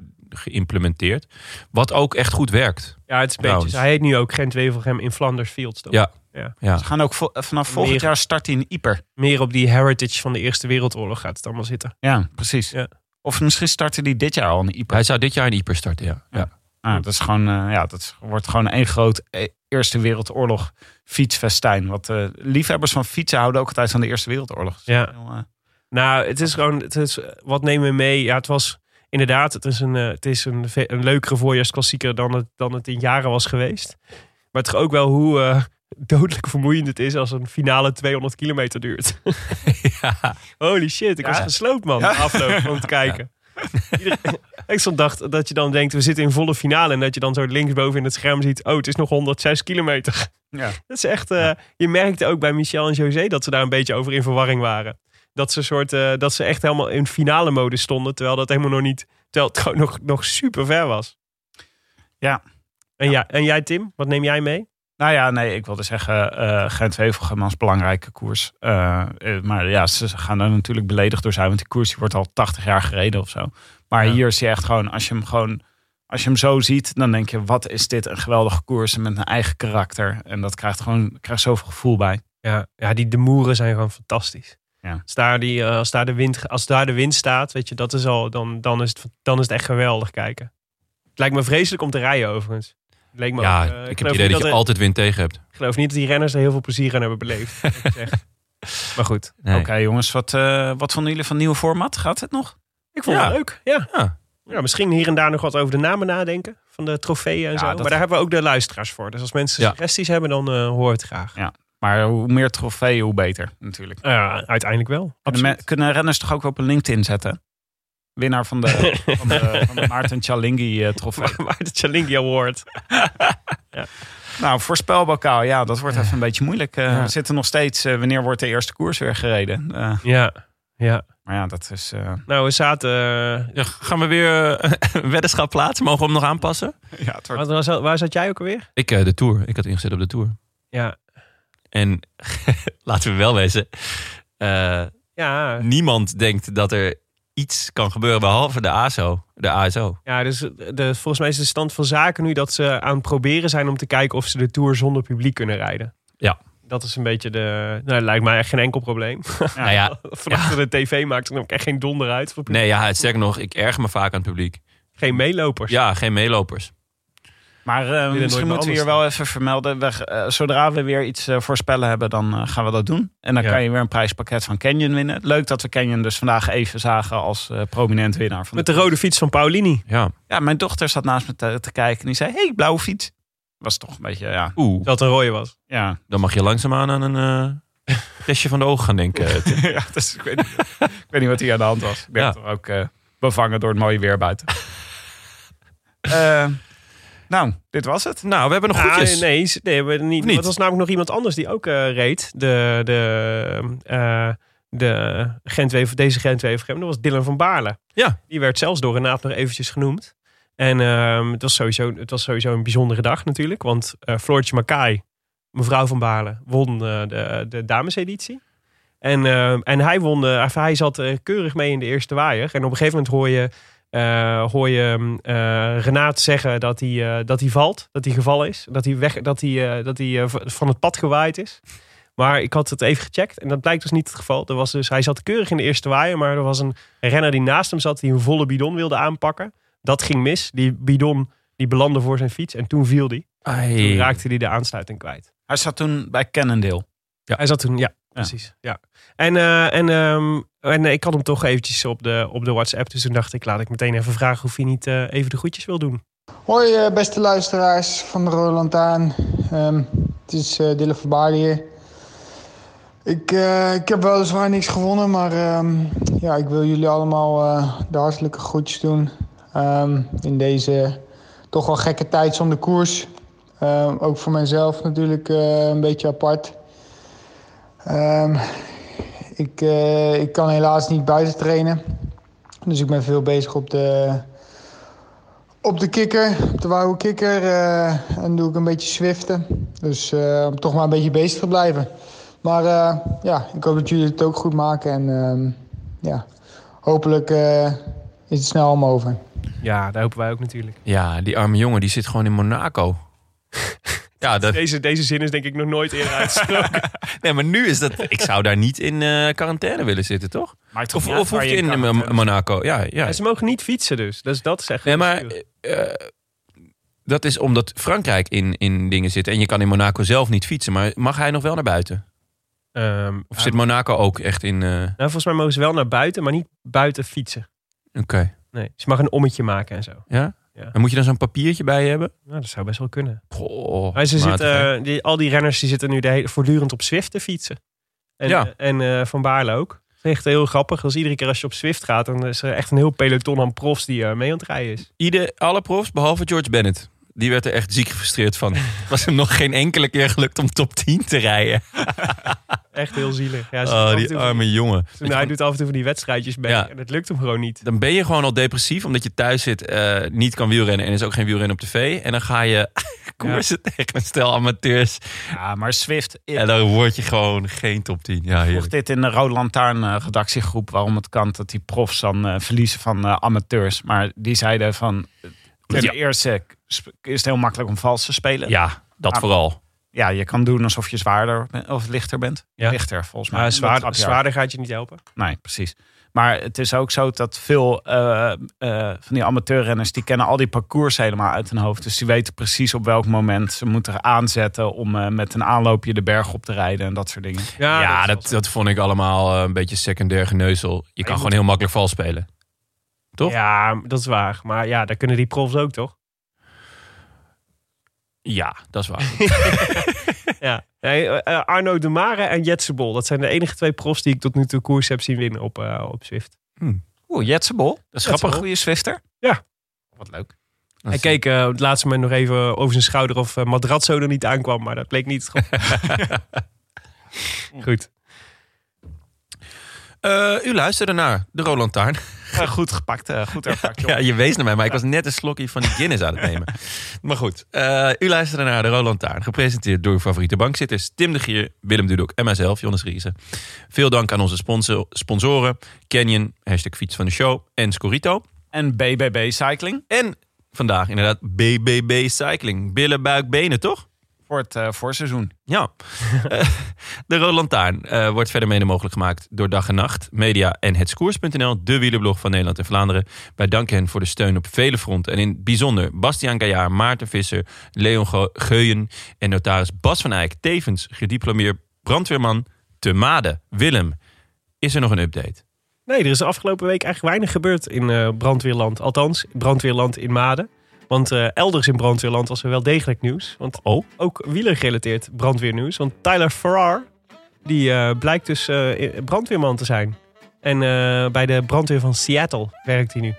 geïmplementeerd. Wat ook echt goed werkt. Ja, het is een beetje, hij heet nu ook Gent Wevelgem in Flanders Fields. toch? Ja. Ja. Ja. Ze gaan ook vo- vanaf volgend Meer- jaar start hij in Ieper. Meer op die heritage van de Eerste Wereldoorlog gaat het allemaal zitten. Ja, precies. Ja. Of misschien starten die dit jaar al in Ieper. Hij zou dit jaar in Ieper starten, ja. ja. Ah, dat is gewoon, eh, ja, dat wordt gewoon één groot eh, Eerste Wereldoorlog fietsfestijn. Wat eh, liefhebbers van fietsen houden ook altijd van de Eerste Wereldoorlog. Dus Ja. heel, eh, Nou, het is gewoon, het is, wat nemen we mee? Ja, het was inderdaad, het is een, het is een, een leukere voorjaarsklassieker dan het, dan het in jaren was geweest. Maar toch ook wel hoe eh, dodelijk vermoeiend het is als een finale 200 kilometer duurt. ja. Holy shit, ik was gesloopt man, afloop om te kijken. Ik stond dacht dat je dan denkt, we zitten in volle finale. En dat je dan zo linksboven in het scherm ziet, oh, het is nog 106 kilometer. ja. Dat is echt, eh, je merkte ook bij Michel en José dat ze daar een beetje over in verwarring waren. Dat ze, soort, eh, dat ze echt helemaal in finale mode stonden, terwijl dat helemaal nog niet, terwijl het gewoon nog, nog super ver was. Ja. En, ja. en jij Tim, wat neem jij mee? Nou ja, nee, ik wilde zeggen eh Gent-Wevelgem als belangrijke koers. Eh, eh, maar ja, ze gaan er natuurlijk beledigd door zijn. Want die koers die wordt al 80 jaar gereden of zo. Maar Ja. hier is je echt gewoon, als je hem gewoon... Als je hem zo ziet, dan denk je, wat is dit een geweldige koers met een eigen karakter. En dat krijgt gewoon krijgt zoveel gevoel bij. Ja, ja die de moeren zijn gewoon fantastisch. Ja. Als, daar die, als, daar de wind, als daar de wind staat, weet je, dat is al, dan, dan, is het, dan is het echt geweldig kijken. Het lijkt me vreselijk om te rijden overigens. Leek me Ja, ook, eh, ik heb het idee dat je er- altijd wind tegen hebt. Ik geloof niet dat die renners er heel veel plezier aan hebben beleefd. maar goed, Nee. Oké jongens, wat, eh, wat vonden jullie van het nieuwe format? Gaat het nog? ik vond Ja. het leuk. Ja. Ja. Ja, misschien hier en daar nog wat over de namen nadenken. Van de trofeeën en Ja, zo. dat- Maar daar hebben we ook de luisteraars voor. Dus als mensen Ja. suggesties hebben, dan eh horen we het graag. Maar hoe meer trofeeën, hoe beter natuurlijk. Ja, uiteindelijk wel. Kunnen, Absoluut. me- kunnen renners toch ook op een LinkedIn zetten? Winnaar van de, van de, van de Maarten Chalingi eh, trofee. Maar de Chalingi Award. Nou, voorspelbokaal, ja, dat wordt even een beetje moeilijk. Eh, Ja. We zitten nog steeds, eh, wanneer wordt de eerste koers weer gereden? Eh, Ja, ja. maar ja, dat is... eh, Nou, we zaten... eh, Ja, gaan we weer een weddenschap plaatsen? Mogen we hem nog aanpassen? ja, het wordt, waar, waar, waar zat jij ook alweer? Ik, eh, de Tour. Ik had ingezet op de Tour. Ja. En laten we wel wezen. eh, Ja, niemand denkt dat er iets kan gebeuren behalve de ASO. De ASO. ja dus de, volgens mij is de stand van zaken nu dat ze aan het proberen zijn om te kijken of ze de Tour zonder publiek kunnen rijden. Ja. Dat is een beetje de... Nou, lijkt mij echt geen enkel probleem. Nou ja, Vanaf de tv maakt er ook echt geen donder uit. Voor nee, ja, sterker nog, ik erg me vaak aan het publiek. Geen meelopers. Ja, geen meelopers. Maar eh, misschien moeten we hier wel even vermelden. We, eh, zodra we weer iets eh, voorspellen hebben, dan gaan we dat doen. En dan Ja. kan je weer een prijspakket van Canyon winnen. Leuk dat we Canyon dus vandaag even zagen als eh, prominent winnaar. Van Met de rode fiets van Paulini. Ja. Ja, mijn dochter zat naast me te, te kijken en die zei, hey, blauwe fiets. Was toch een beetje, ja. Oeh, Dat een rode was. Ja, dan mag je langzaamaan aan een eh testje van de ogen gaan denken. ja dus ik, weet niet, ik weet niet wat hier aan de hand was. Ik ben Ja. toch ook eh, bevangen door het mooie weer buiten. Nou, dit was het. nou, we hebben nog Ah, goedjes. nee, nee, we hebben niet. Niet? Er was namelijk nog iemand anders die ook eh, reed. De, de, eh, de Gent deze Gent Dat was Dylan van Baarle. Ja. Die werd zelfs door Renaat nog eventjes genoemd. En ehm, het, was sowieso, het was sowieso een bijzondere dag natuurlijk. Want eh Floortje Makai, mevrouw van Baarle, won eh, de, de dameseditie. En, ehm, en hij, won, eh, hij zat eh, keurig mee in de eerste waaier. En op een gegeven moment hoor je, eh, hoor je eh, Renaat zeggen dat hij, eh, dat hij valt. Dat hij gevallen is. Dat hij, weg, dat hij, eh, dat hij eh, van het pad gewaaid is. Maar ik had het even gecheckt en dat blijkt dus niet het geval. Er was dus, hij zat keurig in de eerste waaier, maar er was een renner die naast hem zat die een volle bidon wilde aanpakken. Dat ging mis. Die bidon die belandde voor zijn fiets en toen viel hij. Toen Ai. raakte hij de aansluiting kwijt. Hij zat toen bij Cannondale. Hij zat toen, ja, precies. Ja. En, eh, en, ehm, en ik had hem toch eventjes op de, op de WhatsApp. Dus toen dacht ik, laat ik meteen even vragen of hij niet eh, even de groetjes wil doen. Hoi eh, beste luisteraars van de Rode Lantaarn. Ehm, het is eh Dylan van hier. Ik, eh, ik heb weliswaar niks gewonnen, maar ehm, ja, ik wil jullie allemaal eh, de hartelijke groetjes doen. Ehm, in deze toch wel gekke tijd zonder koers. Ook voor mijzelf natuurlijk eh, een beetje apart. Ik, eh, ik kan helaas niet buiten trainen. Dus ik ben veel bezig op de, op de kikker, op de wouwe kikker. eh, en doe ik een beetje swiften. Dus eh, om toch maar een beetje bezig te blijven. Maar eh, ja, ik hoop dat jullie het ook goed maken. En ehm, ja, hopelijk eh, is het snel om over. Ja, daar hopen wij ook natuurlijk. Ja, die arme jongen die zit gewoon in Monaco. Ja, dat, Deze, deze zin is denk ik nog nooit eerder uitgesproken. nee, maar nu is dat... Ik zou daar niet in eh, quarantaine willen zitten, toch? Maakt Of, of hoef je in Mo- Monaco? Ja, ja. En ze mogen niet fietsen dus. Dus dat is echt... Nee, maar eh, dat is omdat Frankrijk in, in dingen zit. En je kan in Monaco zelf niet fietsen. Maar mag hij nog wel naar buiten? Ehm, Of zit Monaco ook echt in... eh, nou, volgens mij mogen ze wel naar buiten, maar niet buiten fietsen. Oké. Nee, ze mag een ommetje maken en zo. Ja? Ja. En moet je dan zo'n papiertje bij je hebben? Nou, dat zou best wel kunnen. Goh, Maar ze zitten, eh, die, al die renners die zitten nu de hele, voortdurend op Zwift te fietsen. En, Ja. eh, en eh, Van Baarle ook. Is echt heel grappig. Dus iedere keer als je op Zwift gaat, dan is er echt een heel peloton aan profs die mee aan het rijden is. Ieder, alle profs, behalve George Bennett. Die werd er echt ziek gefrustreerd van. Het was hem nog geen enkele keer gelukt om top 10 te rijden. Echt heel zielig. Ja, Oh, die arme jongen. toen hij doet af en toe van die wedstrijdjes mee. Ja. En het lukt hem gewoon niet. Dan ben je gewoon al depressief omdat je thuis zit, eh, niet kan wielrennen en is ook geen wielrennen op tv. En dan ga je koersen tegen een stel amateurs. Ja, maar Swift... En dan word je gewoon geen top 10. Ja, vroeg dit in de Rode Lantaarn eh, redactiegroep waarom het kan dat die profs dan eh, verliezen van eh, amateurs. Maar die zeiden van Ten Ja. eerste is het heel makkelijk om vals te spelen. Ja, dat Ah. vooral. Ja, je kan doen alsof je zwaarder of lichter bent. Ja. Lichter volgens mij. Zwaar, zwaarder gaat je niet helpen. Nee, precies. Maar het is ook zo dat veel eh, eh, van die amateurrenners... die kennen al die parcours helemaal uit hun hoofd. Dus die weten precies op welk moment ze moeten aanzetten... om eh, met een aanloopje de berg op te rijden en dat soort dingen. Ja, dat, dat vond ik allemaal een beetje secundair geneuzel. Je kan gewoon heel makkelijk vals spelen. toch? Ja, dat is waar. Maar ja, daar kunnen die profs ook, toch? Ja, dat is waar. Ja. Nee, eh, Arno de Mare en Jetsebol. Dat zijn de enige twee profs die ik tot nu toe koers heb zien winnen op, eh, op Zwift. Oeh, Jetsebol. Dat is grappig. Goede Swifter. Ja. Wat leuk. Hij keek eh, het laatste moment nog even over zijn schouder of uh, Madrazzo er niet aankwam. Maar dat bleek niet. Goed. Eh, u luisterde naar de Roland Taarn. Eh, goed gepakt. eh, goed herpakt. Ja, je wees naar mij, maar ik was net een slokje van die Guinness aan het nemen. Maar goed, eh, u luisterde naar de Roland Taarn. Gepresenteerd door uw favoriete bankzitters Tim de Gier, Willem Dudok en mijzelf, Jonas Riese. Veel dank aan onze sponsor, sponsoren Canyon, hashtag fiets van de show en Scorito. En BBB Cycling. En vandaag inderdaad BBB Cycling. Billen, buik, benen, toch? Voor het eh, voorseizoen. Ja. Eh, de Roland Taarn eh, wordt verder mede mogelijk gemaakt door Dag en Nacht, Media en Hetskoers.nl, de wielerblog van Nederland en Vlaanderen. Wij danken hen voor de steun op vele fronten. En in het bijzonder Bastiaan Gaillard, Maarten Visser, Leon Ge- Geuyen en notaris Bas van Eyck, tevens gediplomeerd brandweerman te Made. Willem, is er nog een update? Nee, er is de afgelopen week eigenlijk weinig gebeurd in eh, brandweerland. Althans, brandweerland in Maden. Want eh, elders in brandweerland was er wel degelijk nieuws. Want Oh? ook wielergerelateerd brandweernieuws. Want Tyler Farrar, die eh, blijkt dus eh, brandweerman te zijn. En bij de brandweer van Seattle werkt hij nu.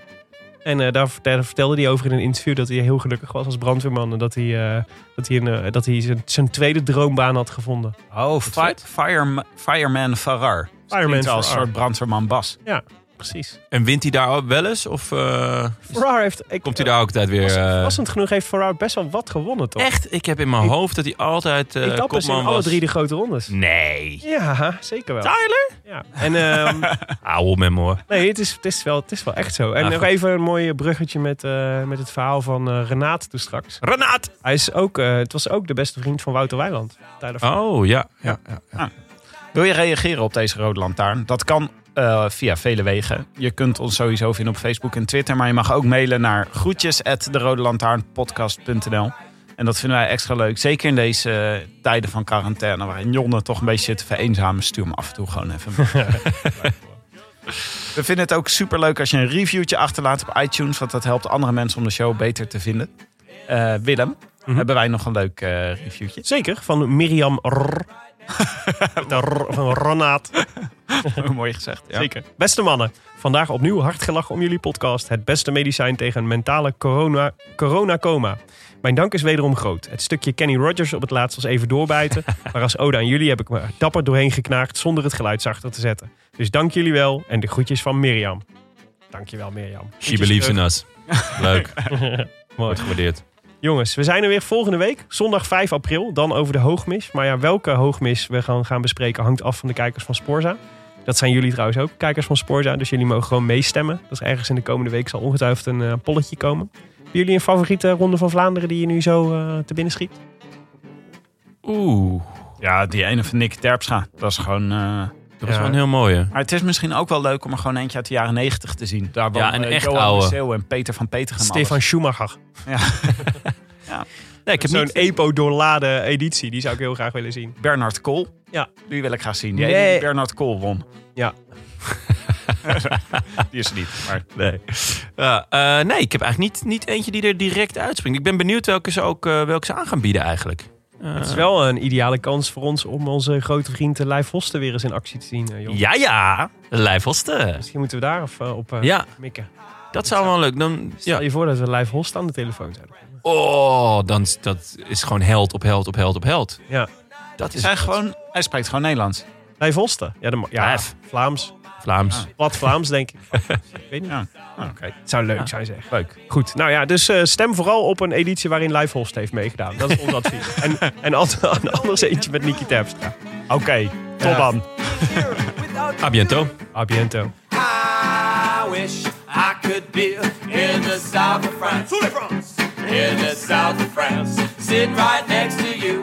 En daar, daar vertelde hij over in een interview dat hij heel gelukkig was als brandweerman. En dat hij, dat hij, een, dat hij zijn, zijn tweede droombaan had gevonden. Oh, fi Fire, Fireman Farrar. Fireman wel als een Farrar. soort brandweerman Bas. Ja, precies. En wint hij daar ook wel eens? Of eh, Farrar heeft... Ik, komt hij daar ook altijd weer... Was- eh, Verrassend genoeg heeft Farrar best wel wat gewonnen, toch? Echt? Ik heb in mijn Ik- hoofd dat hij altijd eh Etappes in kopman alle was. drie de grote rondes. Nee. Ja, zeker wel. Tyler? Ja. En ehm, Auw, op hem hoor. nee, het is, het, is wel, het is wel echt zo. En Ah, nog goed. even een mooi bruggetje met, eh, met het verhaal van eh Renaat toen straks. Renaat! Hij is ook, eh, het was ook de beste vriend van Wouter Weiland. Tyler. Oh, ja. ja, ja. Wil je reageren op deze rode lantaarn? Dat kan eh, via vele wegen. Je kunt ons sowieso vinden op Facebook en Twitter. Maar je mag ook mailen naar groetjes En dat vinden wij extra leuk. Zeker in deze eh, tijden van quarantaine. Waarin Jonne toch een beetje zit te vereenzamen. Stuur hem af en toe gewoon even. We vinden het ook super leuk als je een reviewtje achterlaat op iTunes. Want dat helpt andere mensen om de show beter te vinden. Eh, Willem, Mhm. hebben wij nog een leuk eh, reviewtje? Zeker, van Mirjam Rr. Van Renaat. Mooi gezegd. Ja. Zeker. Beste mannen, vandaag opnieuw hard gelachen om jullie podcast. Het beste medicijn tegen een mentale corona, corona-coma. Mijn dank is wederom groot. Het stukje Kenny Rogers op het laatst was even doorbijten. maar als ode aan jullie heb ik me er dapper doorheen geknaagd zonder het geluid zachter te zetten. Dus dank jullie wel en de groetjes van Mirjam. Dankjewel Mirjam. She believes in us. Leuk. Mooi. Wordt gewaardeerd. Jongens, we zijn er weer volgende week. Zondag 5 april. Dan over de hoogmis. Maar ja, welke hoogmis we gaan, gaan bespreken hangt af van de kijkers van Sporza. Dat zijn jullie trouwens ook, kijkers van Sporza. Dus jullie mogen gewoon meestemmen. Dat is ergens in de komende week zal ongetwijfeld een eh, polletje komen. Hebben jullie een favoriete ronde van Vlaanderen die je nu zo eh, te binnen schiet? Oeh, Ja, die ene van Nick Terpstra. Dat is gewoon... eh, dat was Ja. wel een heel mooie. Maar het is misschien ook wel leuk om er gewoon eentje uit de jaren negentig te zien. Daar Ja, wonen, een eh, echt Johan oude. En Peter van Peter Stefan Schumacher. Ja. Nee, ik heb Zo'n niet... EPO doorladen editie. Die zou ik heel graag willen zien. Bernard Kool. Ja. Die wil ik graag zien. Die Nee. ene die Bernard Kool won. Ja. Die is er niet. Maar Nee. Ja, eh, nee, ik heb eigenlijk niet, niet eentje die er direct uitspringt. Ik ben benieuwd welke ze ook eh, welke ze aan gaan bieden eigenlijk. Eh, Het is wel een ideale kans voor ons om onze grote vriend Lijf Vosten weer eens in actie te zien. eh. Ja, ja. Lijf Hosten. Misschien moeten we daar of, op eh, Ja, mikken. dat zou wel leuk. Dan, Stel ja. je voor dat we Lijf Hosten aan de telefoon hebben. Oh, dan, is- dat is gewoon held op held op held op held. Ja. Dat is hij, gewoon, hij spreekt gewoon Nederlands. Lijf Hosten. Ja, de, ja Lijf. Vlaams. Vlaams. Plat Vlaams, denk ik. ik weet niet. Ja. Ah, Oké. Het zou leuk zijn, zeg. Leuk. Goed, nou ja, dus eh, stem vooral op een editie waarin Host heeft meegedaan. Dat is ons advies. En, en als- anders eentje met Niki Terpstra. Oké, tot Ja. dan. A biento. A biento. I wish I could be in the south of France. In the south of France, sitting right next to you.